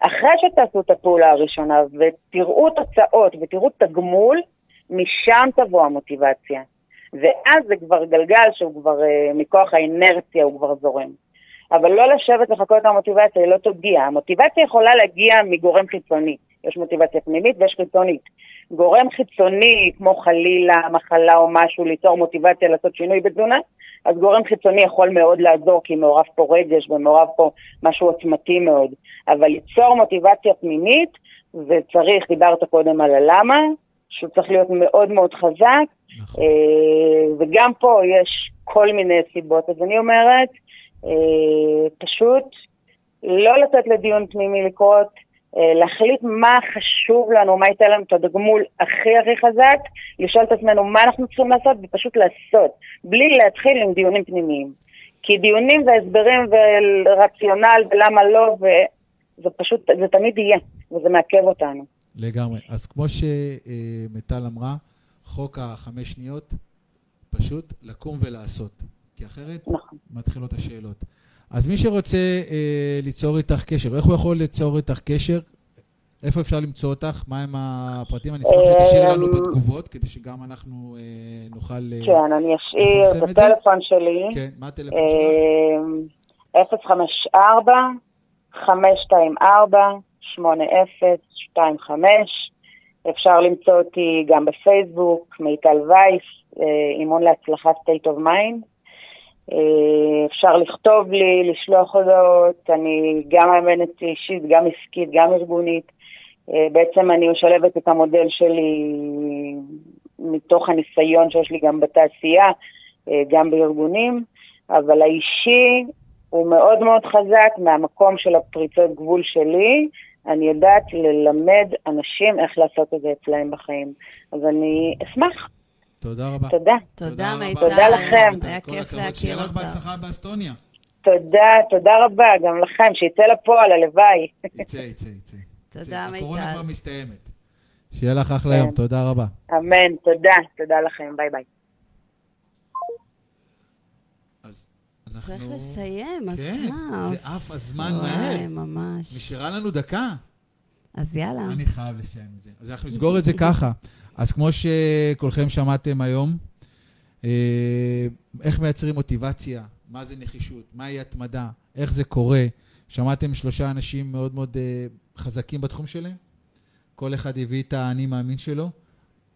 אחרי שתעשו את הפעולה הראשונה ותראו תוצאות ותראו תגמול, משם תבוא המוטיבציה. ואז זה כבר גלגל שהוא כבר, אה, מכוח האינרציה הוא כבר זורם. אבל לא לשבת לחכות למוטיבציה, היא לא תגיע. המוטיבציה יכולה להגיע מגורם חיצוני. יש מוטיבציה פנימית ויש חיצונית. גורם חיצוני, כמו חלילה, מחלה או משהו, ליצור מוטיבציה לעשות שינוי בתזונה, אז גורם חיצוני יכול מאוד לעזור, כי מעורב פה רגש ומעורב פה משהו עוצמתי מאוד. אבל ליצור מוטיבציה פנימית, וצריך, דיברת קודם על הלמה, שהוא צריך להיות מאוד מאוד חזק, אה, וגם פה יש כל מיני סיבות. אז אני אומרת, פשוט לא לתת לדיון פנימי לקרות, אה, להחליט מה חשוב לנו, מה ייתן לנו את הדגמול הכי הכי חזק, לשאול את עצמנו מה אנחנו צריכים לעשות ופשוט לעשות, בלי להתחיל עם דיונים פנימיים. כי דיונים והסברים ורציונל ולמה לא, זה פשוט, זה תמיד יהיה, וזה מעכב אותנו. לגמרי. אז כמו שמיטל אמרה, חוק החמש שניות, פשוט לקום ולעשות. כי אחרת נכון. מתחילות השאלות. אז מי שרוצה אה, ליצור איתך קשר, איך הוא יכול ליצור איתך קשר? איפה אפשר למצוא אותך? מהם הפרטים? אני אשמח שתשאירי לנו אמ, בתגובות, כדי שגם אנחנו אה, נוכל... אה, כן, אני אשאיר את? הטלפון שלי. כן, מה הטלפון שלך? אה, 054 524 8025 אפשר למצוא אותי גם בפייסבוק, מיטל וייס, אה, אימון להצלחה state of mind. אה, אפשר לכתוב לי, לשלוח הודעות, אני גם מאמנת אישית, גם עסקית, גם ארגונית. אה, בעצם אני משלבת את המודל שלי מתוך הניסיון שיש לי גם בתעשייה, אה, גם בארגונים, אבל האישי הוא מאוד מאוד חזק מהמקום של הפריצות גבול שלי. אני יודעת ללמד אנשים איך לעשות את זה אצלהם בחיים. אז אני אשמח. תודה רבה. תודה. תודה, מיטל. תודה לכם. היה כיף הכבוד, שיהיה להכיר לך אותך. בהצלחה באסטוניה. תודה, תודה רבה, גם לכם, שיצא לפועל, הלוואי. יצא, יצא, יצא. תודה, הקורונה כבר מיטל. מסתיימת. שיהיה לך אחלה כן. יום, תודה רבה. אמן, תודה, תודה לכם, ביי ביי. אנחנו... צריך לסיים, כן, אסף. זה עף הזמן מהר. ממש. נשארה לנו דקה. אז יאללה. אני חייב לסיים את זה. אז אנחנו נסגור את זה ככה. אז כמו שכולכם שמעתם היום, אה, איך מייצרים מוטיבציה, מה זה נחישות, מהי התמדה, איך זה קורה. שמעתם שלושה אנשים מאוד מאוד אה, חזקים בתחום שלהם? כל אחד הביא את האני מאמין שלו,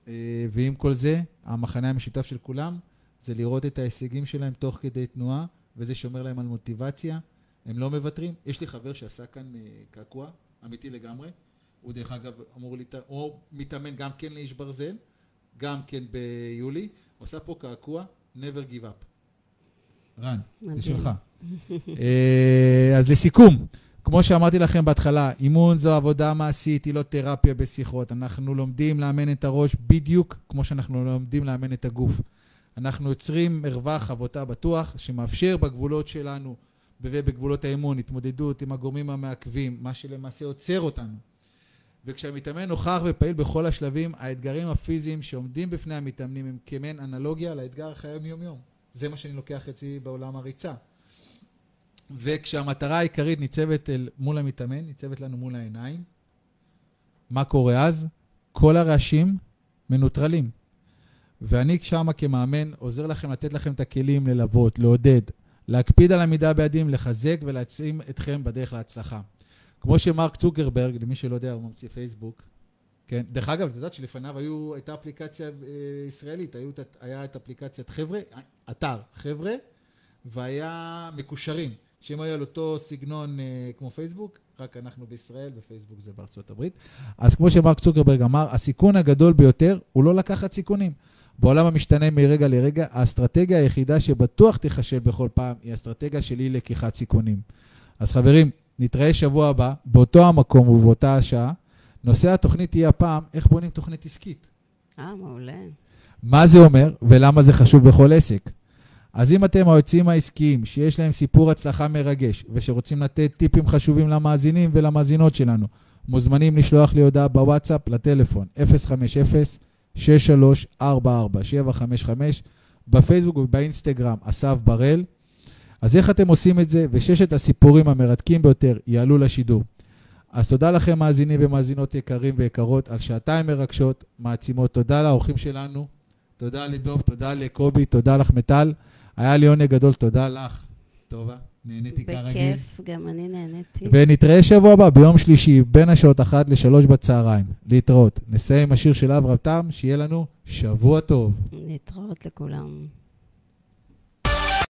אה, ועם כל זה, המחנה המשותף של כולם זה לראות את ההישגים שלהם תוך כדי תנועה, וזה שומר להם על מוטיבציה, הם לא מוותרים. יש לי חבר שעשה כאן קעקוע, אמיתי לגמרי. הוא דרך אגב אמור, להת... הוא מתאמן גם כן לאיש ברזל, גם כן ביולי. הוא עשה פה קעקוע, never give up. רן, זה. שלך. [laughs] אה, אז לסיכום, כמו שאמרתי לכם בהתחלה, אימון זו עבודה מעשית, היא לא תרפיה בשיחות. אנחנו לומדים לאמן את הראש בדיוק כמו שאנחנו לומדים לאמן את הגוף. אנחנו יוצרים מרווח עבודה בטוח שמאפשר בגבולות שלנו ובגבולות האימון התמודדות עם הגורמים המעכבים, מה שלמעשה עוצר אותנו. וכשהמתאמן נוכח ופעיל בכל השלבים, האתגרים הפיזיים שעומדים בפני המתאמנים הם כמעין אנלוגיה לאתגר החיים יום-יום. זה מה שאני לוקח אצלי בעולם הריצה. וכשהמטרה העיקרית ניצבת אל מול המתאמן, ניצבת לנו מול העיניים, מה קורה אז? כל הרעשים מנוטרלים. ואני שמה כמאמן עוזר לכם לתת לכם את הכלים ללוות, לעודד, להקפיד על עמידה ביעדים, לחזק ולהעצים אתכם בדרך להצלחה. כמו שמרק צוקרברג, למי שלא יודע, הוא ממציא פייסבוק, כן? דרך אגב, את יודעת שלפניו היו, הייתה אפליקציה אה, ישראלית, היו, היה את אפליקציית חבר'ה, אתר חבר'ה, והיה מקושרים, שהם היו על אותו סגנון אה, כמו פייסבוק, רק אנחנו בישראל ופייסבוק זה בארצות הברית. אז כמו שמרק צוקרברג אמר, הסיכון הגדול ביותר הוא לא לקחת סיכונים. בעולם המשתנה מרגע לרגע, האסטרטגיה היחידה שבטוח תיכשל בכל פעם היא אסטרטגיה של אי לקיחת סיכונים. אז חברים, נתראה שבוע הבא, באותו המקום ובאותה השעה. נושא התוכנית יהיה הפעם, איך בונים תוכנית עסקית. אה, מעולה. מה זה אומר ולמה זה חשוב בכל עסק. אז אם אתם היועצים העסקיים שיש להם סיפור הצלחה מרגש ושרוצים לתת טיפים חשובים למאזינים ולמאזינות שלנו, מוזמנים לשלוח לי הודעה בוואטסאפ לטלפון 050-6344-755 בפייסבוק ובאינסטגרם אסף בראל. אז איך אתם עושים את זה? וששת הסיפורים המרתקים ביותר יעלו לשידור. אז תודה לכם מאזינים ומאזינות יקרים ויקרות על שעתיים מרגשות, מעצימות. תודה לאורחים שלנו, תודה לדוב, תודה לקובי, תודה לך מטל. היה לי עונג גדול, תודה לך. טובה, נהניתי כרגיל. בכיף, גם אני נהניתי. ונתראה שבוע הבא, ביום שלישי, בין השעות 1 ל-3 בצהריים. להתראות. נסיים עם השיר של אברהם תם, שיהיה לנו שבוע טוב. להתראות לכולם.